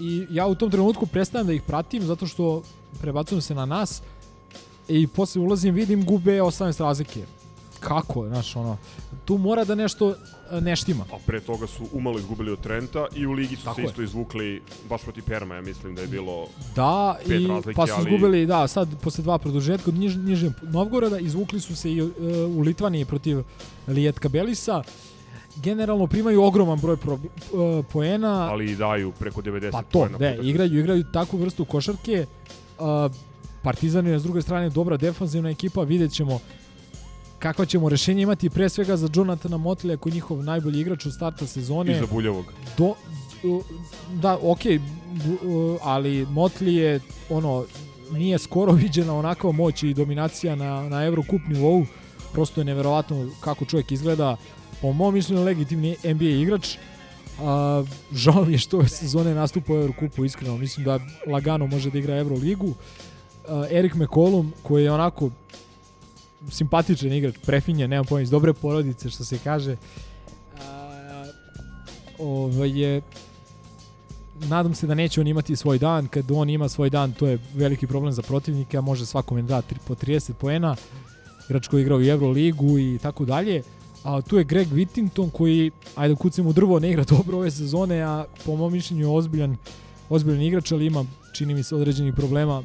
I ja u tom trenutku prestajem da ih pratim zato što prebacujem se na nas i posle ulazim vidim gube 18 razlike. Kako, znaš, ono, tu mora da nešto e, ne štima. A pre toga su umalo izgubili od Trenta i u ligi su Tako se je. isto izvukli baš protiv Perma, ja mislim da je bilo Da, pet i razlike, pa su ali- izgubili, da, sad posle dva produžetka od Niž, Nižnjeg Novgoroda, izvukli su se i uh, u Litvaniji protiv Lijetka Belisa. Generalno primaju ogroman broj pro, uh, poena. ali i daju preko 90 Pa to, poena utakmici. igraju, igraju takvu vrstu košarke. Uh, Partizan je s druge strane dobra defanzivna ekipa, vidjet ćemo kakva ćemo rešenja imati pre svega za Jonathana Motley koji je njihov najbolji igrač od starta sezone. I za Buljevog. Do, u- da, u, ali Motley je ono nije skoro viđena onakva moć i dominacija na, na Eurocup nivou. Prosto je neverovatno kako čovjek izgleda. Po mom mišljenju legitimni NBA igrač. A, žao mi je što ove sezone nastupa u Eurocupu, iskreno. Mislim da lagano može da igra Euroligu. A, Erik McCollum, koji je onako simpatičan igrač, prefinje, nemam pojma, iz dobre porodice, što se kaže. A, ovaj je nadam se da neće on imati svoj dan kad on ima svoj dan to je veliki problem za protivnika može svakome da da tri- po 30 poena igrač koji je igrao i Euroligu i tako dalje a tu je Greg Whittington koji ajde kucimo u drvo ne igra dobro ove sezone a po mom mišljenju je ozbiljan ozbiljan igrač ali ima čini mi se određenih problema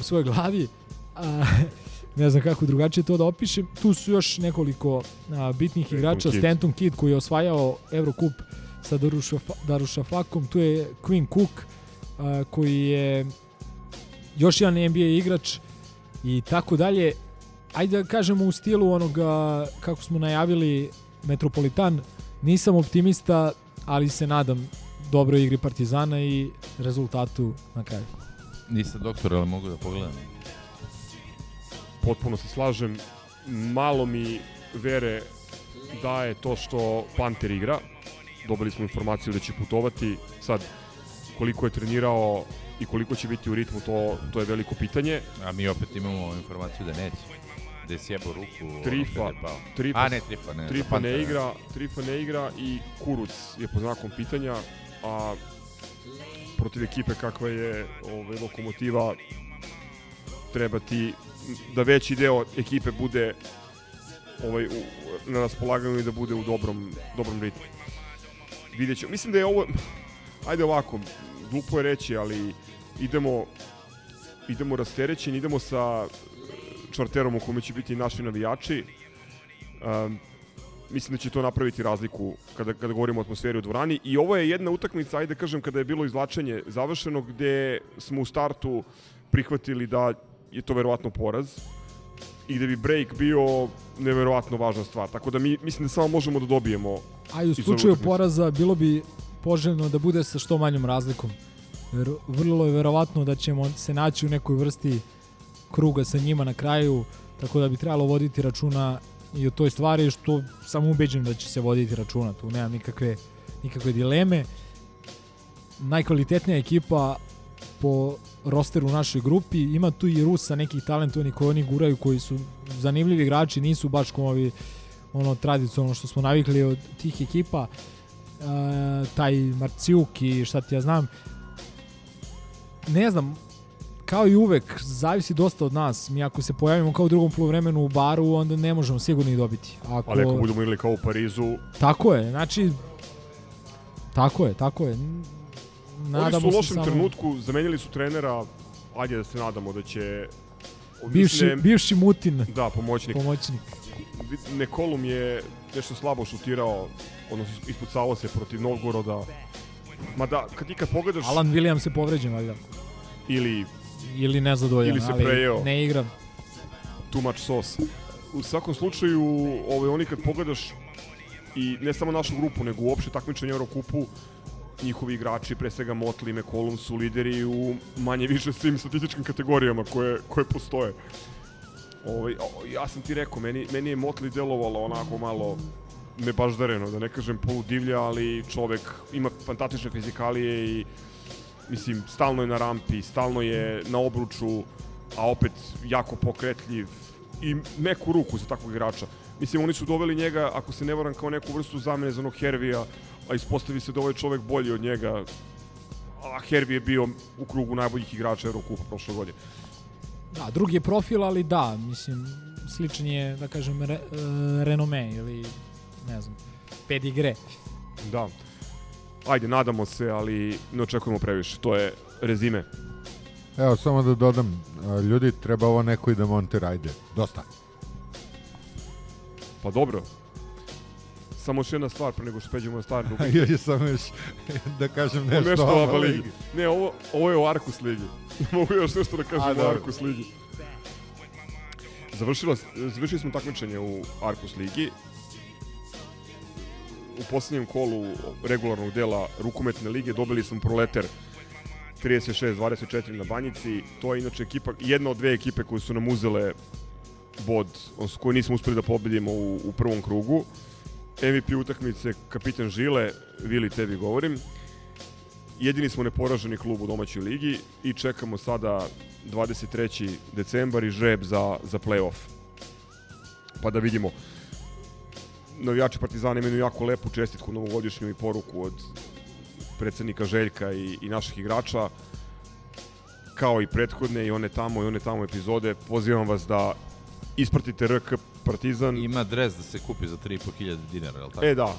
u svojoj glavi a, ne znam kako drugačije to da opišem tu su još nekoliko a, bitnih Stanton igrača Kidd. Stanton Kidd koji je osvajao Eurocup sa Darušafakom, tu je Quinn Cook a, koji je još jedan NBA igrač i tako dalje. Ajde da kažemo u stilu onoga kako smo najavili Metropolitan, nisam optimista, ali se nadam dobroj igri Partizana i rezultatu na kraju. Nisam doktor, ali mogu da pogledam. Potpuno se slažem. Malo mi vere daje to što Panter igra. Dobili smo informaciju da će putovati. Sad, koliko je trenirao i koliko će biti u ritmu, to, to je veliko pitanje. A mi opet imamo informaciju da neće. Da je sjebo ruku. Trifa, je. Trifa, A ne, Trifa, ne. Trifa Pantera, ne igra, Trifa ne igra i Kuruc je pod znakom pitanja, a protiv ekipe kakva je ovaj, lokomotiva treba ti da veći deo ekipe bude ovaj, u, na raspolaganju i da bude u dobrom, dobrom ritmu. Vidjet ćemo. Mislim da je ovo, ajde ovako, glupo je reći, ali idemo idemo rasterećeni, idemo sa čvarterom u kome će biti naši navijači. Um, mislim da će to napraviti razliku kada, kada govorimo o atmosferi u dvorani. I ovo je jedna utakmica, ajde da kažem, kada je bilo izvlačenje završeno, gde smo u startu prihvatili da je to verovatno poraz i da bi break bio neverovatno važna stvar. Tako da mi mislim da samo možemo da dobijemo A i u slučaju poraza bilo bi poželjno da bude sa što manjom razlikom. Jer vrlo je verovatno da ćemo se naći u nekoj vrsti kruga sa njima na kraju, tako da bi trebalo voditi računa i o toj stvari, što sam ubeđen da će se voditi računa, tu nemam nikakve, nikakve dileme. Najkvalitetnija ekipa po rosteru u našoj grupi, ima tu i Rusa, nekih talentovanih koji oni guraju, koji su zanimljivi igrači, nisu baš kao ovi ono tradicionalno što smo navikli od tih ekipa. taj Marcijuk i šta ti ja znam. Ne znam, kao i uvek, zavisi dosta od nas. Mi ako se pojavimo kao u drugom polovremenu u baru, onda ne možemo sigurno i dobiti. Ako... Ali ako budemo igrali kao u Parizu... Tako je, znači... Tako je, tako je. Nadamo Oni su u lošem samo... trenutku, zamenili su trenera, ajde da se nadamo da će... Bivši, ne, bivši Mutin. Da, pomoćnik. Pomoćnik. Nekolum je nešto slabo šutirao, odnosno ispucavao se protiv Novgoroda. Ma da, kad ti kad pogledaš... Alan Williams se povređen, valjda. Ili... Ili nezadovoljan, ili se ali prejeo. ne igra. Too much sauce. U svakom slučaju, ovaj, oni kad pogledaš i ne samo našu grupu, nego uopšte takmičenje Eurokupu, njihovi igrači, pre svega Motley i McCollum, su lideri u manje više svim statističkim kategorijama koje, koje postoje. Ovaj, ja sam ti rekao, meni, meni je Motley delovalo onako malo nebaždareno, da ne kažem poludivlja, ali čovek ima fantastične fizikalije i mislim, stalno je na rampi, stalno je na obruču, a opet jako pokretljiv i meku ruku za takvog igrača. Mislim, oni su doveli njega, ako se ne varam, kao neku vrstu zamene za onog Hervija, a ispostavi se da ovaj čovek bolji od njega, a Hervi je bio u krugu najboljih igrača Eurokupa prošle godine. Da, drugi je profil, ali da, mislim, sličan je, da kažem, re, uh, renome ili, ne znam, pedigre. Da. Ajde, nadamo se, ali ne očekujemo previše. To je rezime. Evo, samo da dodam, ljudi, treba ovo neko i da montira, ajde, dosta. Pa dobro, samo još jedna stvar pre nego što speđemo na stvar rubrike. <laughs> ja samo još <laughs> da kažem nešto, nešto o Aba ligi. Ne, ovo, ovo je o Arkus ligi. <laughs> Mogu još nešto da kažem o Arkus ligi. Završila, završili smo takmičenje u Arkus ligi. U poslednjem kolu regularnog dela rukometne lige dobili smo proleter 36-24 na Banjici. To je inače ekipa, jedna od dve ekipe koje su nam uzele bod, koje nismo uspeli da pobedimo u, u prvom krugu. MVP utakmice kapitan Žile, Vili tebi govorim. Jedini smo neporaženi klub u domaćoj ligi i čekamo sada 23. decembar i žreb za, za playoff. Pa da vidimo. Navijači Partizana imaju jako lepu čestitku novogodišnju i poruku od predsednika Željka i, i naših igrača kao i prethodne i one tamo i one tamo epizode. Pozivam vas da ispratite RK Partizan. Ima dres da se kupi za 3.500 dinara, je li tako? E da,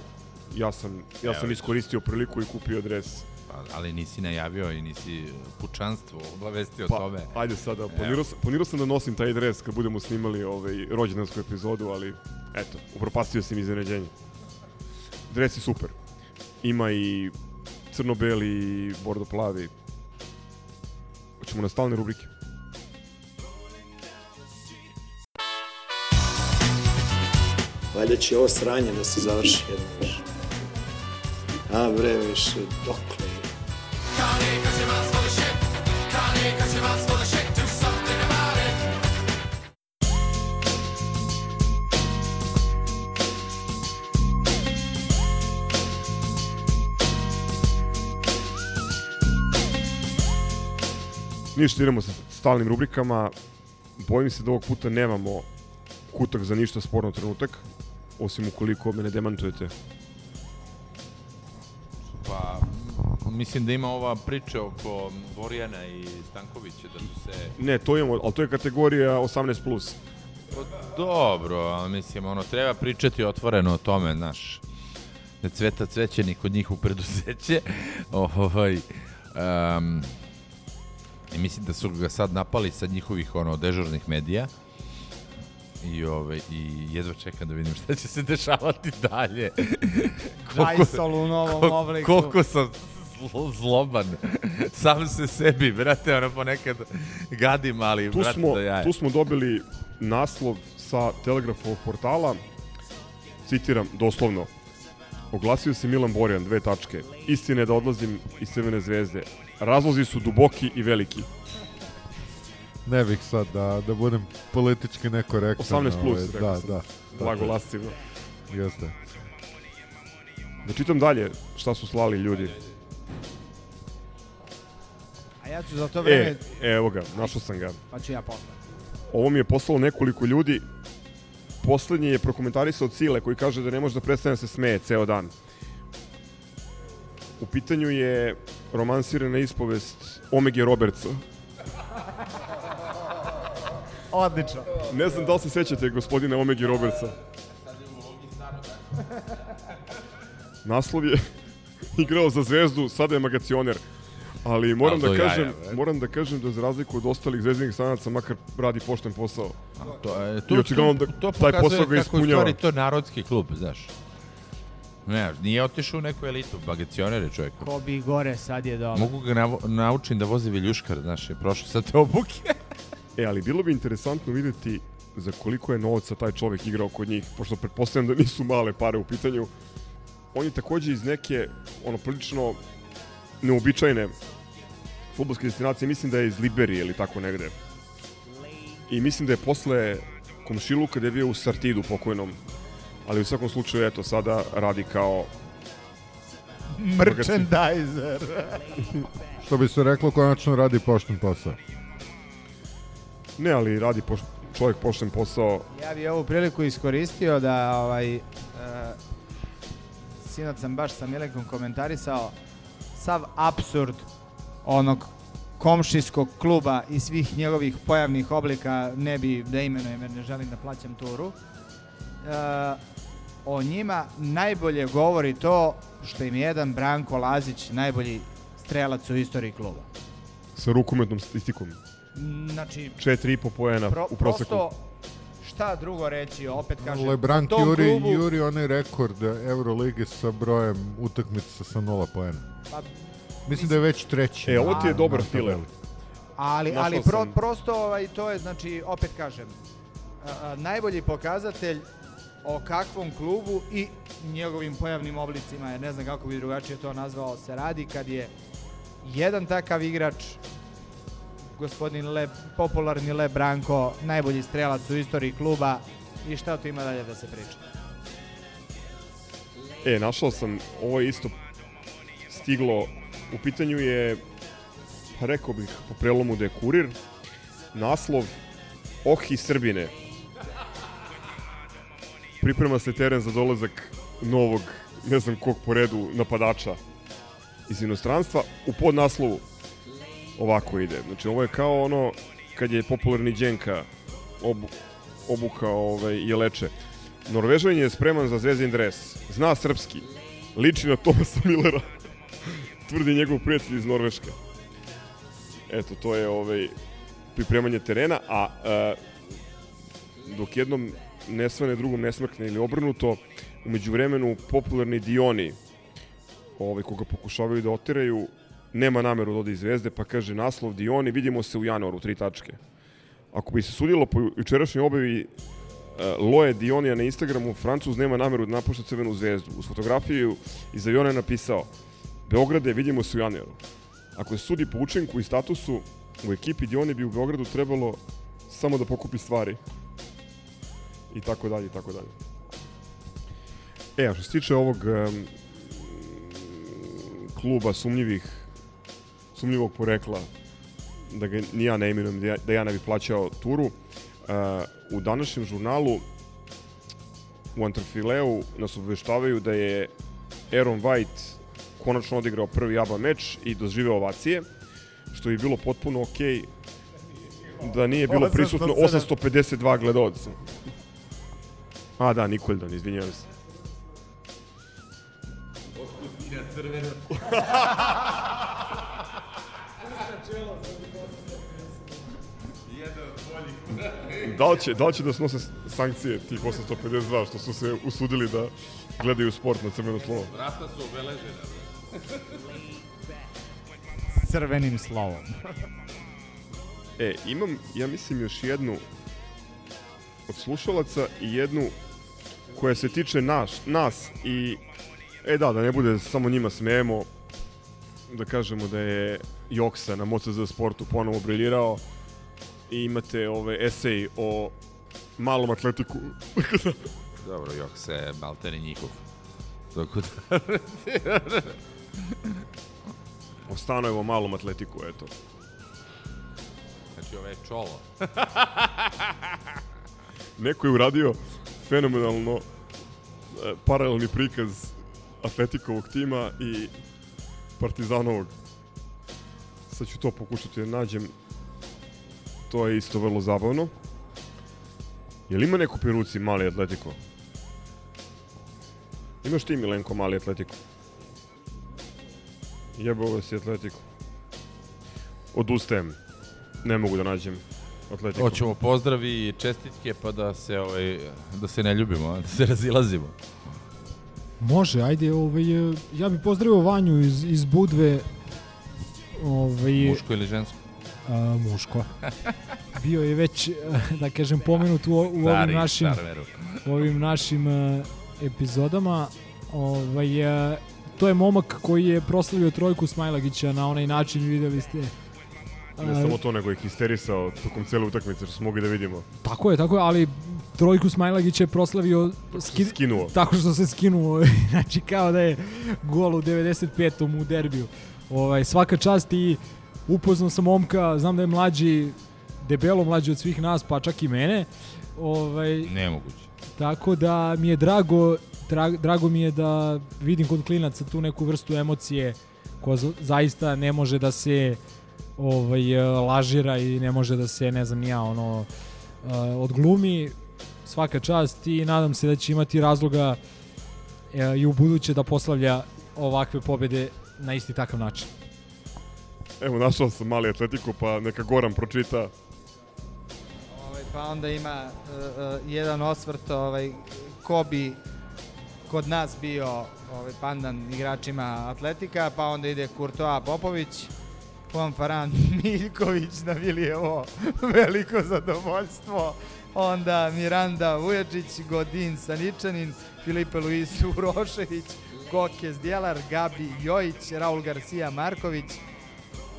ja sam, ja sam iskoristio priliku i kupio dres. Pa, ali nisi najavio i nisi pučanstvo obavestio pa, o tome. Ajde sada, planirao sam, planirao sam da nosim taj dres kad budemo snimali ovaj, rođendansku epizodu, ali eto, upropastio sam iznenađenje. Dres je super. Ima i crno-beli bordo-plavi. Hoćemo na stalne rubrike. Valjda će ovo sranje da se završi jedno više. A bre, više, dokle je. Ništa, idemo sa stalnim rubrikama. Bojim se da ovog puta nemamo kutak za ništa sporno trenutak osim ukoliko me ne demantujete. Pa, mislim da ima ova priča oko Vorjana i Stankovića, da su se... Ne, to imamo, ali to je kategorija 18+. Plus. Pa, dobro, ali mislim, ono, treba pričati otvoreno o tome, znaš, ne cveta cvećenik kod njih u preduzeće, <laughs> ovaj, um, i mislim da su ga sad napali sa njihovih, ono, dežurnih medija, i ove i jedva čekam da vidim šta će se dešavati dalje. <laughs> Dajsol u novom kol, obliku. Koliko sam zlo, zloban. Sam se sebi, brate, ono ponekad gadim, ali tu brate smo, da jaje. Tu smo dobili naslov sa Telegrafovog portala, citiram doslovno, Oglasio se Milan Borjan, dve tačke. Istina je da odlazim iz Crvene zvezde. Razlozi su duboki i veliki ne bih sad da, da budem politički nekorektan. 18 plus, ovaj, rekao da, sam. da. Blago lascivno. Jeste. Da čitam dalje šta su slali ljudi. A ja ću za to vreme... E, evo ga, našao sam ga. Pa ću ja posle. Ovo mi je poslalo nekoliko ljudi. Poslednji je prokomentarisao Cile koji kaže da ne može da prestane da se smeje ceo dan. U pitanju je romansirana ispovest Omege Robertsa. Odlično. Ne znam da li se sećate gospodina Omege Robertsa. Naslov je <laughs> igrao za zvezdu, sada je magacioner. Ali moram da to jaja, kažem, bre. moram da kažem da za razliku od ostalih zvezdinih stranaca makar radi pošten posao. To, je, I očigledno da to taj posao ga kako je ispunjava. to narodski klub, znaš. Ne, nije otišao u neku elitu, bagacioner je čovjek. Ko bi gore, sad je dole. Mogu ga navo- naučim da vozi viljuškar, znaš, je prošao sa te obuke. E, ali bilo bi interesantno videti za koliko je novca taj čovjek igrao kod njih, pošto pretpostavljam da nisu male pare u pitanju. On je takođe iz neke, ono, prilično neobičajne futbolske destinacije, mislim da je iz Liberije ili tako negde. I mislim da je posle komšiluka da je bio u Sartidu pokojnom. Ali u svakom slučaju, eto, sada radi kao Merchandiser. Što bi se reklo, konačno radi pošten posao. Ne, ali radi poš čovjek pošten posao. Ja bih ovu priliku iskoristio da ovaj, uh, sinoć sam baš sa Milenkom komentarisao sav absurd onog komšijskog kluba i svih njegovih pojavnih oblika ne bi da imenujem jer ne želim da plaćam turu. E, o njima najbolje govori to što im je jedan Branko Lazić najbolji strelac u istoriji kluba. Sa rukometnom statistikom. Znači, 4,5 poena pro, u proseku. prosto šta drugo reći, opet kažem, tom juri, klubu, juri onaj rekord Eurolige sa brojem utakmica sa nula poena. Pa, Mislim da je već treći. E, ovo ti je na- dobar filer. Ali, Našao ali pro, sam- prosto ovaj, to je, znači, opet kažem, a, a, najbolji pokazatelj o kakvom klubu i njegovim pojavnim oblicima, jer ne znam kako bi drugačije to nazvao, se radi kad je jedan takav igrač, gospodin Le, popularni Le Branko, najbolji strelac u istoriji kluba i šta tu ima dalje da se priča. E, našao sam, ovo je isto stiglo, u pitanju je, rekao bih po prelomu da je kurir, naslov Ohi Srbine. Priprema se teren za dolazak novog, ne znam kog po redu, napadača iz inostranstva. U podnaslovu ovako ide. Znači, ovo je kao ono kad je popularni Đenka obu, obukao ovaj, Jeleče. Norvežan je spreman za zvezdin dres. Zna srpski. Liči na Tomasa Millera. <laughs> Tvrdi njegov prijatelj iz Norveške. Eto, to je ovaj, pripremanje terena, a e, dok jednom ne svane, drugom ne smrkne ili obrnuto, umeđu vremenu popularni Dioni, ovaj, koga pokušavaju da oteraju, nema nameru da ode iz zvezde, pa kaže naslov Dioni, vidimo se u januaru, tri tačke. Ako bi se sudilo po jučerašnjoj obavi uh, Loje Dionija na Instagramu, Francuz nema nameru da napušta Crvenu zvezdu. Uz fotografiju iz aviona je napisao Beograde, vidimo se u januaru. Ako se sudi po učenku i statusu, u ekipi Dioni bi u Beogradu trebalo samo da pokupi stvari. I tako dalje, i tako dalje. E, a što se tiče ovog um, kluba sumnjivih sumnjivog porekla da ga ni ja ne imenujem, da ja, da ja ne bi plaćao turu. Uh, u današnjem žurnalu u Antrafileu nas obveštavaju da je Aaron White konačno odigrao prvi ABA meč i doživeo ovacije, što bi bilo potpuno okej da nije bilo prisutno 852 gledalca. A da, Nikoljdan, izvinjavam se. <laughs> Da li će, da li će da snose sankcije tih 852 što su se usudili da gledaju sport na crveno slovo? Vrata su obeležena. Crvenim slovom. E, imam, ja mislim, još jednu od slušalaca i jednu koja se tiče naš, nas i e da, da ne bude samo njima smijemo da kažemo da je Joksa na MotoZ sportu ponovo briljirao i imate ove esej o malom atletiku. <laughs> Dobro, Jok se maltene njihov. Tako da... <laughs> o malom atletiku, eto. Znači, ovo je čolo. <laughs> Neko je uradio fenomenalno e, paralelni prikaz Atletikovog tima i Partizanovog. Sad ću to pokušati da nađem. To je isto vrlo zabavno. Jel ima neko pri ruci mali Atletico? Imaš ti Milenko mali Atletico? Jebo vas je Atletico. Odustajem. Ne mogu da nađem Atletico. Hoćemo pozdravi i čestitke pa da se ovaj da se ne ljubimo, da se razilazimo. Može, ajde, ovaj, ja bih pozdravio Vanju iz, iz Budve. Ovaj, Muško ili žensko? A, muško. Bio je već, e, da kažem, pomenut u, u ovim Stari, našim, u ovim našim e, epizodama. Ovaj, e, to je momak koji je proslavio trojku Smajlagića na onaj način, videli ste. Ne samo to, nego je histerisao tokom cele utakmice, što smo mogli da vidimo. Tako je, tako je, ali trojku Smajlagić je proslavio ski... Skinuo. Tako što se skinuo, <laughs> znači kao da je gol u 95. u derbiju. Ovaj, svaka čast i upoznao sam momka, znam da je mlađi, debelo mlađi od svih nas, pa čak i mene. Ovaj, Nemoguće. Tako da mi je drago, dra, drago mi je da vidim kod klinaca tu neku vrstu emocije koja za- zaista ne može da se ovaj lažira i ne može da se ne znam ja ono e, odglumi svaka čast i nadam se da će imati razloga e, i u buduće da poslavlja ovakve pobede na isti takav način. Evo, našao sam mali Atletico, pa neka Goran pročita. Ovaj, pa onda ima uh, uh, jedan osvrt ovaj, ko bi kod nas bio ovaj, pandan igračima Atletika, pa onda ide Courtois Popović, Juan Faran <laughs> Miljković na Vilijevo, <laughs> veliko zadovoljstvo. Onda Miranda Vujačić, Godin Saničanin, Filipe Luis Urošević, Koke Zdjelar, Gabi Jojić, Raul Garcia Marković,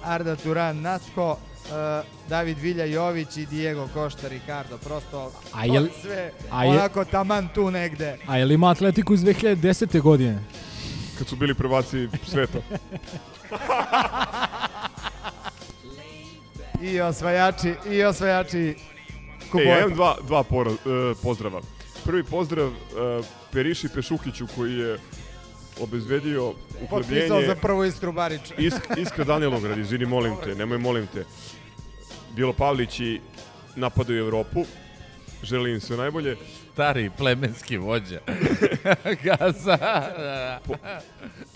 Arda Turan Natko, uh, David Vilja Jović i Diego Košta Ricardo. Prosto A jel- je sve a je- onako taman tu negde. A je li ima Atletiku iz 2010. godine? Kad su bili prvaci sveta. I osvajači, i osvajači E, kubota. ja imam dva, dva pora, e, pozdrava. Prvi pozdrav e, Periši Pešukiću koji je obezbedio Potpisao uhlebljenje za prvu iskru Barića. <laughs> Isk, Iskra Danilograd, izvini, molim te, nemoj molim te. Bilo Pavlići napadaju Evropu, želim im sve najbolje. Stari plemenski vođa. <laughs> Gaza. Po,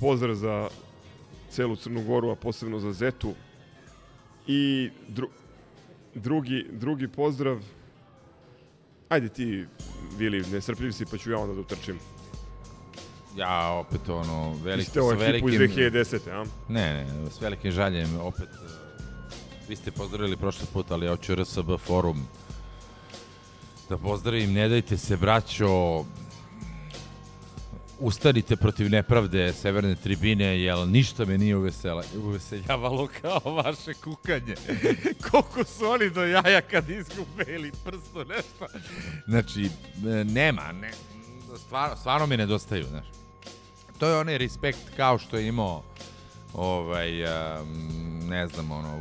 pozdrav za celu Crnu Goru, a posebno za Zetu. I dru, drugi, drugi pozdrav, ajde ti, Vili, nesrpljiv si, pa ću ja onda da utrčim. Ja opet ono veliki Vi ste ovu sa ekipu iz velikim 2010. a? Ne, ne, s velikim žaljem opet e, vi ste pozdravili prošli put, ali ja hoću RSB forum da pozdravim, ne dajte se braćo ustanite protiv nepravde severne tribine, jer ništa me nije uvesela, uveseljavalo kao vaše kukanje. <laughs> Koliko su oni do jaja kad izgube ili prsto nešto. Znači, e, nema, ne, stvarno, stvarno mi nedostaju, znaš. To je onaj respekt kao što je imao ovaj, um, ne znam, ono,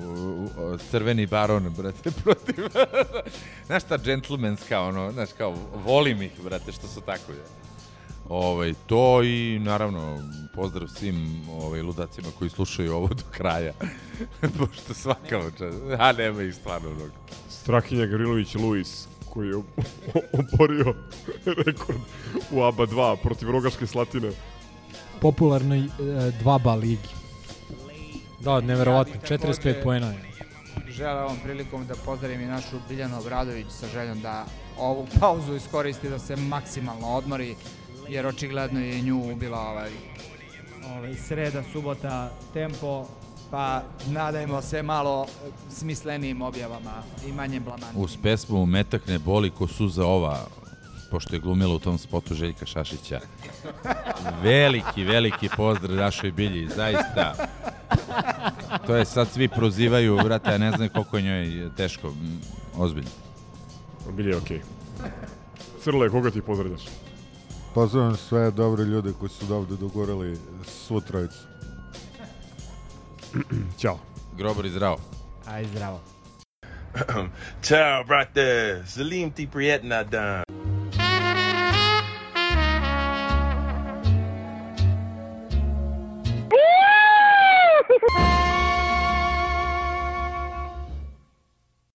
crveni baron, brate, <laughs> protiv, znaš ta džentlmenska, ono, znaš, kao, volim ih, brate, što su tako, je. Ovaj, to i, naravno, pozdrav svim ovaj, ludacima koji slušaju ovo do kraja, <laughs> pošto svaka čas, a nema ih stvarno mnogo. Strahinja Gavrilović Luis, koji je oborio rekord u ABA 2 protiv Rogaške Slatine. Popularnoj e, 2 ligi. Da, neverovatno, 45 poena je. Žele ovom prilikom da pozdravim i našu Biljanu Obradović sa željom da ovu pauzu iskoristi da se maksimalno odmori, jer očigledno je nju ubila ovaj, ovaj sreda, subota, tempo, pa nadajmo se malo smislenijim objavama i manje blamanijim. Uz pesmu Metak ne boli ko suza ova, pošto je glumila u tom spotu Željka Šašića. Veliki, veliki pozdrav našoj bilji, zaista. To je sad svi prozivaju, vrata, ja ne znam koliko je njoj teško, m, ozbiljno. Bilje je okej. Crle, koga ti pozdravljaš? Pozdravljam sve dobre ljude koji su ovde dogorali svu trojicu. Ćao. Grobar i zdravo. Aj, zdravo. <clears throat> Ciao, brate. Salim ti prijetna dan.